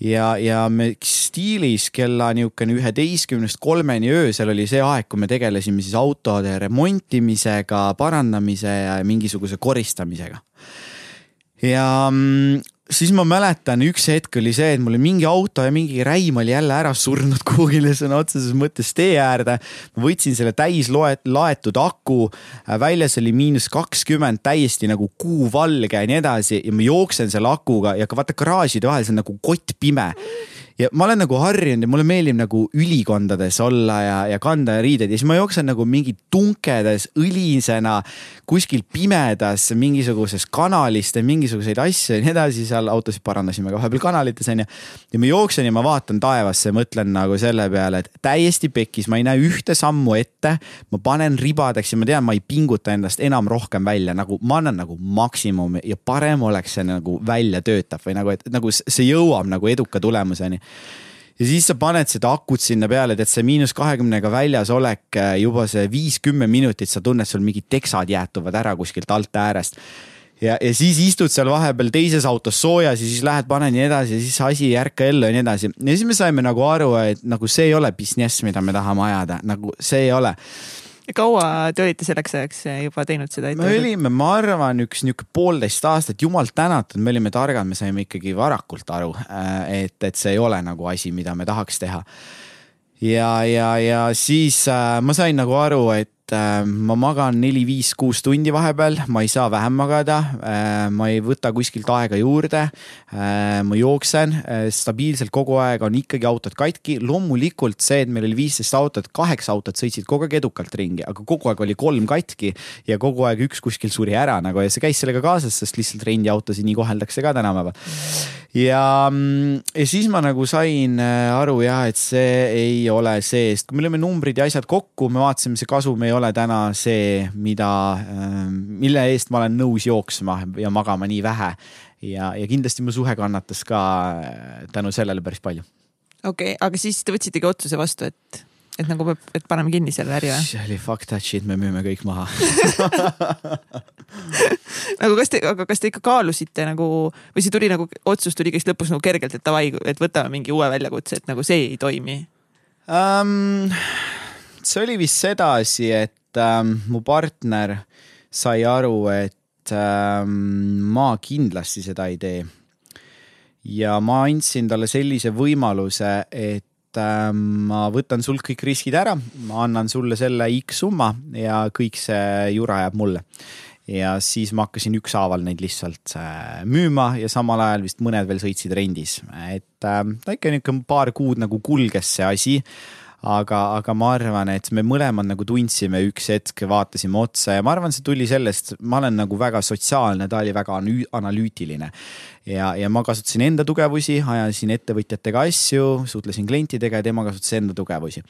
ja, ja me stiilis kella niisugune üheteistkümnest kolmeni öösel oli see aeg, kui me tegelesime siis autode remontimisega, parandamise ja mingisuguse koristamisega. ja mm, siis ma mäletan, üks hetk oli see, et mul oli mingi auto ja mingi räim oli jälle ära surnud kuhugile sõna otseses mõttes tee äärde. ma võtsin selle täis loet-, laetud aku, väljas oli miinus kakskümmend, täiesti nagu kuuvalge ja nii edasi ja ma jooksen selle akuga ja vaata garaažide vahel see on nagu kottpime ja ma olen nagu harjunud ja mulle meeldib nagu ülikondades olla ja, ja kanda riideid. Ja siis ma jooksen nagu mingi tunkedes õlisena kuskil pimedas mingisuguses kanalis teen mingisuguseid asju ja nii edasi, seal autosid parandasime ka vahepeal kanalites onju. ja ma jooksen ja ma vaatan taevasse, mõtlen nagu selle peale, et täiesti pekkis, ma ei näe ühte sammu ette. ma panen ribadeks ja ma tean, ma ei pinguta endast enam rohkem välja, nagu ma annan nagu maksimumi ja parem oleks see nagu välja töötav või nagu, et nagu see jõuab nagu eduka tulemuseni ja siis sa paned seda akut sinna peale, tead see miinus kahekümnega väljas olek äh, juba see viis-kümme minutit, sa tunned, sul mingid teksad jäätuvad ära kuskilt alt äärest. ja, ja siis istud seal vahepeal teises autos soojas ja siis lähed, paned nii edasi ja siis asi ei ärka ellu ja nii edasi. ja siis me saime nagu aru, et nagu see ei ole business, mida me tahame ajada, nagu see ei ole kaua te olite selleks ajaks juba teinud seda? me olime, ma arvan, üks nihuke poolteist aastat, jumal tänatud, me olime targad, me saime ikkagi varakult aru, äh, et, et see ei ole nagu asi, mida me tahaks teha. ja, ja, ja siis äh, ma sain nagu aru, et Äh, ma magan neli-viis-kuus tundi vahepeal, ma ei saa vähem magada. Äh, ma ei võta kuskilt aega juurde. Äh, ma jooksen stabiilselt kogu aeg on ikkagi autod katki. loomulikult see, et meil oli viisteist autot, kaheksa autot sõitsid kogu aeg edukalt ringi, aga kogu aeg oli kolm katki ja kogu aeg üks kuskil suri ära nagu ja see käis sellega kaasas, sest lihtsalt rendiautosid nii koheldakse ka tänapäeval. ja, mm, ja siis ma nagu sain aru jah, et see ei ole see, sest kui me lõime numbrid ja asjad kokku, me vaatasime, see kasum ei ole täna see, mida, ähm, mille eest ma olen nõus jooksma ja magama nii vähe. ja, ja kindlasti mu suhe kannatas ka äh, tänu sellele päris palju. okei okay,, aga siis te võtsitegi otsuse vastu, et, et nagu, et paneme kinni selle äri või? see oli fuck that shit, me müüme kõik maha nagu kas te, aga kas te ikka kaalusite nagu või see tuli nagu, otsus tuli kõigest lõpus nagu kergelt, et davai, et võtame mingi uue väljakutse, et nagu see ei toimi um,? See oli vist sedasi, et ähm, mu partner sai aru, et ähm, ma kindlasti seda ei tee. ja ma andsin talle sellise võimaluse, et ähm, ma võtan sult kõik riskid ära, ma annan sulle selle X summa ja kõik see jura jääb mulle ja siis ma hakkasin ükshaaval neid lihtsalt äh, müüma ja samal ajal vist mõned veel sõitsid rendis, et äh, ta ikka niisugune paar kuud nagu kulges see asi aga, aga ma arvan, et me mõlemad nagu tundsime üks hetk, vaatasime otsa ja ma arvan, see tuli sellest, ma olen nagu väga sotsiaalne, ta oli väga analüütiline. ja, ja ma kasutasin enda tugevusi, ajasin ettevõtjatega asju, suhtlesin klientidega ja tema kasutas enda tugevusi.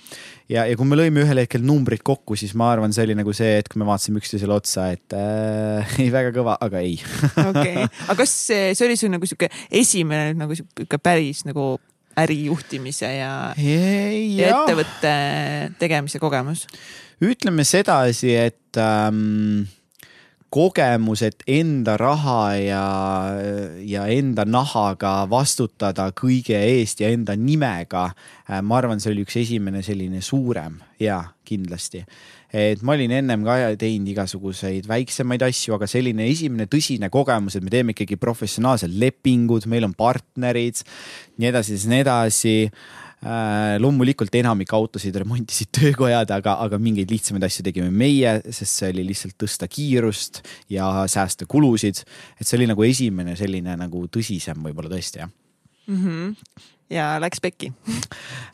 ja, ja kui me lõime ühel hetkel numbrid kokku, siis ma arvan, see oli nagu see hetk, me vaatasime üksteisele otsa, et äh, ei väga kõva, aga ei. okei, aga kas see, see oli su nagu sihuke esimene nagu sihuke päris nagu ärijuhtimise ja, ja ettevõtte tegemise kogemus? ütleme sedasi, et ähm, kogemus, et enda raha ja, ja enda nahaga vastutada kõige eest ja enda nimega. Äh, ma arvan, see oli üks esimene selline suurem ja kindlasti et ma olin ennem ka teinud igasuguseid väiksemaid asju, aga selline esimene tõsine kogemus, et me teeme ikkagi professionaalsed lepingud, meil on partnerid, nii edasi, nii edasi äh, loomulikult enamik autosid remontisid töökojad, aga, aga mingeid lihtsamaid asju tegime meie, sest see oli lihtsalt tõsta kiirust ja säästa kulusid. et see oli nagu esimene selline nagu tõsisem võib-olla tõesti jah mm. -hmm. Ja läks pekki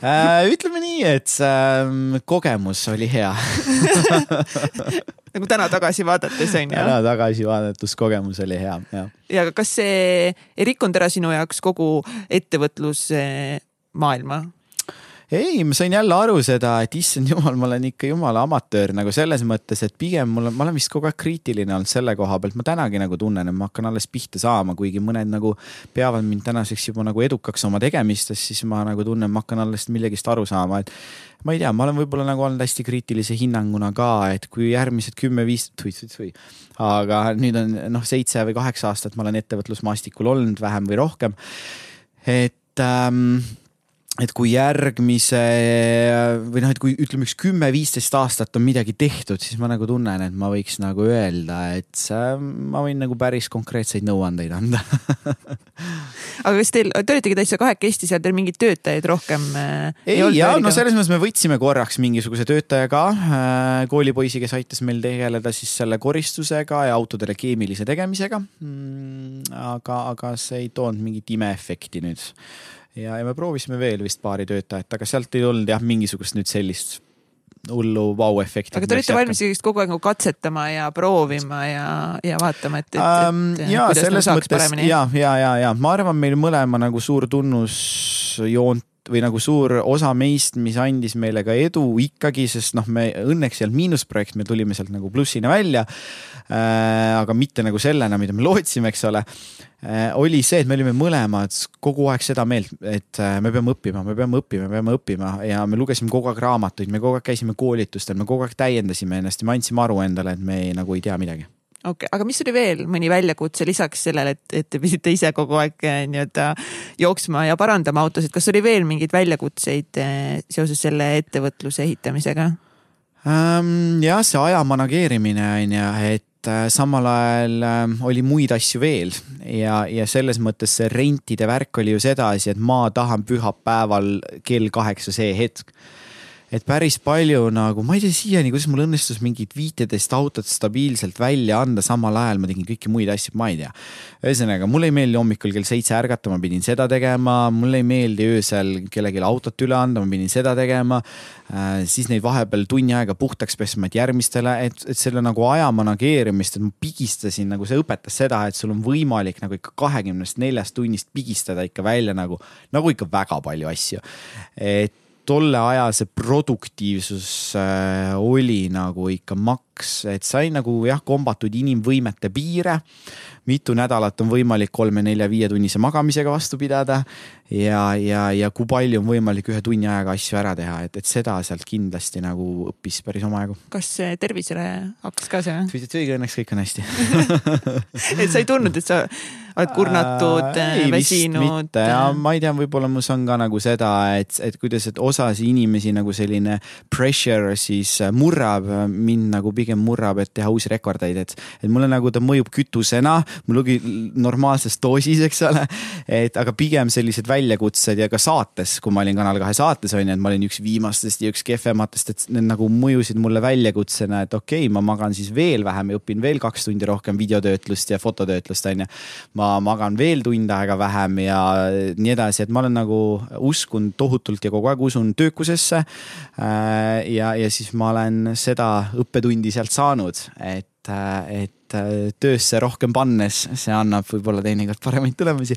äh, ütleme nii, et äh, kogemus oli hea nagu täna tagasi vaadates on ju. täna tagasi vaadates kogemus oli hea, jah. ja kas see ei rikkunud ära sinu jaoks kogu ettevõtlusmaailma? Ei, ma sain jälle aru seda, et issand jumal, ma olen ikka jumala amatöör nagu selles mõttes, et pigem mul on, ma olen vist kogu aeg kriitiline olnud selle koha pealt, ma tänagi nagu tunnen, et ma hakkan alles pihta saama, kuigi mõned nagu peavad mind tänaseks juba nagu edukaks oma tegemistes, siis ma nagu tunnen, ma hakkan alles millegist aru saama, et ma ei tea, ma olen võib-olla nagu olnud hästi kriitilise hinnanguna ka, et kui järgmised kümme-viis, tui-tui-tui, aga nüüd on noh, seitse või kaheksa aastat ma olen ettevõtlusmaastikul olnud vähem või rohkem. et ähm, et kui järgmise või noh, et kui ütleme, üks kümme-viisteist aastat on midagi tehtud, siis ma nagu tunnen, et ma võiks nagu öelda, et ma võin nagu päris konkreetseid nõuandeid anda aga kas teil, te olitegi täitsa kahekesti seal, teil mingeid töötajaid rohkem? Äh, ei, ei ja no selles mõttes me võtsime korraks mingisuguse töötaja ka, äh, koolipoisi, kes aitas meil tegeleda siis selle koristusega ja autodele keemilise tegemisega. Mm, aga, aga see ei toonud mingit imeefekti nüüd ja, ja me proovisime veel vist paari töötajat, aga sealt ei olnud jah, mingisugust nüüd sellist hullu vau-efekti. aga te olite valmis sellist kogu aeg nagu katsetama ja proovima ja, ja vaatama, et, et, et um, ja selles mõttes ja, ja, ja, ja ma arvan, meil mõlema nagu suur tunnusjoont või nagu suur osa meist, mis andis meile ka edu ikkagi, sest noh, me õnneks ei olnud miinusprojekt, me tulime sealt nagu plussina välja äh,. aga mitte nagu sellena, mida me lootsime, eks ole äh,. oli see, et me olime mõlemad kogu aeg seda meelt, et äh, me peame õppima, me peame õppima, me peame õppima ja me lugesime kogu aeg raamatuid, me kogu aeg käisime koolitustel, me kogu aeg täiendasime ennast ja me andsime aru endale, et me ei, nagu ei tea midagi okei okay., aga mis oli veel mõni väljakutse lisaks sellele, et, et te pidite ise kogu aeg eh, nii-öelda jooksma ja parandama autosid, kas oli veel mingeid väljakutseid eh, seoses selle ettevõtluse ehitamisega um,? jah, see aja manageerimine on ju, et eh, samal ajal oli muid asju veel ja, ja selles mõttes see rentide värk oli ju sedasi, et ma tahan pühapäeval kell kaheksa see hetk et päris palju nagu, ma ei tea siiani, kuidas mul õnnestus mingit viiteist autot stabiilselt välja anda, samal ajal ma tegin kõiki muid asju, ma ei tea. ühesõnaga, mulle ei meeldi hommikul kell seitse ärgata, ma pidin seda tegema, mulle ei meeldi öösel kellelegi autot üle anda, ma pidin seda tegema äh,. siis neid vahepeal tunni aega puhtaks pesma, et järgmistele, et, et selle nagu aja manageerimist, et ma pigistasin nagu see õpetas seda, et sul on võimalik nagu ikka kahekümnest neljast tunnist pigistada ikka välja nagu, nagu ikka väga palju asju. et tolle aja see produktiivsus äh, oli nagu ikka maks, et sai nagu jah, kombatud inimvõimete piire. mitu nädalat on võimalik kolme-nelja-viie tunnise magamisega vastu pidada ja, ja, ja kui palju on võimalik ühe tunni ajaga asju ära teha, et, et seda sealt kindlasti nagu õppis päris omajagu. kas tervisele hakkas ka see? õnneks kõik on hästi et sa ei tundnud, et sa oled kurnatud äh,, väsinud? ja ma ei tea, võib-olla mus on ka nagu seda, et, et kuidas, et osasi inimesi nagu selline pressure siis äh, murrab, mind nagu pigem murrab, et teha uusi rekordeid, et, et mulle nagu ta mõjub kütusena, mul ongi normaalses doosis, eks ole. et aga pigem sellised väljakutsed ja ka saates, kui ma olin Kanal kahe saates on ju, et ma olin üks viimastest ja üks kehvematest, et need nagu mõjusid mulle väljakutsena, et okei okay,, ma magan siis veel vähem ja õpin veel kaks tundi rohkem videotöötlust ja fototöötlust on ju. ma ma magan veel tund aega vähem ja nii edasi, et ma olen nagu uskunud tohutult ja kogu aeg usun töökusesse. Äh, ja, ja siis ma olen seda õppetundi sealt saanud, et, et töösse rohkem pannes, see annab võib-olla teinekord paremaid tulemusi.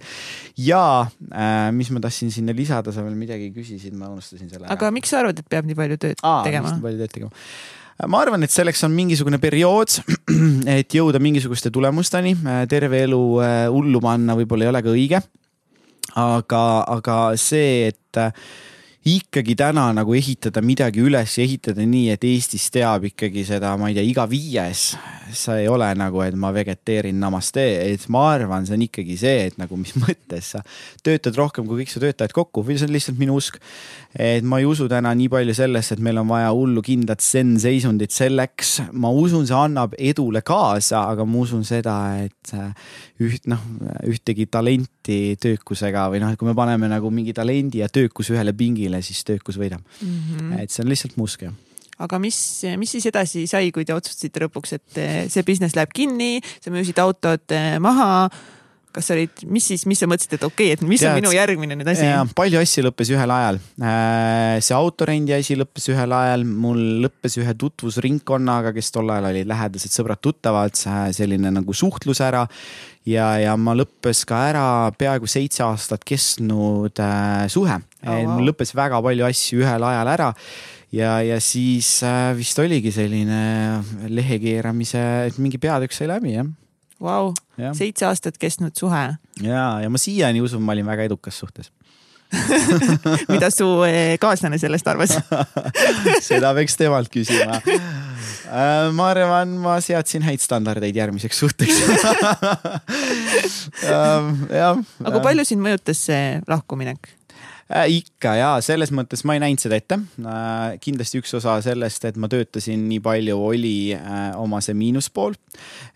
ja äh, mis ma tahtsin sinna lisada, sa veel midagi küsisid, ma unustasin selle. aga ära. miks sa arvad, et peab nii palju tööd Aa, tegema? nii palju tööd tegema ma arvan, et selleks on mingisugune periood, et jõuda mingisuguste tulemusteni, terve elu äh, hullu panna võib-olla ei ole ka õige. aga, aga see, et äh, ikkagi täna nagu ehitada midagi üles ja ehitada nii, et Eestis teab ikkagi seda, ma ei tea, iga viies. see ei ole nagu, et ma vegeteerin namaste, et ma arvan, see on ikkagi see, et nagu mis mõttes sa töötad rohkem kui kõik su töötajad kokku või see on lihtsalt minu usk. et ma ei usu täna nii palju sellesse, et meil on vaja hullu kindlat zen-seisundit selleks. ma usun, see annab edule kaasa, aga ma usun seda, et üht noh, ühtegi talenti töökusega või noh, et kui me paneme nagu mingi talendi ja töökuse ühele pingile teine siis töökus võidab mm. -hmm. et see on lihtsalt mu usk jah aga mis, mis siis edasi sai, kui te otsustasite lõpuks, et see business läheb kinni, sa müüsid autod eh, maha. kas sa olid, mis siis, mis sa mõtlesid, et okei okay,, et mis Tead, on minu järgmine nüüd asi? palju asju lõppes ühel ajal. Äh, see autorendi asi lõppes ühel ajal, mul lõppes ühe tutvusringkonnaga, kes tol ajal olid lähedased sõbrad-tuttavad, selline nagu suhtlus ära ja, ja ma lõppes ka ära peaaegu seitse aastat kestnud äh, suhe oh,. Wow. mul lõppes väga palju asju ühel ajal ära ja, ja siis äh, vist oligi selline lehe keeramise, et mingi peatükk sai läbi jah Vau, seitse aastat kestnud suhe. ja, ja ma siiani usun, ma olin väga edukas suhtes mida su eh, kaaslane sellest arvas seda peaks temalt küsima. Äh, ma arvan, ma seadsin häid standardeid järgmiseks suhteks jah. aga palju sind mõjutas see lahkuminek? Äh,? ikka ja selles mõttes ma ei näinud seda ette äh,. kindlasti üks osa sellest, et ma töötasin nii palju, oli äh, oma see miinuspool.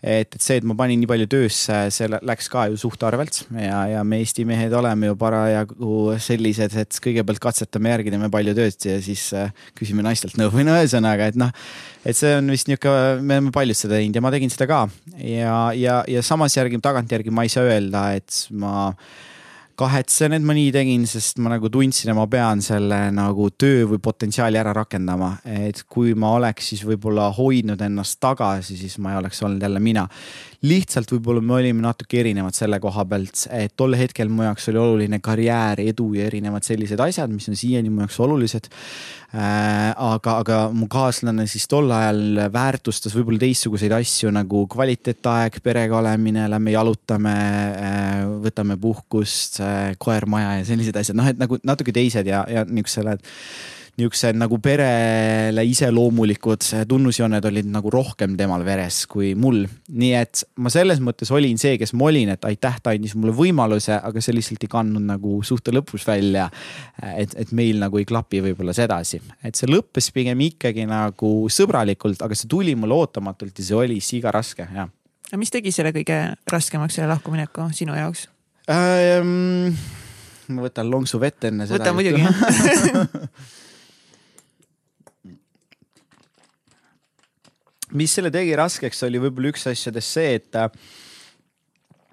et, et see, et ma panin nii palju töösse, see läks ka ju suht arvelt ja, ja me Eesti mehed oleme ju parajagu sellised, et kõigepealt katsetame järgi, teeme palju tööd ja siis äh, küsime naistelt nõu või no ühesõnaga, et noh et see on vist niisugune, me oleme paljud seda teinud ja ma tegin seda ka ja, ja, ja samas järgi tagantjärgi ma ei saa öelda, et ma kahetsen, et ma nii tegin, sest ma nagu tundsin, et ma pean selle nagu töö või potentsiaali ära rakendama. et kui ma oleks siis võib-olla hoidnud ennast tagasi, siis ma ei oleks olnud jälle mina. Lihtsalt võib-olla me olime natuke erinevad selle koha pealt, et tol hetkel mu jaoks oli oluline karjäär, edu ja erinevad sellised asjad, mis on siiani mu jaoks olulised. Äh, aga, aga mu kaaslane siis tol ajal väärtustas võib-olla teistsuguseid asju nagu kvaliteetaeg, perega olemine, lähme jalutame, äh, võtame puhkust, äh, koer, maja ja sellised asjad, noh, et nagu natuke teised ja, ja niisugusele niisugused nagu perele iseloomulikud tunnusjooned olid nagu rohkem temal veres kui mul. nii et ma selles mõttes olin see, kes ma olin, et aitäh, ta andis mulle võimaluse, aga see lihtsalt ei kandnud nagu suhte lõpus välja. et, et meil nagu ei klapi võib-olla sedasi, et see lõppes pigem ikkagi nagu sõbralikult, aga see tuli mulle ootamatult ja see oli siga raske, jah. aga mis tegi selle kõige raskemaks, selle lahkumineku sinu jaoks ähm,? ma võtan lonksu vett enne seda. võta muidugi mis selle tegi raskeks, oli võib-olla üks asjadest see, et äh,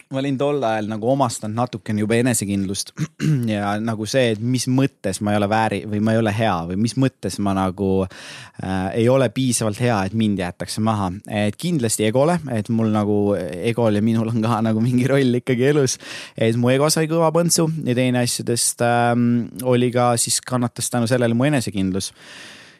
ma olin tol ajal nagu omastanud natukene juba enesekindlust ja nagu see, et mis mõttes ma ei ole vääri või ma ei ole hea või mis mõttes ma nagu äh, ei ole piisavalt hea, et mind jäetakse maha. et kindlasti egole, et mul nagu egol ja minul on ka nagu mingi roll ikkagi elus. et mu ego sai kõva põntsu ja teine asjadest ähm, oli ka siis kannatas tänu sellele mu enesekindlus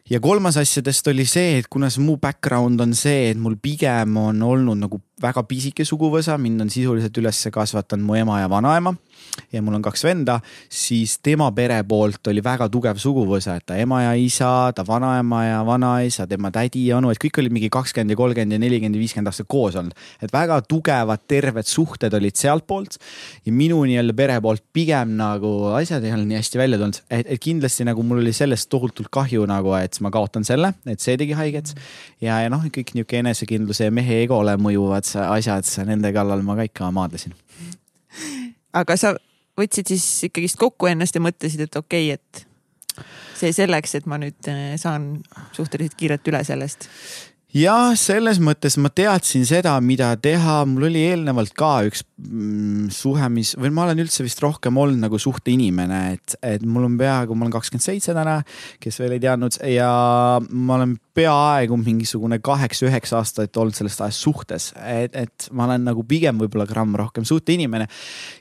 ja kolmas asjadest oli see, et kuna see mu background on see, et mul pigem on olnud nagu väga pisike suguvõsa, mind on sisuliselt üles kasvatanud mu ema ja vanaema ja mul on kaks venda, siis tema pere poolt oli väga tugev suguvõsa, et ta ema ja isa, ta vanaema ja vanaisa, tema tädi ja onu, et kõik olid mingi kakskümmend ja kolmkümmend ja nelikümmend ja viiskümmend aastat koos olnud. et väga tugevad, terved suhted olid sealtpoolt ja minu nii-öelda pere poolt pigem nagu asjad ei olnud nii hästi välja tulnud, et, kindlasti nagu mul oli sellest tohutult kahju nagu, et ma kaotan selle, et see tegi haiget. ja, ja noh, kõik niisugune enesekindluse ja mehe egole mõjuvad asjad, nende kallal ma ka ikka maadlesin aga sa võtsid siis ikkagist kokku ennast ja mõtlesid, et okei okay,, et see selleks, et ma nüüd eh, saan suhteliselt kiirelt üle sellest. Jah, selles mõttes ma teadsin seda, mida teha, mul oli eelnevalt ka üks mm, suhe, mis või ma olen üldse vist rohkem olnud nagu suhteinimene, et, et mul on peaaegu, ma olen kakskümmend seitse täna, kes veel ei teadnud ja ma olen peaaegu mingisugune kaheksa-üheksa aastat olnud sellest ajast suhtes, et, et ma olen nagu pigem võib-olla gramm rohkem suhteinimene.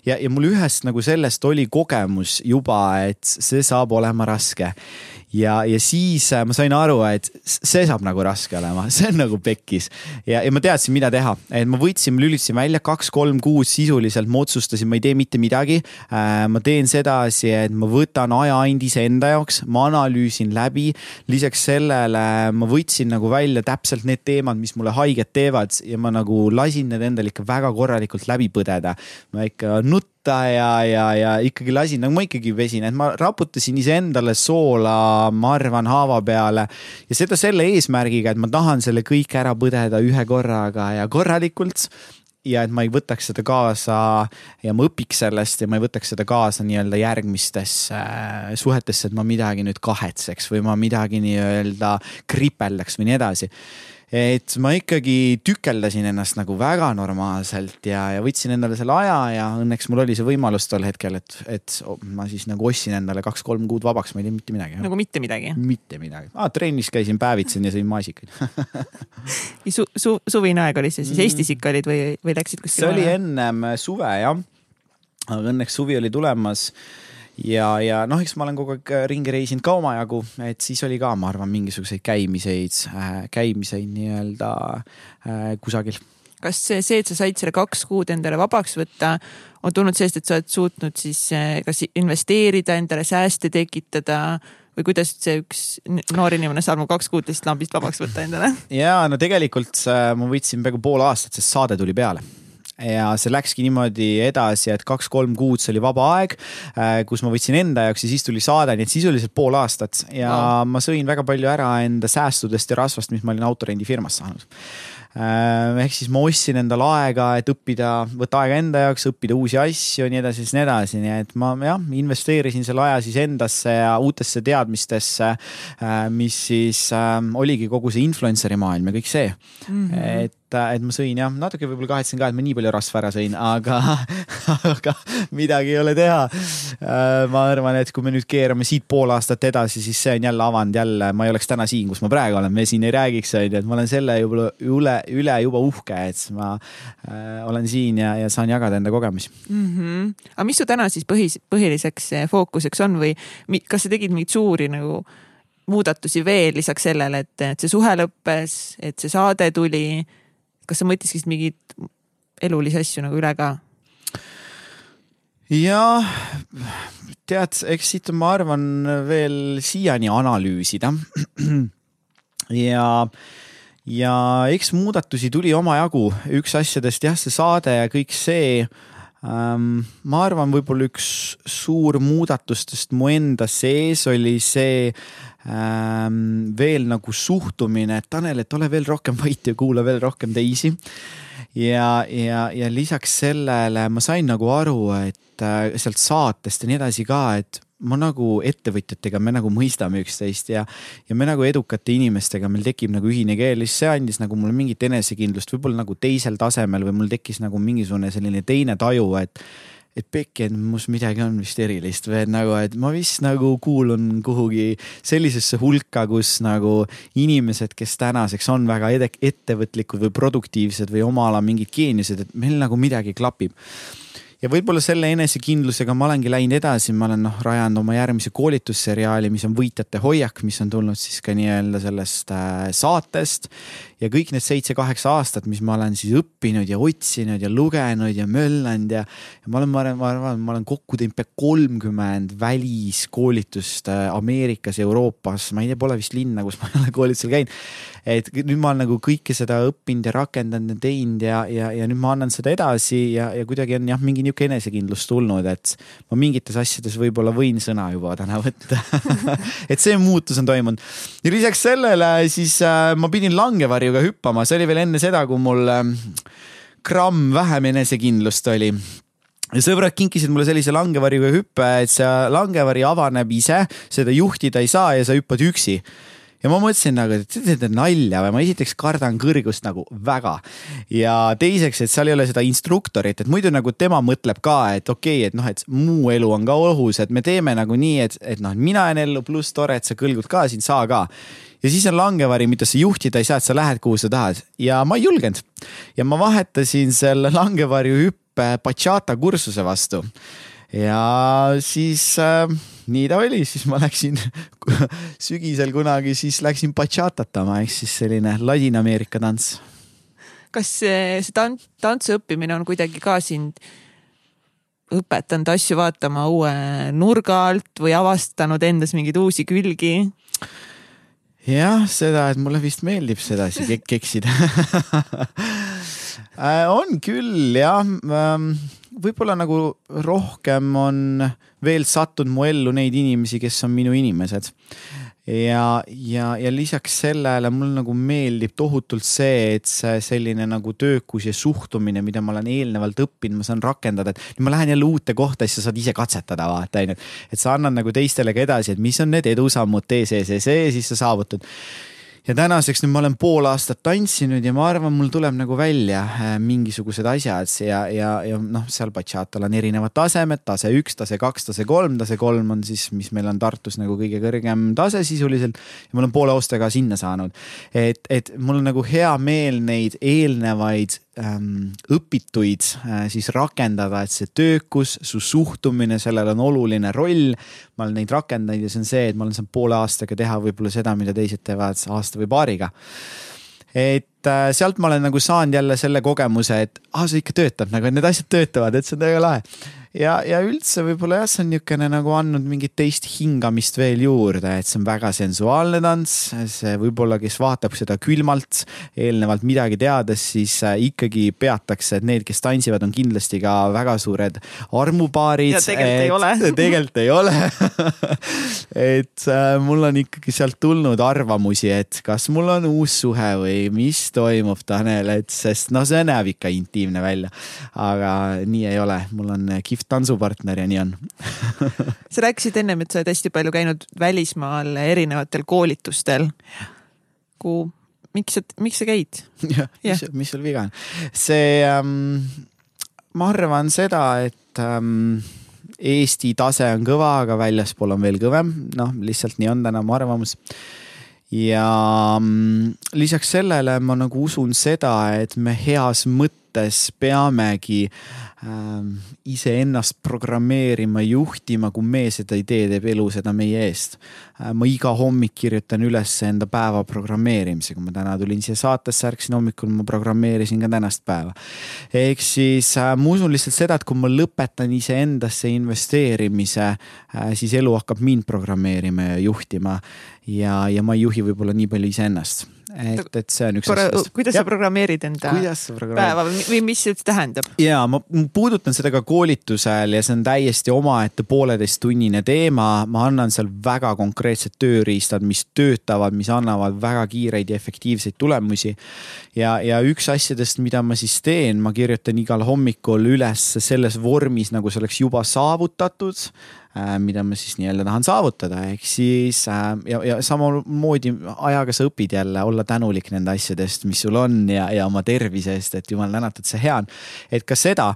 ja, ja mul ühest nagu sellest oli kogemus juba, et see saab olema raske ja, ja siis äh, ma sain aru, et see saab nagu raske olema, see on nagu pekkis. ja, ja ma teadsin, mida teha, et ma võtsin, lülitasin välja kaks-kolm kuud sisuliselt, ma otsustasin, ma ei tee mitte midagi. Äh, ma teen sedasi, et ma võtan aja ainult iseenda jaoks, ma analüüsin läbi. lisaks sellele ma võtsin nagu välja täpselt need teemad, mis mulle haiget teevad ja ma nagu lasin need endale ikka väga korralikult läbi põdeda. ma ikka võtta ja, ja, ja ikkagi lasin, nagu ma ikkagi pesin, et ma raputasin iseendale soola, ma arvan, haava peale. ja seda selle eesmärgiga, et ma tahan selle kõik ära põdeda ühe korraga ja korralikult ja et ma ei võtaks seda kaasa ja ma õpiks sellest ja ma ei võtaks seda kaasa nii-öelda järgmistesse äh, suhetesse, et ma midagi nüüd kahetseks või ma midagi nii-öelda kripeldaks või nii edasi et ma ikkagi tükeldasin ennast nagu väga normaalselt ja, ja võtsin endale selle aja ja õnneks mul oli see võimalus tol hetkel, et, et ma siis nagu ostsin endale kaks-kolm kuud vabaks, ma ei teinud mitte midagi. nagu mitte midagi? mitte midagi ah,, trennis käisin, päevitasin ja sõin maasikaid su, su, suvine aeg oli see siis, Eestis ikka olid või, või läksid kuskile? see oli ennem suve jah, aga õnneks suvi oli tulemas ja, ja noh, eks ma olen kogu aeg ringi reisinud ka omajagu, et siis oli ka, ma arvan, mingisuguseid käimiseid äh,, käimiseid nii-öelda äh, kusagil. kas see, see, et sa said selle kaks kuud endale vabaks võtta, on tulnud sellest, et sa oled suutnud siis äh, kas investeerida, endale sääste tekitada või kuidas see üks noor inimene saab mu kaks kuud lihtsalt lambist vabaks võtta endale? ja no tegelikult ma võtsin peaaegu pool aastat, sest saade tuli peale ja see läkski niimoodi edasi, et kaks-kolm kuud, see oli vaba aeg, äh, kus ma võtsin enda jaoks ja siis tuli saade, nii et sisuliselt pool aastat ja no. ma sõin väga palju ära enda säästudest ja rasvast, mis ma olin autorendifirmas saanud äh, ehk siis ma ostsin endale aega, et õppida, võtta aega enda jaoks, õppida uusi asju ja nii edasi ja nii edasi, nii et ma jah, investeerisin selle aja siis endasse ja uutesse teadmistesse, äh, mis siis äh, oligi kogu see influencer'i maailm ja kõik see mm. -hmm. et et, et ma sõin jah, natuke võib-olla kahetsen ka, et ma nii palju rasva ära sõin, aga, aga midagi ei ole teha. Äh, ma arvan, et kui me nüüd keerame siit pool aastat edasi, siis see on jälle avanud jälle, ma ei oleks täna siin, kus ma praegu olen, me siin ei räägiks, on ju, et ma olen selle juba üle, üle juba uhke, et ma äh, olen siin ja, ja saan jagada enda kogemusi mm. -hmm. aga mis su täna siis põhis, põhiliseks eh, fookuseks on või kas sa tegid mingeid suuri nagu muudatusi veel lisaks sellele, et, et see suhe lõppes, et see saade tuli kas sa mõtlesid mingeid elulisi asju nagu üle ka? jah, tead, eks siit ma arvan veel siiani analüüsida. ja, ja eks muudatusi tuli omajagu, üks asjadest jah, see saade ja kõik see ähm,. ma arvan, võib-olla üks suur muudatustest mu enda sees oli see ähm, veel nagu suhtumine, et Tanel, et ole veel rohkem vait ja kuula veel rohkem teisi. ja, ja, ja lisaks sellele ma sain nagu aru, et äh, sealt saatest ja nii edasi ka, et ma nagu ettevõtjatega, me nagu mõistame üksteist ja, ja me nagu edukate inimestega, meil tekib nagu ühine keel, siis see andis nagu mulle mingit enesekindlust, võib-olla nagu teisel tasemel või mul tekkis nagu mingisugune selline teine taju, et et pekki, et mus midagi on vist erilist või et nagu, et ma vist nagu kuulun kuhugi sellisesse hulka, kus nagu inimesed, kes tänaseks on väga ettevõtlikud või produktiivsed või oma ala mingid geeniused, et meil nagu midagi klapib ja võib-olla selle enesekindlusega ma olengi läinud edasi, ma olen noh rajanud oma järgmise koolitusseriaali, mis on Võitjate hoiak, mis on tulnud siis ka nii-öelda sellest äh, saatest. Ja kõik need seitse-kaheksa aastat, mis ma olen siis õppinud ja otsinud ja lugenud ja möllanud ja, ja ma olen, ma arvan, ma arvan, ma olen kokku teinud pea kolmkümmend väliskoolitust äh, Ameerikas, Euroopas, ma ei tea, pole vist linna, kus ma ei ole koolitusel käinud. et nüüd ma olen nagu kõike seda õppinud ja rakendanud ja teinud ja, ja, ja nüüd ma annan seda edasi ja, ja kuidagi on jah, mingi niisugune enesekindlus tulnud, et ma mingites asjades võib-olla võin sõna juba täna võtta. Et see muutus on toimunud. Ja lisaks sellele siis äh, ma pidin langevarju Kalevariga hüppama, see oli veel enne seda, kui mul ähm, gramm vähem enesekindlust oli. Ja sõbrad kinkisid mulle sellise langevarjuga hüppe, et see langevari avaneb ise, seda juhtida ei saa ja sa hüppad üksi ja ma mõtlesin nagu, et te teete nalja või ma esiteks kardan kõrgust nagu väga. ja teiseks, et seal ei ole seda instruktorit, et muidu nagu tema mõtleb ka, et okei okay,, et noh, et muu elu on ka ohus, et me teeme nagu nii, et, et noh, mina jään ellu, pluss tore, et sa kõlgud ka siin, sa ka ja siis on langevari, mida sa juhtida ei saa, et sa lähed, kuhu sa tahad ja ma ei julgenud. ja ma vahetasin selle langevarju hüppe bachata kursuse vastu. Ja siis äh, nii ta oli, siis ma läksin sügisel kunagi, siis läksin bachatatama ehk siis selline Ladina-Ameerika tants. kas see, see tant-, tantsu õppimine on kuidagi ka sind õpetanud asju vaatama uue nurga alt või avastanud endas mingeid uusi külgi? jah, seda, et mulle vist meeldib sedasi kek keksida äh, on küll jah, ähm, võib-olla nagu rohkem on veel sattunud mu ellu neid inimesi, kes on minu inimesed ja, ja, ja lisaks sellele mul nagu meeldib tohutult see, et see selline nagu töökus ja suhtumine, mida ma olen eelnevalt õppinud, ma saan rakendada, et nüüd ma lähen jälle uute kohta, siis sa saad ise katsetada, vaata onju. et sa annad nagu teistele ka edasi, et mis on need edusammud, tee see, see, see, siis sa saavutad ja tänaseks nüüd ma olen pool aastat tantsinud ja ma arvan, mul tuleb nagu välja äh, mingisugused asjad ja, ja, ja noh, seal bachatal on erinevad tasemed, tase üks, tase kaks, tase kolm, tase kolm on siis, mis meil on Tartus nagu kõige kõrgem tase sisuliselt. ja ma olen poole aastaga sinna saanud. et, et mul on nagu hea meel neid eelnevaid ähm, õpituid äh, siis rakendada, et see töökus, su suhtumine, sellel on oluline roll. ma olen neid rakendanud ja see on see, et ma olen saanud poole aastaga teha võib-olla seda, mida teised teevad aasta või paariga et äh, sealt ma olen nagu saanud jälle selle kogemuse, et ah, see ikka töötab nagu, need asjad töötavad, et see on väga lahe ja, ja üldse võib-olla jah, see on niisugune nagu andnud mingit teist hingamist veel juurde, et see on väga sensuaalne tants. see võib-olla, kes vaatab seda külmalt, eelnevalt midagi teades, siis äh, ikkagi peatakse, et need, kes tantsivad, on kindlasti ka väga suured armupaarid. ja tegelikult ei ole. tegelikult ei ole et äh, mul on ikkagi sealt tulnud arvamusi, et kas mul on uus suhe või mis toimub, Tanel, et sest noh, see näeb ikka intiimne välja. aga nii ei ole, mul on kihvt tantsupartner ja nii on sa rääkisid ennem, et sa oled hästi palju käinud välismaal erinevatel koolitustel. kuhu, miks sa, miks sa käid? jah, mis, mis sul viga on? see ähm,, ma arvan seda, et ähm, Eesti tase on kõva, aga väljaspool on veel kõvem, noh, lihtsalt nii on täna mu arvamus ja mm, lisaks sellele ma nagu usun seda, et me heas mõttes peamegi Ähm, iseennast programmeerima, juhtima, kui me seda ei tee, teeb elu seda meie eest. Äh, ma iga hommik kirjutan üles enda päeva programmeerimise, kui ma täna tulin siia saatesse, ärkasin hommikul, ma programmeerisin ka tänast päeva. ehk siis äh, ma usun lihtsalt seda, et kui ma lõpetan iseendasse investeerimise, äh, siis elu hakkab mind programmeerima ja juhtima ja, ja ma ei juhi võib-olla nii palju iseennast et, et see on üks Korra, asjast. kuidas ja. sa programmeerid enda päeva või mis see üldse tähendab? ja ma puudutan seda ka koolitusel ja see on täiesti omaette pooleteisttunnine teema. ma annan seal väga konkreetsed tööriistad, mis töötavad, mis annavad väga kiireid ja efektiivseid tulemusi. ja, ja üks asjadest, mida ma siis teen, ma kirjutan igal hommikul üles selles vormis, nagu see oleks juba saavutatud mida ma siis nii-öelda tahan saavutada, ehk siis äh, ja, ja samamoodi ajaga sa õpid jälle olla tänulik nende asjade eest, mis sul on ja, ja oma tervise eest, et jumal tänatud, see hea on. et ka seda,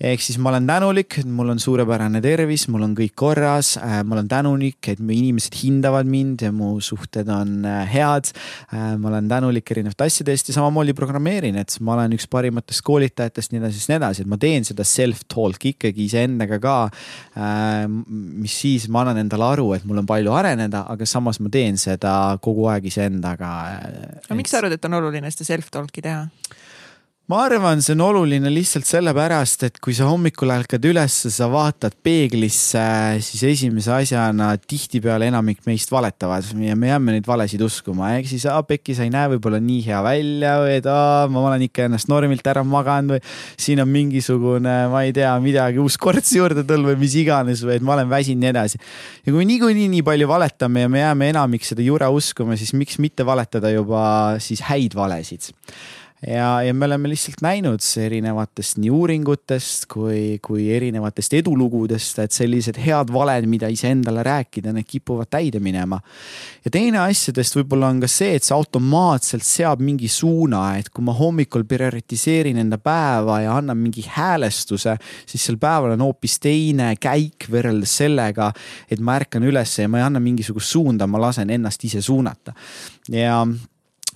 ehk siis ma olen tänulik, et mul on suurepärane tervis, mul on kõik korras, äh, ma olen tänulik, et mu inimesed hindavad mind ja mu suhted on head. ma olen tänulik erinevate asjade eest ja samamoodi programmeerin, et ma olen üks parimatest koolitajatest, nii edasi, nii edasi, et ma teen seda self-talk ikkagi iseendaga ka mis siis ma annan endale aru, et mul on palju areneda, aga samas ma teen seda kogu aeg iseendaga. aga miks sa arvad, et on oluline seda self-talk'i teha? Ma arvan, see on oluline lihtsalt sellepärast, et kui sa hommikul ärkad üles, sa vaatad peeglisse, siis esimese asjana tihtipeale enamik meist valetavad ja me jääme neid valesid uskuma, ehk siis aa, Pekki, sa ei näe võib-olla nii hea välja või et aa, ma olen ikka ennast normilt ära maganud või siin on mingisugune, ma ei tea, midagi, uus korts juurde tulnud või mis iganes või et ma olen väsinud ja nii edasi. ja kui niikuinii nii palju valetame ja me jääme enamik seda jura uskuma, siis miks mitte valetada juba siis häid valesid ja, ja me oleme lihtsalt näinud erinevatest nii uuringutest kui, kui erinevatest edulugudest, et sellised head valed, mida iseendale rääkida, need kipuvad täide minema. ja teine asjadest võib-olla on ka see, et see automaatselt seab mingi suuna, et kui ma hommikul prioritiseerin enda päeva ja annan mingi häälestuse, siis sel päeval on hoopis teine käik võrreldes sellega, et ma ärkan üles ja ma ei anna mingisugust suunda, ma lasen ennast ise suunata. ja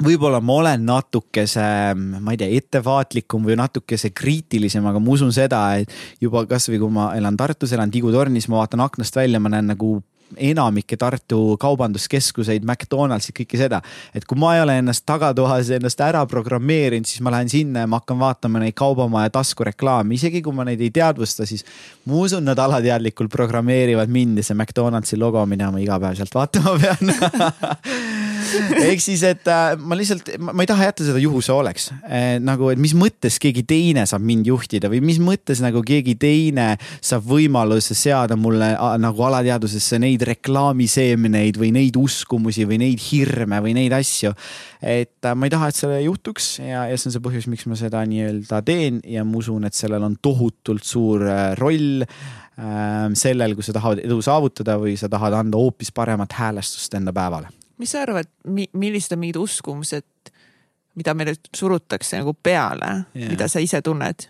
võib-olla ma olen natukese, ma ei tea, ettevaatlikum või natukese kriitilisem, aga ma usun seda, et juba kasvõi kui ma elan Tartus, elan Tigu tornis, ma vaatan aknast välja, ma näen nagu enamikke Tartu kaubanduskeskuseid, McDonaldsit, kõike seda. et kui ma ei ole ennast tagatoas ennast ära programmeerinud, siis ma lähen sinna ja ma hakkan vaatama neid kaubamaja taskureklaame, isegi kui ma neid ei teadvusta, siis ma usun, nad alateadlikult programmeerivad mind ja see McDonaldsi logo, mida ma igapäevaselt vaatama pean ehk siis, et äh, ma lihtsalt, ma ei taha jätta seda juhuse oleks eh,. nagu, et mis mõttes keegi teine saab mind juhtida või mis mõttes nagu keegi teine saab võimaluse seada mulle nagu alateadvusesse neid reklaamiseemneid või neid uskumusi või neid hirme või neid asju. et äh, ma ei taha, et see juhtuks ja, ja see on see põhjus, miks ma seda nii-öelda teen ja ma usun, et sellel on tohutult suur roll sellel, kui sa tahad edu saavutada või sa tahad anda hoopis paremat häälestust enda päevale mis sa arvad, millised on mingid uskumused, mida meile surutakse nagu peale yeah., mida sa ise tunned,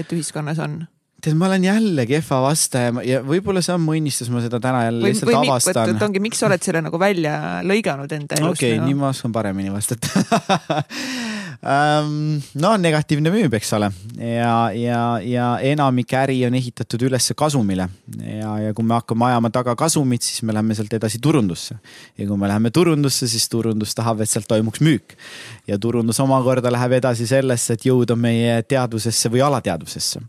et ühiskonnas on? tead, ma olen jälle kehva vastaja ja võib-olla see on mu õnnistus, ma seda täna jälle või, lihtsalt või avastan. ongi, miks sa oled selle nagu välja lõiganud enda elust? okei okay, nagu?, nii ma oskan paremini vastata um,. no negatiivne müüb, eks ole, ja, ja, ja enamik äri on ehitatud üles kasumile ja, ja kui me hakkame ajama taga kasumit, siis me läheme sealt edasi turundusse. ja kui me läheme turundusse, siis turundus tahab, et sealt toimuks müük. ja turundus omakorda läheb edasi sellesse, et jõuda meie teadvusesse või alateadvusesse.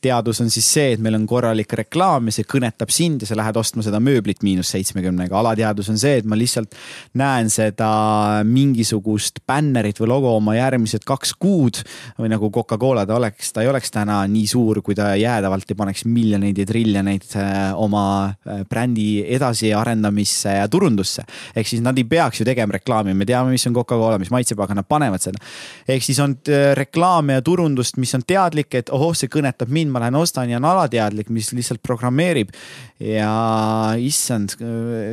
teadvus on siis see, et meil on korralik reklaam ja see kõnetab sind ja sa lähed ostma seda mööblit miinus seitsmekümnega. alateadvus on see, et ma lihtsalt näen seda mingisugust bännerit või logo oma järgmised kaks kuud või nagu Coca-Cola ta oleks, ta ei oleks täna nii suur, kui ta jäädavalt ei paneks miljoneid ja triljoneid äh, oma äh, brändi edasiarendamisse ja turundusse. ehk siis nad ei peaks ju tegema reklaami, me teame, mis on Coca-Cola, mis maitseb, aga nad panevad seda. ehk siis on äh, reklaame ja turundust, mis on teadlik, et ohoh, see kõnetab mind, ma lähen ostan ja on alateadlik, mis lihtsalt programmeerib. ja issand,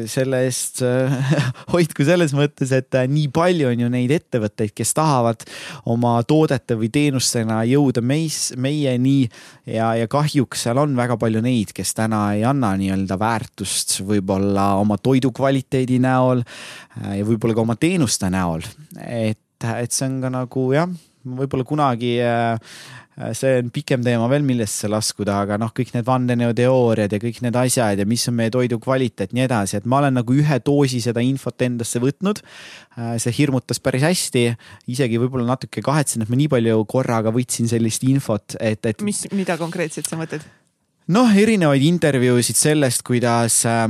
selle eest hoidku selles mõttes, et nii palju on ju neid ettevõtteid, kes tahavad oma toodete või teenustena jõuda meis, meieni. ja, ja kahjuks seal on väga palju neid, kes täna ei anna nii-öelda väärtust võib-olla oma toidu kvaliteedi näol ja võib-olla ka oma teenuste näol. et, et see on ka nagu jah, võib-olla kunagi äh, Äh, see on pikem teema veel, millesse laskuda, aga noh, kõik need vandenõuteooriad ja kõik need asjad ja mis on meie toidu kvaliteet, nii edasi, et ma olen nagu ühe doosi seda infot endasse võtnud. Äh, see hirmutas päris hästi, isegi võib-olla natuke kahetsen, et ma nii palju korraga võtsin sellist infot, et, et. mis, mida konkreetselt sa mõtled? noh, erinevaid intervjuusid sellest, kuidas äh,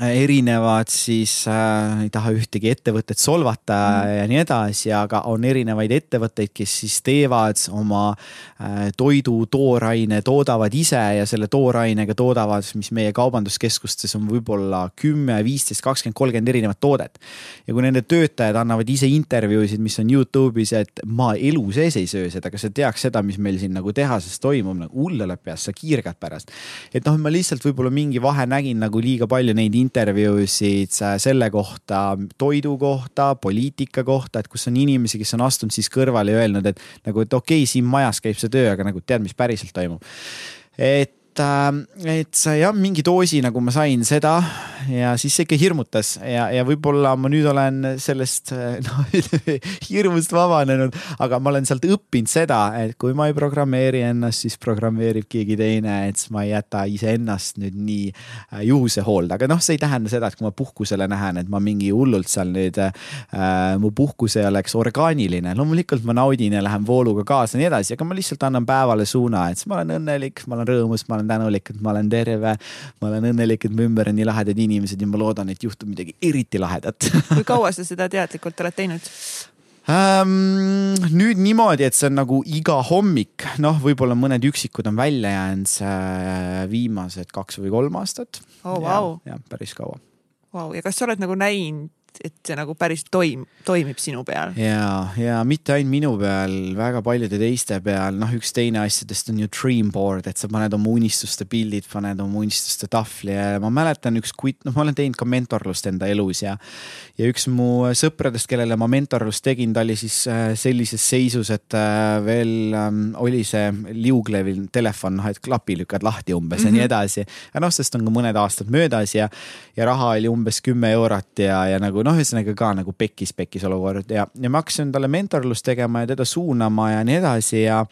erinevad siis äh,, ei taha ühtegi ettevõtet solvata mm. ja nii edasi, aga on erinevaid ettevõtteid, kes siis teevad oma äh, toidu tooraine, toodavad ise ja selle toorainega toodavad, mis meie kaubanduskeskustes on võib-olla kümme, viisteist, kakskümmend, kolmkümmend erinevat toodet. ja kui nende töötajad annavad ise intervjuusid, mis on Youtube'is, et ma elu sees ei söö seda, kas sa teaks seda, mis meil siin nagu tehases toimub, nagu hull läheb peas, sa kiirgad pärast. et noh, ma lihtsalt võib-olla mingi vahe nägin nagu liiga palju neid intervjuusid selle kohta, toidu kohta, poliitika kohta, et kus on inimesi, kes on astunud siis kõrvale ja öelnud, et nagu, et okei okay,, siin majas käib see töö, aga nagu tead, mis päriselt toimub. et et, et jah, mingi doosi nagu ma sain seda ja siis see ikka hirmutas ja, ja võib-olla ma nüüd olen sellest noh, hirmust vabanenud, aga ma olen sealt õppinud seda, et kui ma ei programmeeri ennast, siis programmeerib keegi teine, et siis ma ei jäta iseennast nüüd nii äh, juhuse hoolde, aga noh, see ei tähenda seda, et kui ma puhkusele lähen, et ma mingi hullult seal nüüd äh,, mu puhkus ei oleks orgaaniline, loomulikult ma naudin ja lähen vooluga kaasa ja nii edasi, aga ma lihtsalt annan päevale suuna, et siis ma olen õnnelik, ma olen rõõmus, ma olen tänulik, et ma olen terve. ma olen õnnelik, et mu ümber on nii lahedad inimesed ja ma loodan, et juhtub midagi eriti lahedat kui kaua sa seda teadlikult oled teinud? Um, nüüd niimoodi, et see on nagu iga hommik, noh, võib-olla mõned üksikud on välja jäänud äh, viimased kaks või kolm aastat oh,. Wow. jah, päris kaua wow.. ja kas sa oled nagu näinud et see nagu päris toim-, toimib sinu peal. ja, ja mitte ainult minu peal, väga paljude teiste peal, noh, üks teine asjadest on ju dream board, et sa paned oma unistuste pildid, paned oma unistuste tahvli ja ma mäletan üks kuid, noh, ma olen teinud ka mentorlust enda elus ja. ja üks mu sõpradest, kellele ma mentorlust tegin, ta oli siis äh, sellises seisus, et äh, veel ähm, oli see liuglevil telefon, noh, et klapi lükkad lahti umbes mm -hmm. ja nii mhm. edasi. ja noh, sest on ka mõned aastad möödas ja, ja raha oli umbes kümme eurot ja, ja nagu noh, ühesõnaga ka nagu pekkis-pekkis olukord ja, ja ma hakkasin talle mentorlust tegema ja teda suunama ja nii edasi ja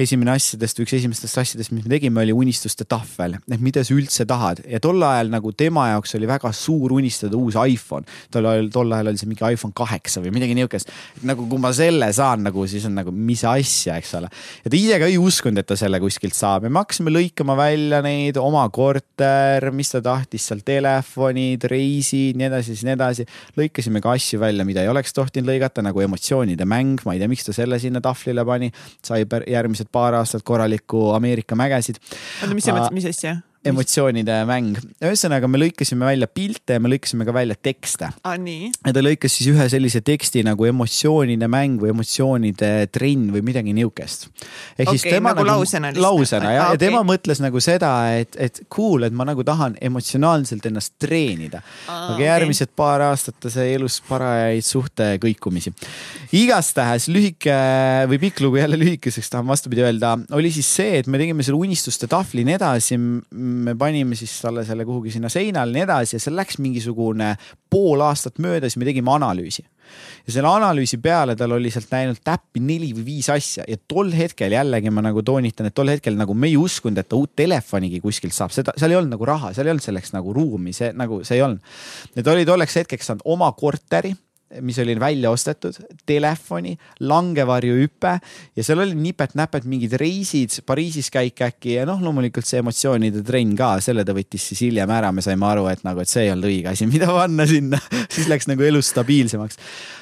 esimene asjadest üks esimestest asjadest, mis me tegime, oli unistuste tahvel, et mida sa üldse tahad ja tol ajal nagu tema jaoks oli väga suur unistada uus iPhone. tol ajal, tol ajal oli see mingi iPhone kaheksa või midagi niukest. nagu kui ma selle saan nagu, siis on nagu mis asja, eks ole. ja ta ise ka ei uskunud, et ta selle kuskilt saab ja me hakkasime lõikama välja neid oma korter, mis ta tahtis seal, telefonid, reisid, nii edasi, nii edasi. lõikasime ka asju välja, mida ei oleks tohtinud lõigata nagu emotsioonide mäng, ma ei tea, miks ta selle sinna tahvlile pani. sai järgmised paar aastat korralikku Ameerika mägesid. oota, mis sa mõtlesid, mis asja? Emotsioonide mäng. ühesõnaga, me lõikasime välja pilte ja me lõikasime ka välja tekste. ja ta lõikas siis ühe sellise teksti nagu emotsioonide mäng või emotsioonide trenn või midagi niisugust. ehk okay, siis tema nagu, nagu lausena. lausena jah, ja okay. tema mõtles nagu seda, et, et cool, et ma nagu tahan emotsionaalselt ennast treenida. aga järgmised okay. paar aastat ta sai elus parajaid suhte kõikumisi. igastahes lühike või pikk lugu jälle lühikeseks tahan vastupidi öelda, oli siis see, et me tegime selle unistuste tahvli nii edasi me panime siis talle selle kuhugi sinna seinale ja nii edasi ja seal läks mingisugune pool aastat mööda, siis me tegime analüüsi. ja selle analüüsi peale tal oli sealt läinud täppi neli või viis asja ja tol hetkel jällegi ma nagu toonitan, et tol hetkel nagu me ei uskunud, et ta uut telefonigi kuskilt saab, seda, seal ei olnud nagu raha, seal ei olnud selleks nagu ruumi, see nagu see ei olnud. ja ta oli tolleks hetkeks saanud oma korteri mis oli välja ostetud, telefoni, langevarjuhüpe ja seal oli nipet-näpet mingid reisid, Pariisis käik äkki ja noh, loomulikult see emotsioonide trenn ka, selle ta võttis siis hiljem ära, me saime aru, et nagu, et see ei olnud õige asi, mida panna sinna siis läks nagu elus stabiilsemaks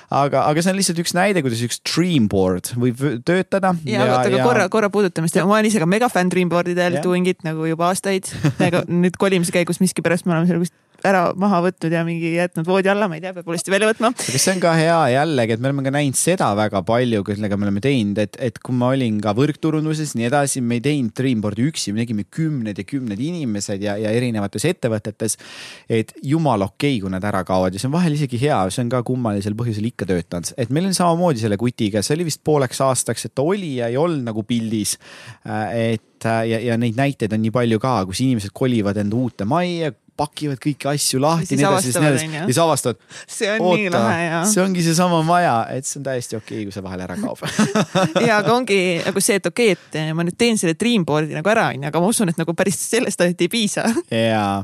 aga, aga see on lihtsalt üks näide, kuidas üks Dreamboard võib töötada. ja, ja, aga ja... korra, korra puudutamist, ma olen ise ka megafänn Dreamboard idel, doing'it nagu juba aastaid. aga nüüd kolimise käigus miskipärast me oleme seal kuskil ära maha võtnud ja mingi jätnud voodi alla, ma ei tea, peab uuesti välja võtma. aga see on ka hea jällegi, et me oleme ka näinud seda väga palju, kellega me oleme teinud, et, et kui ma olin ka võrkturunduses nii edasi, me ei teinud Dreamboardi üksi, me tegime kümned ja kümned inimesed ja, ja erinevates ettevõtetes. et jumala okei okay,, kui nad ära kaovad ja see on vahel isegi hea, see on ka kummalisel põhjusel ikka töötanud, et meil on samamoodi selle kutiga, see oli vist pooleks aastaks, et ta oli ja ei olnud nagu pildis. Äh, et ja, ja neid näiteid on nii palju ka, kus inimesed kolivad enda uute majja pakivad kõiki asju lahti. ja siis avastavad. see on Oota, nii lahe ja. see ongi seesama maja, et see on täiesti okei okay,, kui see vahel ära kaob ja aga ongi nagu see, et okei okay,, et ma nüüd teen selle Dreamboardi nagu ära, onju, aga ma usun, et nagu päris sellest ainult ei piisa. jaa,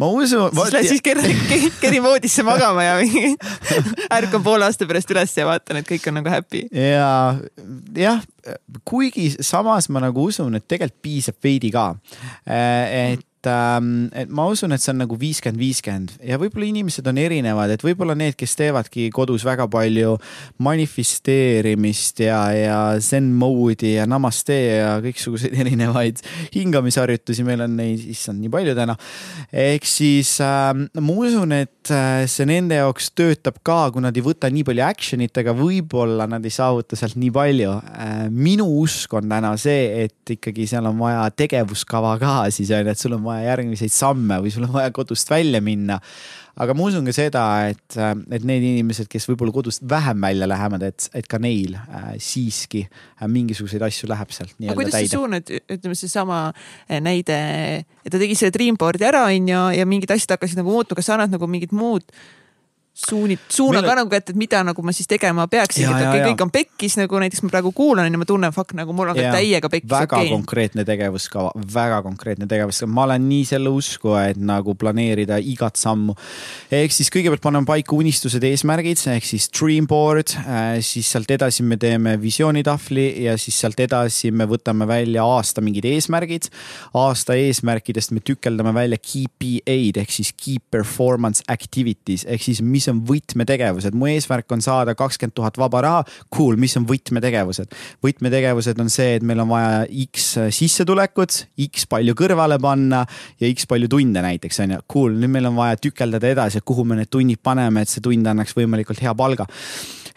ma usun. siis lähed siis kerin, kerin voodisse magama ja mingi ärkan poole aasta pärast üles ja vaatan, et kõik on nagu happy. ja, jah, kuigi samas ma nagu usun, et tegelikult piisab veidi ka. et ähm, et ma usun, et see on nagu viiskümmend, viiskümmend ja võib-olla inimesed on erinevad, et võib-olla need, kes teevadki kodus väga palju manifesteerimist ja, ja zen mode'i ja namaste ja kõiksuguseid erinevaid hingamisharjutusi, meil on neid, issand, nii palju täna. ehk siis äh, ma usun, et äh, see nende jaoks töötab ka, kui nad ei võta nii palju action'it, aga võib-olla nad ei saavuta sealt nii palju äh,. minu usk on täna see, et ikkagi seal on vaja tegevuskava ka siis on ju, et sul on vaja järgmiseid samme või sul on vaja kodust välja minna. aga ma usun ka seda, et, et need inimesed, kes võib-olla kodust vähem välja lähevad, et, et ka neil äh, siiski äh, mingisuguseid asju läheb sealt nii-öelda täide. kuidas sa suunad, ütleme seesama äh, näide, et ta tegi selle Dreamboardi ära, onju, ja mingid asjad hakkasid nagu muutuma, kas sa annad nagu mingid muud suunid, suuna ka nagu ette, et mida nagu ma siis tegema peaksin, et kõik on pekkis nagu näiteks ma praegu kuulan ja ma tunnen, fuck nagu mul on ka täiega pekkis. väga okay. konkreetne tegevuskava, väga konkreetne tegevuskava, ma olen nii selle usku, et nagu planeerida igat sammu. ehk siis kõigepealt paneme paika unistused, eesmärgid ehk siis dream board, äh, siis sealt edasi me teeme visioonitahvli ja siis sealt edasi me võtame välja aasta mingid eesmärgid. aasta eesmärkidest me tükeldame välja KPA-d ehk siis key performance activities ehk siis mis on võtmetegevused, mu eesmärk on saada kakskümmend tuhat vaba raha. Cool, mis on võtmetegevused? võtmetegevused on see, et meil on vaja X sissetulekut, X palju kõrvale panna ja X palju tunde näiteks on ju. Cool, nüüd meil on vaja tükeldada edasi, kuhu me need tunnid paneme, et see tund annaks võimalikult hea palga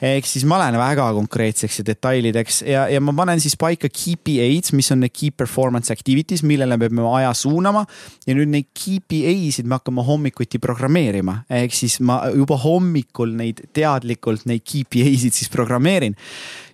ehk siis ma lähen väga konkreetseks ja detailideks ja, ja ma panen siis paika KPA-d, mis on need key performance activities, millele me peame aja suunama. ja nüüd neid KPA-sid me hakkame hommikuti programmeerima, ehk siis ma juba hommikul neid teadlikult neid KPA-sid siis programmeerin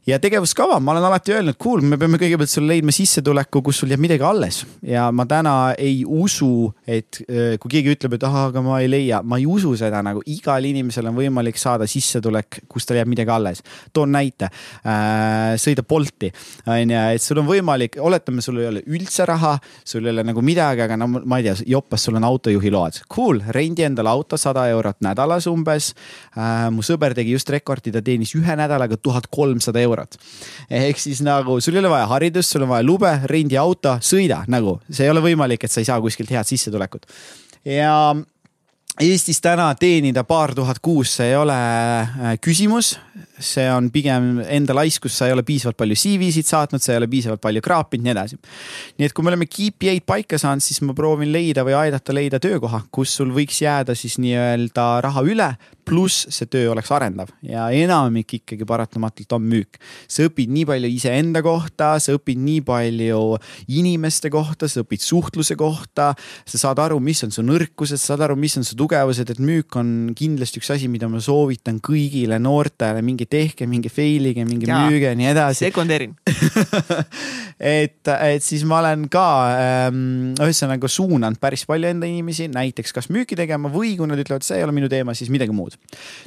ja tegevuskava, ma olen alati öelnud, cool, me peame kõigepealt sulle leidma sissetuleku, kus sul jääb midagi alles. ja ma täna ei usu, et äh, kui keegi ütleb, et ahah, aga ma ei leia, ma ei usu seda nagu igal inimesel on võimalik saada sissetulek, kus tal jääb midagi alles. toon näite, äh, sõida Bolti, on ju, et sul on võimalik, oletame, sul ei ole üldse raha, sul ei ole nagu midagi, aga no ma ei tea, jopas, sul on autojuhiload. Cool, rendi endale auto sada eurot nädalas umbes. Äh, mu sõber tegi just rekordi, ta teenis ühe nädalaga tuhat kolmsada eurot eurot. ehk siis nagu sul ei ole vaja haridust, sul on vaja lube, rendi auto, sõida nagu, see ei ole võimalik, et sa ei saa kuskilt head sissetulekut. ja Eestis täna teenida paar tuhat kuus, see ei ole äh, küsimus. See on pigem enda laiskus, sa ei ole piisavalt palju CV-sid saatnud, sa ei ole piisavalt palju kraapinud, nii edasi. nii et kui me oleme KPI-d paika saanud, siis ma proovin leida või aidata leida töökoha, kus sul võiks jääda siis nii-öelda raha üle pluss see töö oleks arendav ja enamik ikkagi paratamatult on müük. sa õpid nii palju iseenda kohta, sa õpid nii palju inimeste kohta, sa õpid suhtluse kohta, sa saad aru, mis on su nõrkused, sa saad aru, mis on su tugevused, et müük on kindlasti üks asi, mida ma soovitan kõigile noortele, minge tehke, minge fail'ige, minge ja, müüge ja nii edasi. sekundeerin et, et siis ma olen ka ähm, ühesõnaga suunanud päris palju enda inimesi näiteks kas müüki tegema või kui nad ütlevad, see ei ole minu teema, siis midagi muud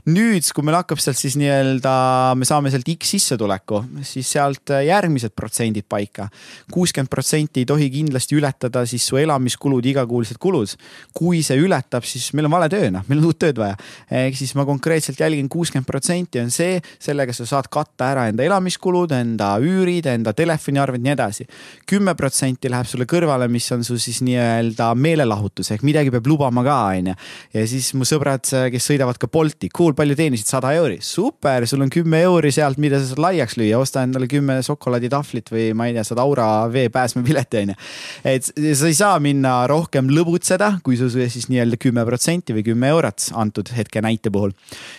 nüüd, kui meil hakkab sealt siis nii-öelda, me saame sealt X sissetuleku, siis sealt järgmised protsendid paika. kuuskümmend protsenti ei tohi kindlasti ületada siis su elamiskulud, igakuulised kulud. kui see ületab, siis meil on vale töö, noh, meil on uut tööd vaja. ehk siis ma konkreetselt jälgin kuuskümmend protsenti on see, sellega sa saad katta ära enda elamiskulud, enda üürid, enda telefoniarved, nii edasi. kümme protsenti läheb sulle kõrvale, mis on su siis nii-öelda meelelahutus ehk midagi peab lubama ka, onju. ja siis mu sõbrad, kes sõidavad ka Bolti, cool, palju teenisid, sada euri, super, sul on kümme euri sealt, mida sa saad laiaks lüüa, osta endale kümme šokolaaditahvlit või ma ei tea, saad Aura vee pääsmepileti onju. et sa ei saa minna rohkem lõbutseda, kui su siis nii-öelda kümme protsenti või kümme eurot antud hetke näite puhul.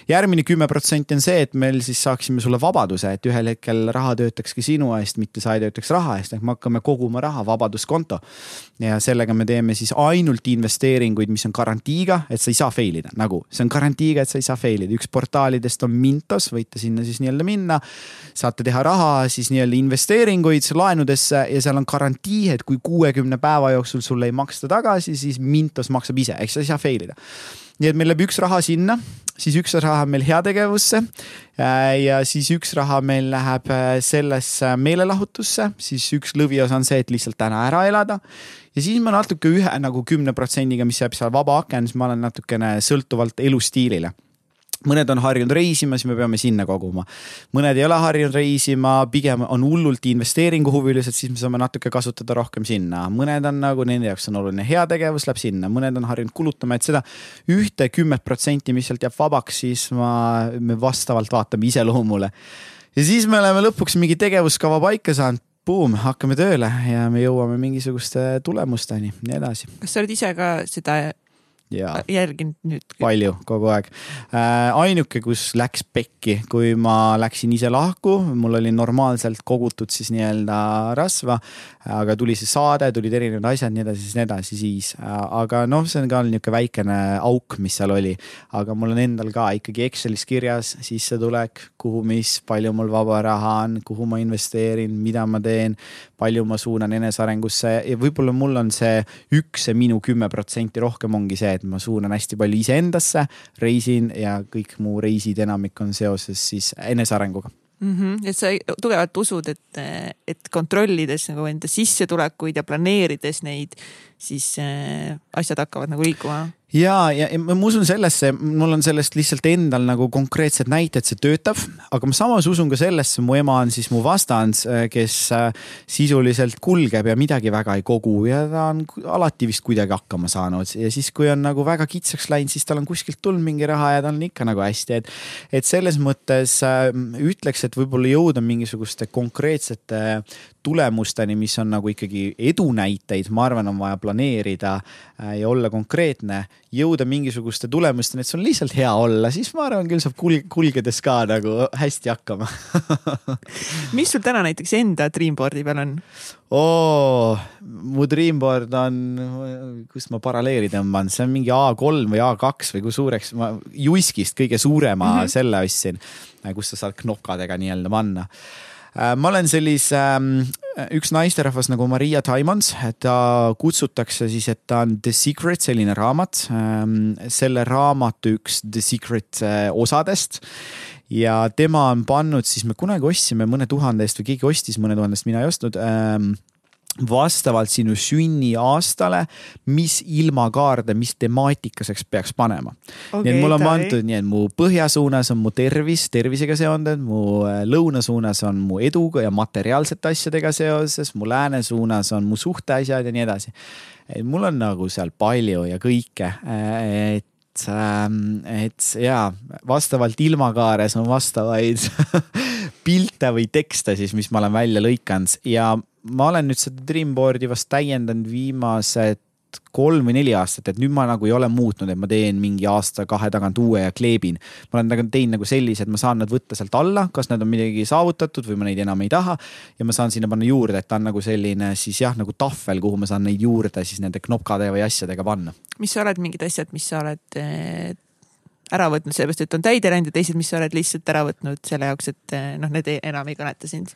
järgmine kümme protsenti on see, et meil siis saaksime sulle vabaduse, et ühel hetkel raha töötakski sinu eest, mitte sa ei töötaks raha eest, ehk me hakkame koguma raha, vabaduskonto. ja sellega me teeme siis ainult investeeringuid, mis on garantiiga, et sa ei saa fail ida, nagu see on garantiiga et sa ei saa fail ida, üks portaalidest on Mintos, võite sinna siis nii-öelda minna. saate teha raha siis nii-öelda investeeringuid laenudesse ja seal on garantii, et kui kuuekümne päeva jooksul sulle ei maksta tagasi, siis Mintos maksab ise, ehk sa ei saa fail ida nii et meil läheb üks raha sinna, siis üks raha meil heategevusse ja siis üks raha meil läheb äh, sellesse meelelahutusse, siis üks lõviosa on see, et lihtsalt täna ära elada. ja siis ma natuke ühe nagu kümne protsendiga, mis jääb seal vaba aken, siis ma olen natukene sõltuvalt elustiilile mõned on harjunud reisima, siis me peame sinna koguma. mõned ei ole harjunud reisima, pigem on hullult investeeringuhuvilised, siis me saame natuke kasutada rohkem sinna. mõned on nagu, nende jaoks on oluline heategevus, läheb sinna, mõned on harjunud kulutama, et seda ühte kümmet protsenti, mis sealt jääb vabaks, siis ma, me vastavalt vaatame iseloomule. ja siis me oleme lõpuks mingi tegevuskava paika saanud buum, hakkame tööle ja me jõuame mingisuguste tulemusteni, nii edasi. kas sa oled ise ka seda jälginud nüüd? palju, kogu aeg äh,. ainuke, kus läks pekki, kui ma läksin ise lahku, mul oli normaalselt kogutud siis nii-öelda rasva, aga tuli see saade, tulid erinevad asjad, nii edasi, nii edasi, siis. aga noh, see on ka niisugune väikene auk, mis seal oli. aga mul on endal ka ikkagi Excelis kirjas sissetulek, kuhu, mis, palju mul vaba raha on, kuhu ma investeerin, mida ma teen, palju ma suunan enesearengusse ja võib-olla mul on see üks, see minu kümme protsenti rohkem ongi see, et ma suunan hästi palju iseendasse, reisin ja kõik mu reisid, enamik on seoses siis enesearenguga mm. -hmm. et sa tugevalt usud, et, et kontrollides nagu enda sissetulekuid ja planeerides neid, siis äh, asjad hakkavad nagu liikuma ja, ja ma usun sellesse, mul on sellest lihtsalt endal nagu konkreetsed näited, see töötab, aga ma samas usun ka sellesse, mu ema on siis mu vastand, kes äh, sisuliselt kulgeb ja midagi väga ei kogu ja ta on alati vist kuidagi hakkama saanud ja siis, kui on nagu väga kitsaks läinud, siis tal on kuskilt tulnud mingi raha ja tal on ikka nagu hästi, et. et selles mõttes äh, ütleks, et võib-olla jõuda mingisuguste konkreetsete tulemusteni, mis on nagu ikkagi edunäiteid, ma arvan, on vaja planeerida äh, ja olla konkreetne, jõuda mingisuguste tulemusteni, et see on lihtsalt hea olla, siis ma arvan, küll saab kulg kulgedes ka nagu hästi hakkama mis sul täna näiteks enda Dreamboardi peal on? oo, mu Dreamboard on, kust ma paralleeli tõmban, see on mingi A3 või A2 või kui suureks ma Juiskist kõige suurema mm -hmm. selle ostsin, kus sa saad knopkadega nii-öelda panna ma olen sellise, ähm, üks naisterahvas nagu Maria Taimons, ta kutsutakse siis, et ta on The Secret, selline raamat. Ähm, selle raamatu üks The Secret äh, osadest ja tema on pannud siis, me kunagi ostsime mõne tuhande eest või keegi ostis mõne tuhande eest, mina ei ostnud ähm, vastavalt sinu sünniaastale, mis ilmakaarde, mis temaatikaseks peaks panema okay,. nii et mul on pandud nii, et mu põhja suunas on mu tervis, tervisega seonduv, mu äh, lõuna suunas on mu eduga ja materiaalsete asjadega seoses, mu lääne suunas on mu suhteasjad ja nii edasi. et mul on nagu seal palju ja kõike, et et, ähm, et ja vastavalt ilmakaares on vastavaid pilte või tekste siis, mis ma olen välja lõikanud ja ma olen nüüd seda Dreamboardi vast täiendanud viimased kolm või neli aastat, et nüüd ma nagu ei ole muutnud, et ma teen mingi aasta-kahe tagant uue ja kleebin. ma olen nagu teinud nagu sellise, et ma saan nad võtta sealt alla, kas nad on midagi saavutatud või ma neid enam ei taha. ja ma saan sinna panna juurde, et ta on nagu selline siis jah, nagu tahvel, kuhu ma saan neid juurde siis nende knopkade või asjadega panna. mis sa oled, mingid asjad, mis sa oled eh, ära võtnud, sellepärast et on täide läinud ja teised, mis sa oled lihtsalt ära võtnud selle jaoks, et eh, noh, need enam ei kõneta sind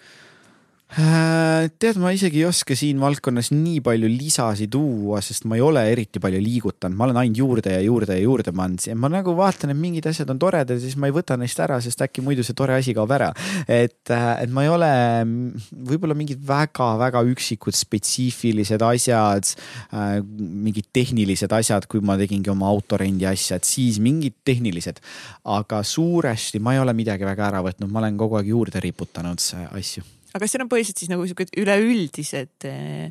tead, ma isegi ei oska siin valdkonnas nii palju lisasid tuua, sest ma ei ole eriti palju liigutanud, ma olen ainult juurde ja juurde ja juurde pannud ma nagu vaatan, et mingid asjad on toredad siis ma ei võta neist ära, sest äkki muidu see tore asi kaob ära. et, äh, et ma ei ole, võib-olla mingid väga-väga üksikud spetsiifilised asjad, äh, mingid tehnilised asjad, kui ma tegingi oma autorendi asja, et siis mingid tehnilised. aga suuresti ma ei ole midagi väga ära võtnud, ma olen kogu aeg juurde riputanud asju aga kas seal on põhiliselt siis nagu siuksed üleüldised eh,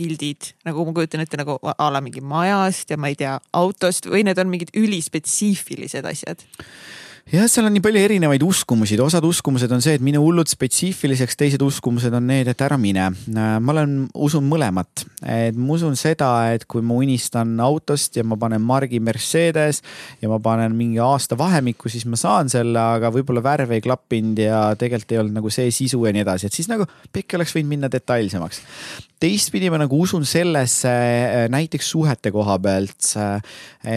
pildid, nagu ma kujutan ette nagu a la mingi majast ja ma ei tea, autost või need on mingid ülispetsiifilised asjad? Jah, seal on nii palju erinevaid uskumusi, osad uskumused on see, et mine hullult spetsiifiliseks, teised uskumused on need, et ära mine. ma olen, usun mõlemat, et ma usun seda, et kui ma unistan autost ja ma panen margi Mercedes ja ma panen mingi aasta vahemikku, siis ma saan selle, aga võib-olla värv ei klappinud ja tegelikult ei olnud nagu see sisu ja nii edasi, et siis nagu pekki oleks võinud minna detailsemaks teistpidi ma nagu usun sellesse äh, näiteks suhete koha pealt. Äh,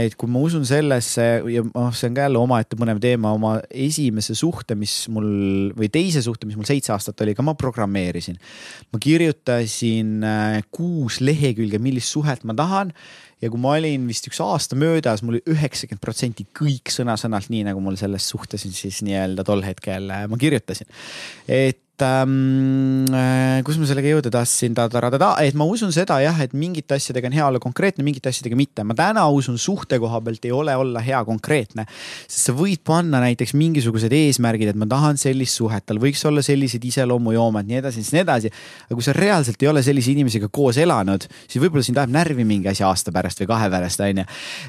et kui ma usun sellesse ja noh, see on ka jälle omaette põnev teema, oma esimese suhte, mis mul või teise suhte, mis mul seitse aastat oli, ka ma programmeerisin. ma kirjutasin äh, kuus lehekülge, millist suhet ma tahan ja kui ma olin vist üks aasta möödas, mul oli üheksakümmend protsenti kõik sõna-sõnalt nii, nagu mul selles suhtes siis nii-öelda tol hetkel ma kirjutasin. et ähm, äh, kus ma sellega jõuda tahtsin, et ma usun seda jah, et mingite asjadega on hea olla konkreetne, mingite asjadega mitte. ma täna usun suhte koha pealt ei ole olla hea konkreetne, sest sa võid panna näiteks mingisugused eesmärgid, et ma tahan sellist suhet, tal võiks olla sellised iseloomujoomed, nii edasi, nii edasi. aga kui sa reaalselt ei ole sellise inimesega koos elanud, siis võib-olla sind ajab närvi mingi asi aasta pärast või kahe pärast, onju.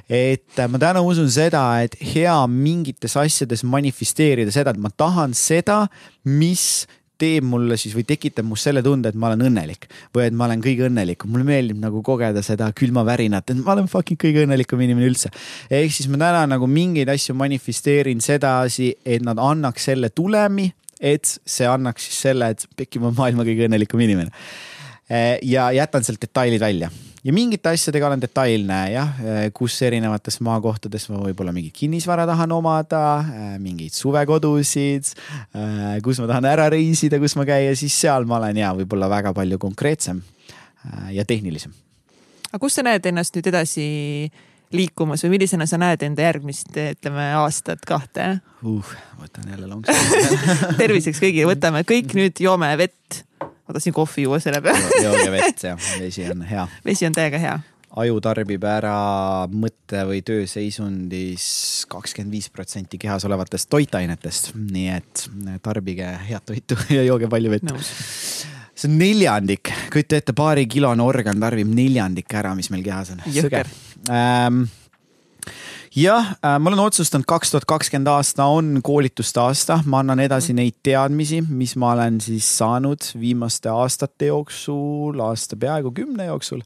et ma täna usun seda, et hea mingites asjades manifesteerida seda, et ma tahan seda, mis teeb mulle siis või tekitab must selle tunde, et ma olen õnnelik või et ma olen kõige õnnelikum. mulle meeldib nagu kogeda seda külmavärinat, et ma olen fucking kõige õnnelikum inimene üldse. ehk siis ma täna nagu mingeid asju manifesteerin sedasi, et nad annaks selle tulemi, et see annaks siis selle, et pekki ma olen maailma kõige õnnelikum inimene. ja jätan sealt detailid välja ja mingite asjadega olen detailne jah, kus erinevates maakohtades ma võib-olla mingit kinnisvara tahan omada, mingeid suvekodusid, kus ma tahan ära reisida, kus ma käia, siis seal ma olen ja võib-olla väga palju konkreetsem ja tehnilisem. aga kus sa näed ennast nüüd edasi liikumas või millisena sa näed enda järgmist, ütleme aastat-kahte uh,? võtan jälle lonksu terviseks kõigile, võtame kõik nüüd joome vett ma tahtsin kohvi juua selle peale. Jooge vett ja vesi on hea. vesi on täiega hea. aju tarbib ära mõtte või tööseisundis kakskümmend viis protsenti kehas olevatest toitainetest, nii et tarbige head toitu ja jooge palju vett. No see on neljandik, kujuta ette, paarikilone organ tarbib neljandik ära, mis meil kehas on. jõhker. Ähm, jah, äh, ma olen otsustanud, kaks tuhat kakskümmend aasta on koolituste aasta, ma annan edasi mm. neid teadmisi, mis ma olen siis saanud viimaste aastate jooksul, aasta peaaegu kümne jooksul.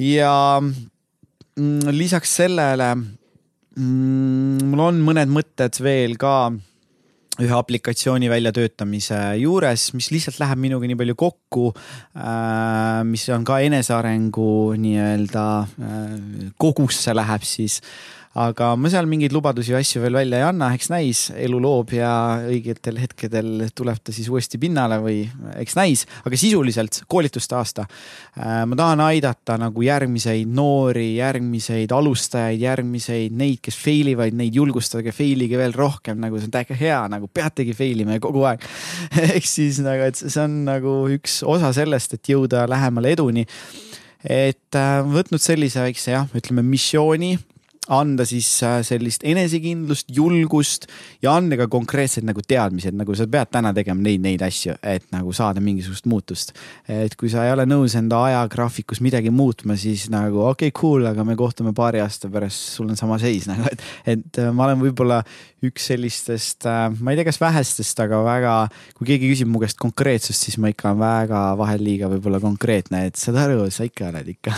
ja mm, lisaks sellele mm, mul on mõned mõtted veel ka ühe aplikatsiooni väljatöötamise juures, mis lihtsalt läheb minuga nii palju kokku äh,, mis on ka enesearengu nii-öelda äh, kogusse läheb siis aga ma seal mingeid lubadusi ja asju veel välja ei anna, eks näis, elu loob ja õigetel hetkedel tuleb ta siis uuesti pinnale või eks näis, aga sisuliselt koolituste aasta. Äh, ma tahan aidata nagu järgmiseid noori, järgmiseid alustajaid, järgmiseid neid, kes fail ivad, neid julgustage, fail ige veel rohkem, nagu see on täiega hea, nagu peategi fail ima kogu aeg. Ehk siis nagu, et see on nagu üks osa sellest, et jõuda lähemale eduni. Et äh, võtnud sellise väikse jah, ütleme missiooni anda siis äh, sellist enesekindlust, julgust ja anda ka konkreetsed nagu teadmised, nagu sa pead täna tegema neid, neid asju, et nagu saada mingisugust muutust. et kui sa ei ole nõus enda ajagraafikus midagi muutma, siis nagu okei okay,, cool, aga me kohtume paari aasta pärast, sul on sama seis nagu, et, et äh, ma olen võib-olla üks sellistest, äh, ma ei tea, kas vähestest, aga väga, kui keegi küsib mu käest konkreetsust, siis ma ikka olen väga vahel liiga võib-olla konkreetne, et saad aru, sa ikka oled ikka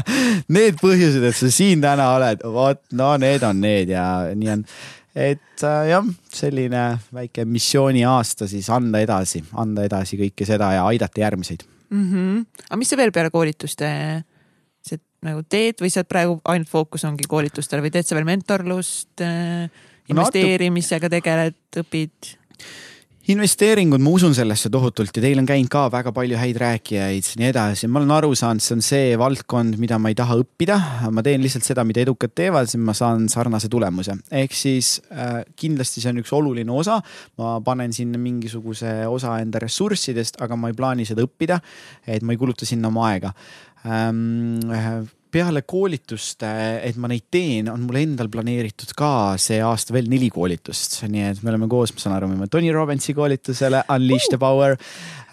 Need põhjused, et sa siin täna oled vot no need on need ja nii on. et äh, jah, selline väike missiooniaasta siis anda edasi, anda edasi kõike seda ja aidata järgmiseid mm. -hmm. aga mis sa veel peale koolituste see, nagu teed või sa praegu ainult fookus ongi koolitustel või teed sa veel mentorlust äh,, investeerimisega tegeled, õpid? Investeeringud, ma usun sellesse tohutult ja teil on käinud ka väga palju häid rääkijaid, nii edasi, ma olen aru saanud, see on see valdkond, mida ma ei taha õppida. ma teen lihtsalt seda, mida edukad teevad, siis ma saan sarnase tulemuse. ehk siis äh, kindlasti see on üks oluline osa. ma panen sinna mingisuguse osa enda ressurssidest, aga ma ei plaani seda õppida. et ma ei kuluta sinna oma aega ähm, peale koolitust, et ma neid teen, on mul endal planeeritud ka see aasta veel neli koolitust, nii et me oleme koos, ma saan aru, me oleme Tony Robbinsi koolitusele Unleash the Power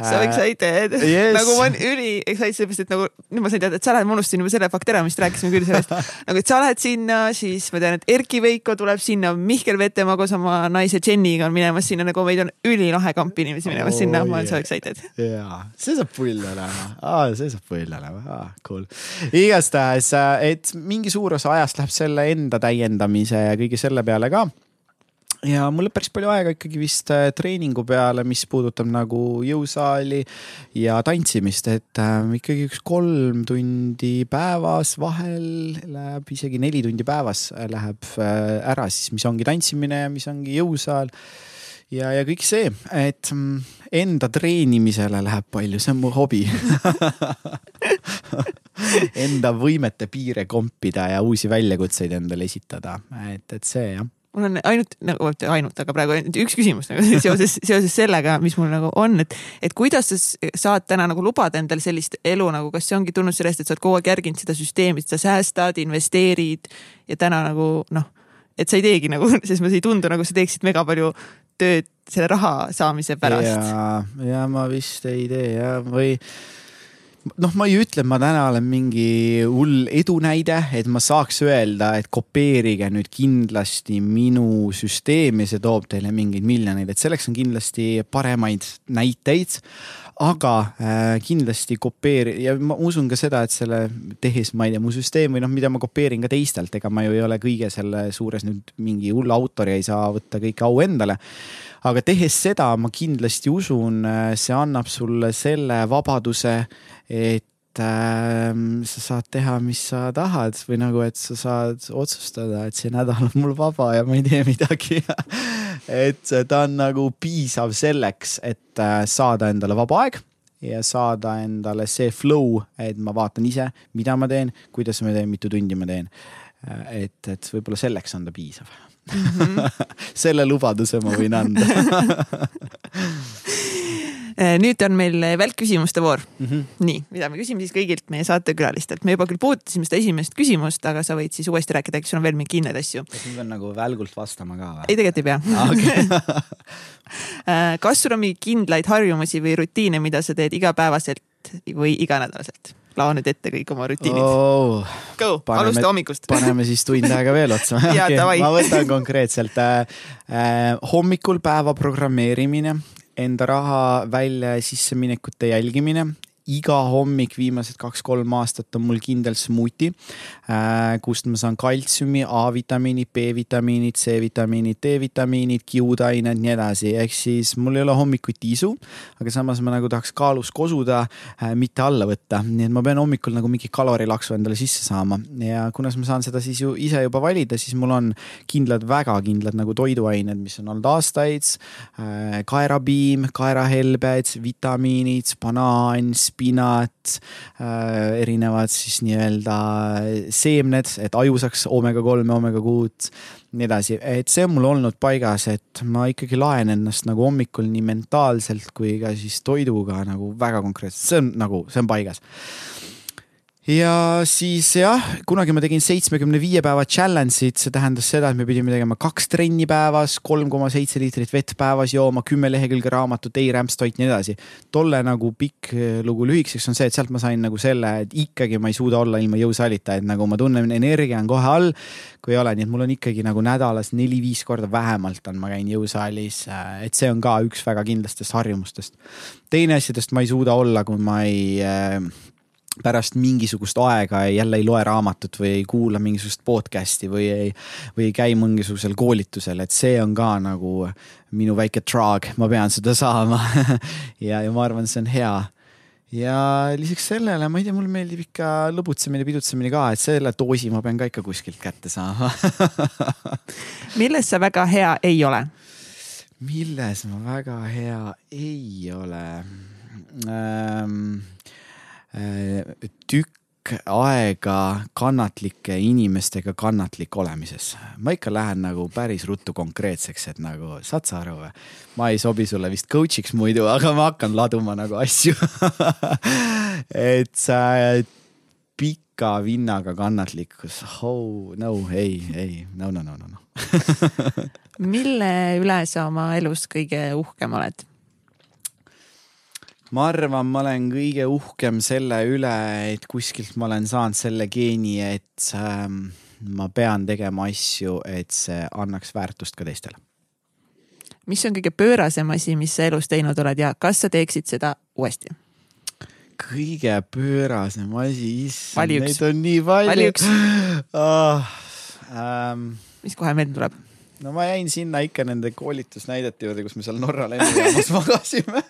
so excited yes. nagu ma olen üli excited sellepärast, et nagu nüüd ma sain teada, et sa lähed, ma unustasin juba selle fakti ära, mis rääkisime küll sellest. nagu, et sa lähed sinna, siis ma tean, et Erki Veiko tuleb sinna, Mihkel Vetemaa koos oma naise Jenniga on minemas sinna, nagu meid on ülilahe kamp inimesi minemas oh, sinna, ma olen yeah. so excited. jaa, see saab pull olema ah,, see saab pull olema ah,, cool. igastahes, äh, et mingi suur osa ajast läheb selle enda täiendamise ja kõige selle peale ka ja mul läheb päris palju aega ikkagi vist äh, treeningu peale, mis puudutab nagu jõusaali ja tantsimist, et äh, ikkagi üks kolm tundi päevas, vahel läheb isegi neli tundi päevas äh, läheb äh, ära siis, mis ongi tantsimine, mis ongi jõusaal ja, ja kõik see, et mm, enda treenimisele läheb palju, see on mu hobi enda võimete piire kompida ja uusi väljakutseid endale esitada, et, et see jah mul on ainult nagu, ainult, aga praegu üks küsimus nagu seoses, seoses sellega, mis mul nagu on, et, et kuidas sa saad täna nagu lubada endale sellist elu nagu, kas see ongi tulnud sellest, et sa oled kogu aeg järginud seda süsteemi, et sa säästad, investeerid ja täna nagu noh, et sa ei teegi nagu, selles mõttes ei tundu nagu sa teeksid mega palju tööd selle raha saamise pärast. ja, ja ma vist ei tee ja, või noh, ma ei ütle, et ma täna olen mingi hull edunäide, et ma saaks öelda, et kopeerige nüüd kindlasti minu süsteemi, see toob teile mingeid miljoneid, et selleks on kindlasti paremaid näiteid. aga äh, kindlasti kopeeri- ja ma usun ka seda, et selle tehes, ma ei tea, mu süsteem või noh, mida ma kopeerin ka teistelt, ega ma ju ei ole kõige selle suures nüüd mingi hull autor ja ei saa võtta kõike au endale aga tehes seda, ma kindlasti usun, äh, see annab sulle selle vabaduse, et äh, sa saad teha, mis sa tahad või nagu, et sa saad otsustada, et see nädal on mul vaba ja ma ei tee midagi et ta on nagu piisav selleks, et äh, saada endale vaba aeg ja saada endale see flow, et ma vaatan ise, mida ma teen, kuidas ma teen, mitu tundi ma teen. Äh, et, et võib-olla selleks on ta piisav mm. -hmm. selle lubaduse ma võin anda Äh, nüüd on meil välkküsimuste voor mm. -hmm. nii, mida me küsime siis kõigilt meie saatekülalistelt, me juba küll puudutasime seda esimest küsimust, aga sa võid siis uuesti rääkida, äkki sul on veel mingeid kindlaid asju. kas ma pean nagu välgult vastama ka või? ei, tegelikult ei pea ah,. Okay. Äh, kas sul on mingeid kindlaid harjumusi või rutiine, mida sa teed igapäevaselt või iganädalaselt? Lao nüüd ette kõik oma rutiinid. Oh,. Go, alusta hommikust. paneme siis tund aega veel otsa okay, ma võtan konkreetselt äh, äh, hommikul päeva programmeerimine enda raha välja ja sisseminekute jälgimine iga hommik viimased kaks-kolm aastat on mul kindel smuuti, äh, kust ma saan kaltsiumi, A-vitamiinid, B-vitamiinid, C-vitamiinid, D-vitamiinid, kiudained, nii edasi, ehk siis mul ei ole hommikuti isu, aga samas ma nagu tahaks kaalus kosuda, äh, mitte alla võtta, nii et ma pean hommikul nagu mingi kalorilaksu endale sisse saama. Ja kuna ma saan seda siis ju ise juba valida, siis mul on kindlad, väga kindlad nagu toiduained, mis on olnud aastaid, äh, kaerapiim, kaerahelbed, vitamiinid, banaan spinat äh,, erinevad siis nii-öelda seemned, et aju saaks omega kolme, omega kuut, nii edasi, et see on mul olnud paigas, et ma ikkagi laen ennast nagu hommikul nii mentaalselt kui ka siis toiduga nagu väga konkreetselt, see on nagu, see on paigas ja siis jah, kunagi ma tegin seitsmekümne viie päeva challenge'it, see tähendas seda, et me pidime tegema kaks trenni päevas, kolm koma seitse liitrit vett päevas jooma, kümme lehekülge raamatut, ei rämpstoit, nii edasi. tolle nagu pikk lugu lühikeseks on see, et sealt ma sain nagu selle, et ikkagi ma ei suuda olla ilma jõusaalita, et nagu ma tunnen, energia on kohe all. kui ei ole, nii et mul on ikkagi nagu nädalas neli-viis korda vähemalt on, ma käin jõusaalis, eh, et see on ka üks väga kindlastest harjumustest. teine asjadest ma ei suuda olla, kui ma ei äh, pärast mingisugust aega jälle ei loe raamatut või ei kuula mingisugust podcast'i või ei, või ei käi mingisugusel koolitusel, et see on ka nagu minu väike traag, ma pean seda saama ja, ja ma arvan, see on hea. ja lisaks sellele, ma ei tea, mulle meeldib ikka lõbutsemine, pidutsemine ka, et selle doosi ma pean ka ikka kuskilt kätte saama milles sa väga hea ei ole? milles ma väga hea ei ole ähm,? Äh, tükk aega kannatlike inimestega kannatlik olemises. ma ikka lähen nagu päris ruttu konkreetseks, et nagu saad sa aru või? ma ei sobi sulle vist coach'iks muidu, aga ma hakkan laduma nagu asju et sa pika vinnaga kannatlikkus, oh no, ei, ei, no, no, no, no, no mille üle sa oma elus kõige uhkem oled? Ma arvan, ma olen kõige uhkem selle üle, et kuskilt ma olen saanud selle geeni, et ähm, ma pean tegema asju, et see annaks väärtust ka teistele. mis on kõige pöörasem asi, mis sa elus teinud oled ja kas sa teeksid seda uuesti? kõige pöörasem asi, issand, neid on nii palju. oh,. Ähm, mis kohe meelde tuleb? No ma jäin sinna ikka nende koolitusnäidete juurde, kus me seal Norra lennujaamas magasime.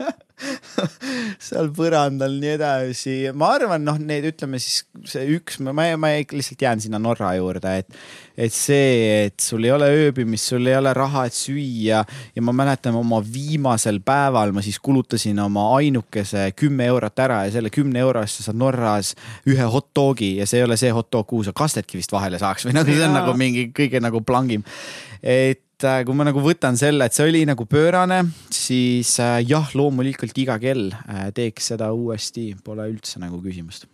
Seal põrandal, nii edasi. ma arvan, noh, need ütleme siis see üks, ma, ma lihtsalt jään sinna Norra juurde, et, et see, et sul ei ole ööbimist, sul ei ole raha, et süüa. Ja ma mäletan oma viimasel päeval ma siis kulutasin oma ainukese kümme eurot ära ja selle kümne euro eest sa saad Norras ühe hot dog'i. Ja see ei ole see hot dog, kuhu sa kastetki vist vahele saaks või nagu see on nagu mingi kõige nagu plangim et äh, kui ma nagu võtan selle, et see oli nagu pöörane, siis äh, jah, loomulikult iga kell äh, teeks seda uuesti, pole üldse nagu küsimust.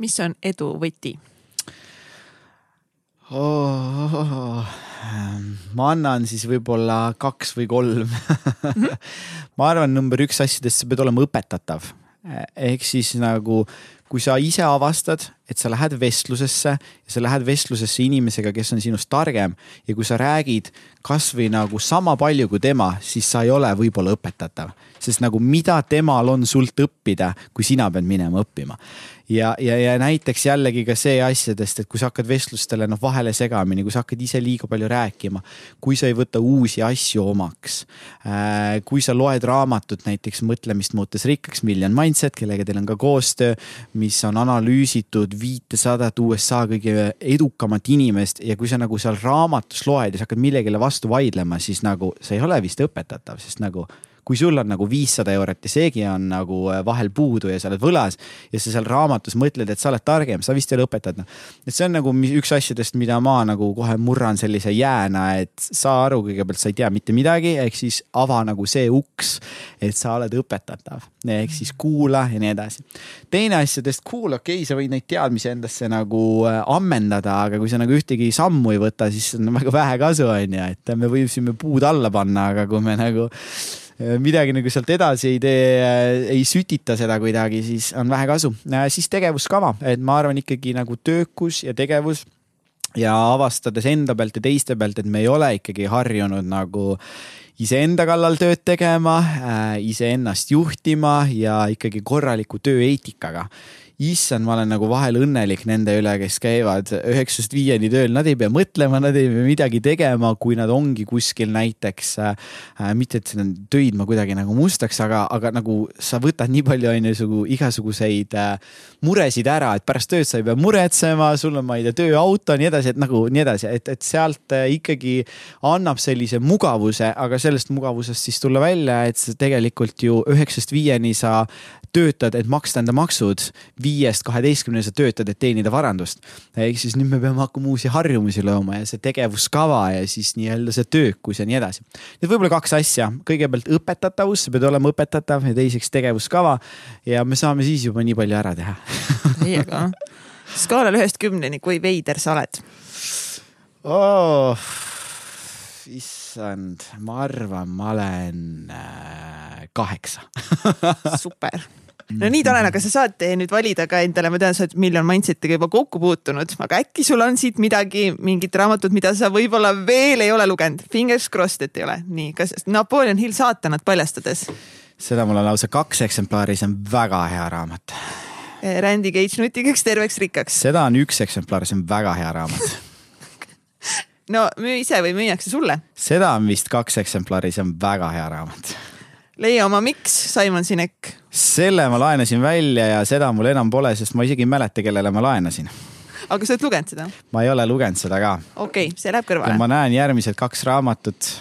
mis on edu võti oh,? Oh, oh. ma annan siis võib-olla kaks või kolm mhm. ma arvan, number üks asjadest, sa pead olema õpetatav ehk siis nagu kui sa ise avastad, et sa lähed vestlusesse ja sa lähed vestlusesse inimesega, kes on sinust targem ja kui sa räägid kasvõi nagu sama palju kui tema, siis sa ei ole võib-olla õpetatav. sest nagu mida temal on sult õppida, kui sina pead minema õppima ja, ja, ja näiteks jällegi ka see asjadest, et kui sa hakkad vestlustele noh vahele segamini, kui sa hakkad ise liiga palju rääkima, kui sa ei võta uusi asju omaks äh,. kui sa loed raamatut näiteks Mõtlemist muutes rikkaks, Million Mindset, kellega teil on ka koostöö, mis on analüüsitud viitesadat USA kõige edukamat inimest ja kui sa nagu seal raamatus loed ja sa hakkad millegile vastu vaidlema, siis nagu sa ei ole vist õpetatav, sest nagu kui sul on nagu viissada eurot ja seegi on nagu äh, vahel puudu ja sa oled võlas ja sa seal raamatus mõtled, et sa oled targem, sa vist ei ole õpetatud. et see on nagu üks asjadest, mida ma nagu kohe murran sellise jääna, et saa aru, kõigepealt sa ei tea mitte midagi, ehk siis ava nagu see uks, et sa oled õpetatav, ehk siis kuula ja nii edasi. teine asjadest, kuula, okei okay,, sa võid neid teadmisi endasse nagu äh, ammendada, aga kui sa nagu ühtegi sammu ei võta, siis on väga vähe kasu, on ju, et me võiksime puud alla panna, aga kui me nagu midagi nagu sealt edasi ei tee, äh, ei sütita seda kuidagi, siis on vähe kasu. Äh, siis tegevuskava, et ma arvan ikkagi nagu töökus ja tegevus ja avastades enda pealt ja teiste pealt, et me ei ole ikkagi harjunud nagu iseenda kallal tööd tegema, iseennast juhtima ja ikkagi korraliku tööeetikaga issand, ma olen nagu vahel õnnelik nende üle, kes käivad üheksast viieni tööl, nad ei pea mõtlema, nad ei pea midagi tegema, kui nad ongi kuskil näiteks äh,. mitte, et töid ma kuidagi nagu mustaks, aga, aga nagu sa võtad nii palju on ju igasuguseid äh, muresid ära, et pärast tööd sa ei pea muretsema, sul on, ma ei tea, tööauto, nii edasi, et nagu nii edasi, et, et sealt äh, ikkagi annab sellise mugavuse, aga sellest mugavusest siis tulla välja, et tegelikult ju üheksast viieni sa töötad, et maksta enda maksud, viiest kaheteistkümneni sa töötad, et teenida varandust. ehk siis nüüd me peame hakkama uusi harjumusi looma ja see tegevuskava ja siis nii-öelda see töökus ja nii edasi. Need võib-olla kaks asja, kõigepealt õpetatavus, sa pead olema õpetatav ja teiseks tegevuskava ja me saame siis juba nii palju ära teha ei, aga skaalal ühest kümneni, kui veider sa oled oh,? issand, ma arvan, ma olen äh, kaheksa super no nii, Tanel, aga sa saad nüüd valida ka endale, ma tean, sa oled miljon mindset'iga juba kokku puutunud, aga äkki sul on siit midagi, mingit raamatut, mida sa võib-olla veel ei ole lugenud, fingers crossed, et ei ole. nii, kas Napoleon Hill saatanat paljastades? seda mul on lausa kaks eksemplari, see on väga hea raamat. Eh, Randy Cage nutikaks, terveks, rikkaks. seda on üks eksemplar, see on väga hea raamat no müü ise või müüakse sulle? seda on vist kaks eksemplari, see on väga hea raamat leia oma miks, Simon Sinek. selle ma laenasin välja ja seda mul enam pole, sest ma isegi ei mäleta, kellele ma laenasin. aga sa oled lugenud seda? ma ei ole lugenud seda ka. okei okay,, see läheb kõrvale. ma näen järgmised kaks raamatut.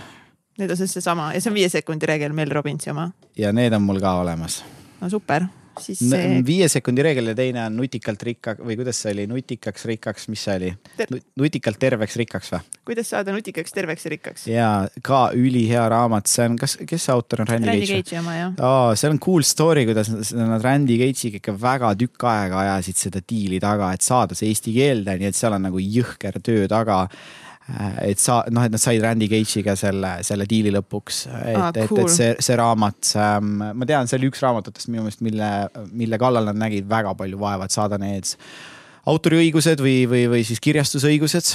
Need on siis seesama ja see on viie sekundi reegel, Mel Robbinsi oma. ja need on mul ka olemas. no super siis see. viie sekundi reegel ja teine on nutikalt rikka või kuidas see oli, nutikaks rikkaks, mis see oli Ter? nutikalt terveks rikkaks või? kuidas saada nutikaks terveks ja rikkaks? ja ka ülihea raamat, see on, kas, kes see autor on, Randy, Cage'i oma jah oh,. see on cool story, kuidas nad Randy Cage'iga ikka väga tükk aega ajasid seda diili taga, et saada see eesti keelde, nii et seal on nagu jõhker töö taga et sa noh, et nad said Randy Cage'iga selle, selle diili lõpuks, et ah,, cool. et, et see, see raamat ähm,, ma tean, see oli üks raamatutest minu meelest, mille, mille kallal nad nägid väga palju vaeva, et saada need autoriõigused või, või, või siis kirjastusõigused.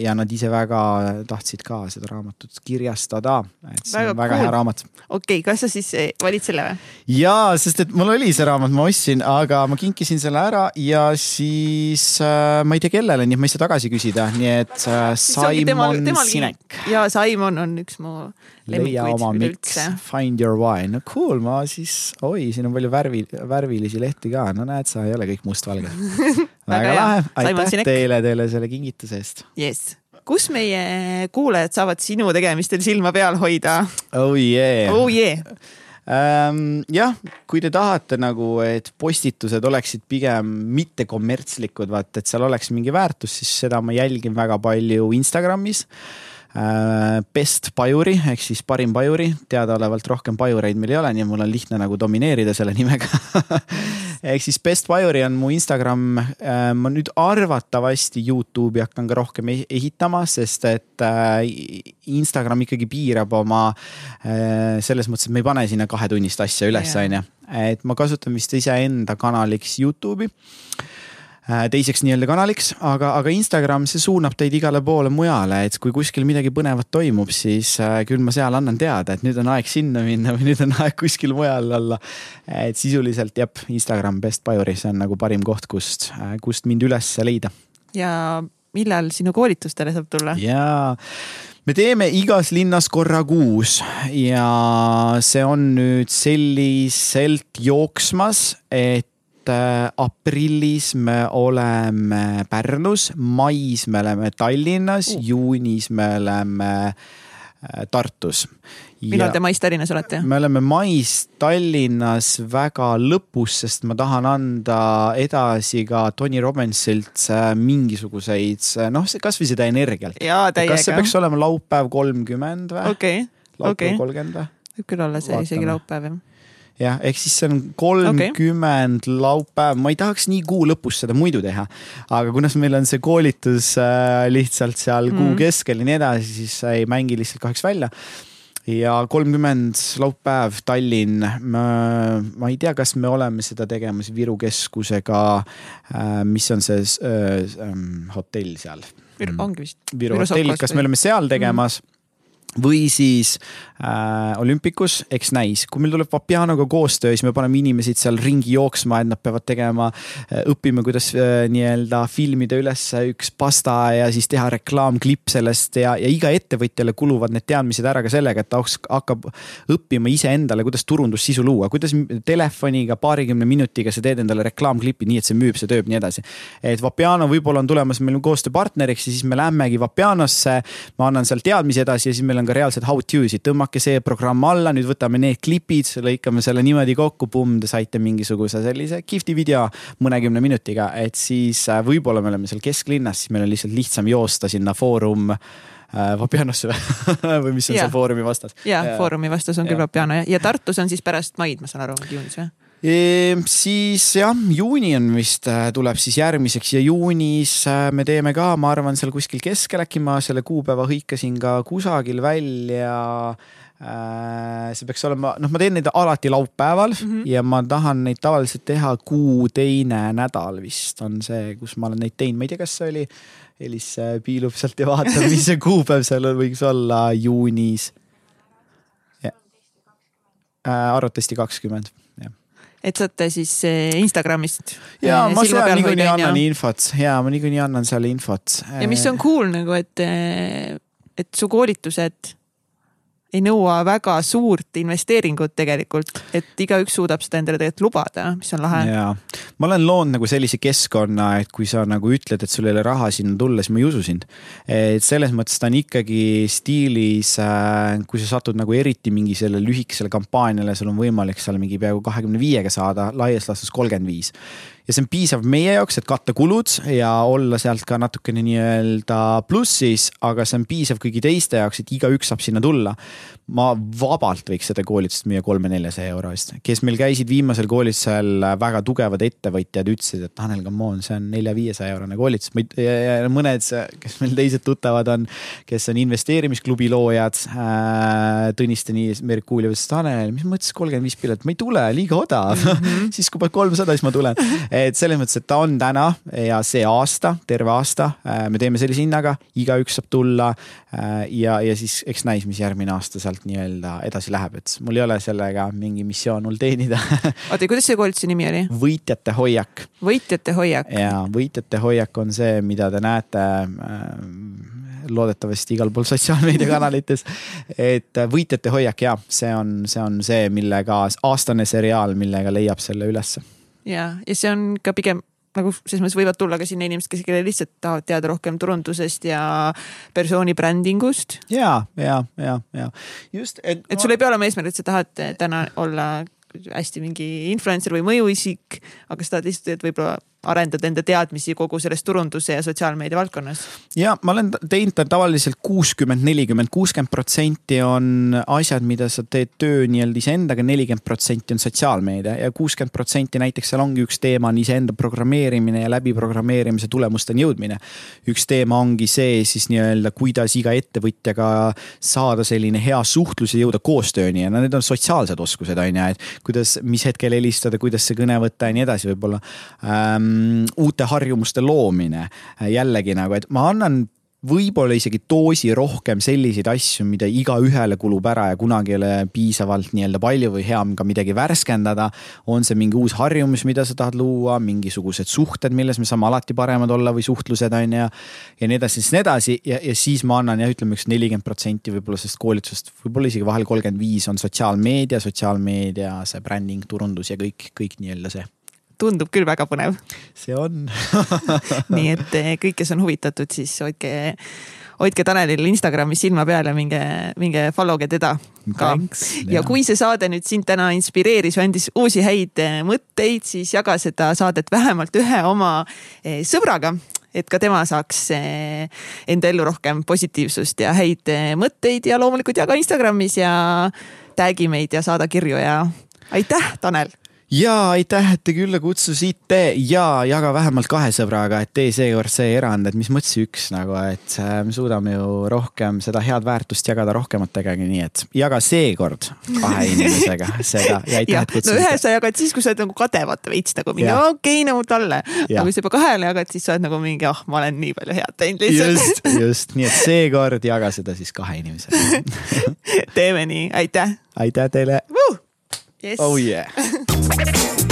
ja nad ise väga tahtsid ka seda raamatut kirjastada, et see väga on väga cool. hea raamat. okei okay,, kas sa siis eh, valid selle või? jaa, sest et mul oli see raamat, ma ostsin, aga ma kinkisin selle ära ja siis äh, ma ei tea kellele, nii et ma ei saa tagasi küsida, nii et äh, Simon temal, temal Sinek. ja Simon on üks mu leia oma miks, find your why, no cool, ma siis, oi, siin on palju värvi, värvilisi lehti ka, no näed, sa ei ole kõik mustvalge. Väga lahe, aitäh teile, teile selle kingituse eest. jess, kus meie kuulajad saavad sinu tegemistel silma peal hoida? oh yeah. oh yeah. Ähm, jah, kui te tahate nagu, et postitused oleksid pigem mitte kommertslikud, vaata, et seal oleks mingi väärtus, siis seda ma jälgin väga palju Instagramis best pajuri ehk siis parim pajuri, teadaolevalt rohkem pajureid meil ei ole, nii et mul on lihtne nagu domineerida selle nimega ehk siis Best Pajuri on mu Instagram. Äh, ma nüüd arvatavasti Youtube'i hakkan ka rohkem ehitama, sest et äh, Instagram ikkagi piirab oma selles mõttes, et me ei pane sinna kahetunnist asja üles, onju. et ma kasutan vist iseenda kanaliks Youtube'i Äh, teiseks nii-öelda kanaliks, aga, aga Instagram, see suunab teid igale poole mujale, et kui kuskil midagi põnevat toimub, siis äh, küll ma seal annan teada, et nüüd on aeg sinna minna või nüüd on aeg kuskil mujal olla. et sisuliselt jah, Instagram best pajuri, see on nagu parim koht, kust, äh, kust mind üles leida. ja millal sinu koolitustele saab tulla? jaa me teeme igas linnas korra kuus ja see on nüüd selliselt jooksmas, et Äh, aprillis me oleme Pärnus, mais me oleme Tallinnas uh., juunis me oleme äh, Tartus. millal te mais Tallinnas olete? me oleme mais Tallinnas väga lõpus, sest ma tahan anda edasi ka Tony Robbinsilt äh, mingisuguseid, noh, kasvõi seda energiat. kas see peaks olema laupäev kolmkümmend või? okei okay., okei okay.. kolmkümmend või? võib küll olla see Vaatame. isegi laupäev jah jah, ehk siis see on kolmkümmend okay. laupäev, ma ei tahaks nii kuu lõpus seda muidu teha. aga kuna meil on see koolitus äh, lihtsalt seal mm. kuu keskel ja nii edasi, siis ei mängi lihtsalt kahjuks välja ja kolmkümmend laupäev Tallinn, ma ei tea, kas me oleme seda tegemas Viru keskusega, äh, mis on see äh, ähm, hotell seal? Ongi vist. Viru hotell, kas me oleme seal tegemas mm või siis äh, olümpikus, eks näis, kui meil tuleb Vapianoga koostöö, siis me paneme inimesed seal ringi jooksma, et nad peavad tegema, äh, õppima, kuidas äh, nii-öelda filmida üles üks pasta ja siis teha reklaamklipp sellest ja, ja iga ettevõtjale kuluvad need teadmised ära ka sellega, et ta hakkab õppima iseendale, kuidas turundussisu luua, kuidas telefoniga paarikümne minutiga sa teed endale reklaamklipi nii, et see müüb, see tööb, nii edasi. et Vapiano võib-olla on tulemas meil koostööpartneriks ja siis me lähmegi Vapianosse, ma annan seal teadmisi edasi ja siis meil on ka reaalsed how to'sid, tõmmake see programm alla, nüüd võtame need klipid, lõikame selle niimoodi kokku, pumm, te saite mingisuguse sellise kihvti video mõnekümne minutiga, et siis äh, võib-olla me oleme seal kesklinnas, siis meil on lihtsalt lihtsam joosta sinna Foorum äh, Vapianosse või mis on ja. seal Foorumi vastas? ja, Foorumi vastas on küll Vapiano ja, ja Tartus on siis pärast maid, ma saan aru, juunis või? Ehm, siis jah, juuni on vist, äh, tuleb siis järgmiseks ja juunis äh, me teeme ka, ma arvan, seal kuskil keskel äkki ma selle kuupäeva hõikasin ka kusagil välja äh, see peaks olema, noh, ma teen neid alati laupäeval mm -hmm. ja ma tahan neid tavaliselt teha kuu teine nädal vist on see, kus ma olen neid teinud, ma ei tea, kas see oli. Elis piilub sealt ja vaatab, mis see kuupäev seal võiks olla juunis. arvatavasti kakskümmend et saate siis eh, Instagramist. ja eh, ma seal niikuinii annan infot ja ma niikuinii annan seal infot. ja mis on cool nagu, et, eh, et su koolitused ei nõua väga suurt investeeringut tegelikult, et igaüks suudab seda endale tegelikult lubada, mis on lahe. ja, ma olen loonud nagu sellise keskkonna, et kui sa nagu ütled, et sul ei ole raha sinna tulla, siis ma ei usu sind. et selles mõttes ta on ikkagi stiilis, äh, kui sa satud nagu eriti mingi selle lühikesele kampaaniale, sul on võimalik seal mingi peaaegu kahekümne viiega saada, laias laastus kolmkümmend viis ja see on piisav meie jaoks, et katta kulud ja olla sealt ka natukene nii-öelda plussis, aga see on piisav kõigi teiste jaoks, et igaüks saab sinna tulla. ma vabalt võiks seda koolitust müüa kolme-neljasaja euro eest, kes meil käisid viimasel koolitusel, väga tugevad ettevõtjad ütlesid, et Tanel, come on, see on nelja-viiesaja eurone koolitus. mõned, kes meil teised tuttavad on, kes on investeerimisklubi loojad äh,. Tõniste nii, Merkuuljev ütles, Tanel, mis mõttes kolmkümmend viis pilet, ma ei tule, liiga odav mm. -hmm. siis kui paned kolmsada, siis ma tulen et selles mõttes, et ta on täna ja see aasta, terve aasta, äh, me teeme sellise hinnaga, igaüks saab tulla. Äh, ja, ja siis eks näis, mis järgmine aasta sealt nii-öelda edasi läheb, et mul ei ole sellega mingi missioon hull teenida oota, kuidas see koolituse nimi oli? võitjate hoiak. võitjate hoiak. ja võitjate hoiak on see, mida te näete äh, loodetavasti igal pool sotsiaalmeediakanalites. et võitjate hoiak ja see on, see on see, millega aastane seriaal, millega leiab selle ülesse ja, ja see on ka pigem nagu selles mõttes võivad tulla ka sinna inimesed, kes kellel lihtsalt tahavad teada rohkem turundusest ja persooni brändingust. ja, ja, ja, ja just, et. et sul ei pea olema eesmärk, et sa tahad täna olla hästi mingi influencer või mõjuisik, aga sa tahad lihtsalt, et võib-olla arendad enda teadmisi kogu selles turunduse ja sotsiaalmeedia valdkonnas? ja ma olen teinud tavaliselt kuuskümmend, nelikümmend, kuuskümmend protsenti on asjad, mida sa teed töö nii-öelda iseendaga, nelikümmend protsenti on sotsiaalmeedia ja kuuskümmend protsenti näiteks seal ongi üks teema on iseenda programmeerimine ja läbi programmeerimise tulemusteni jõudmine. üks teema ongi see siis nii-öelda, kuidas iga ettevõtjaga saada selline hea suhtlus ja jõuda koostööni ja no need on sotsiaalsed oskused on ju, et kuidas, mis hetkel helistada, kuidas see kõne võtta ja nii edasi võib-olla ähm, uute harjumuste loomine jällegi nagu, et ma annan võib-olla isegi doosi rohkem selliseid asju, mida igaühele kulub ära ja kunagi ei ole piisavalt nii-öelda palju või hea on ka midagi värskendada. on see mingi uus harjumus, mida sa tahad luua, mingisugused suhted, milles me saame alati paremad olla või suhtlused on ju. ja nii edasi, siis nii edasi ja, ja siis ma annan jah, ütleme üks nelikümmend protsenti võib-olla sellest koolitusest, võib-olla isegi vahel kolmkümmend viis on sotsiaalmeedia, sotsiaalmeedia, see bränding, turundus ja kõik, kõik nii-öelda see tundub küll väga põnev. see on nii et eh, kõik, kes on huvitatud, siis hoidke, hoidke Tanelil Instagramis silma peal ja minge, minge follow ge teda ka. ja kui see saade nüüd sind täna inspireeris või andis uusi häid eh, mõtteid, siis jaga seda saadet vähemalt ühe oma eh, sõbraga et ka tema saaks enda ellu rohkem positiivsust ja häid mõtteid ja loomulikult jaga Instagramis ja tag'i meid ja saada kirju ja aitäh, Tanel ja aitäh, et te külla kutsusite ja jaga vähemalt kahe sõbraga, et tee seekord see erand, et mis mõttes üks nagu, et äh, me suudame ju rohkem seda head väärtust jagada rohkematega, nii et jaga seekord kahe inimesega seda ja aitäh, et kutsusite. no ühe sa jagad siis, kui sa oled nagu kade, vaata veits nagu mingi okei okay, nagu talle. aga kui sa juba kahele jagad, siis sa oled nagu mingi, ah oh,, ma olen nii palju head teinud lihtsalt. just, just, nii et seekord jaga seda siis kahe inimesega teeme nii, aitäh. aitäh teile Yes. Oh yeah.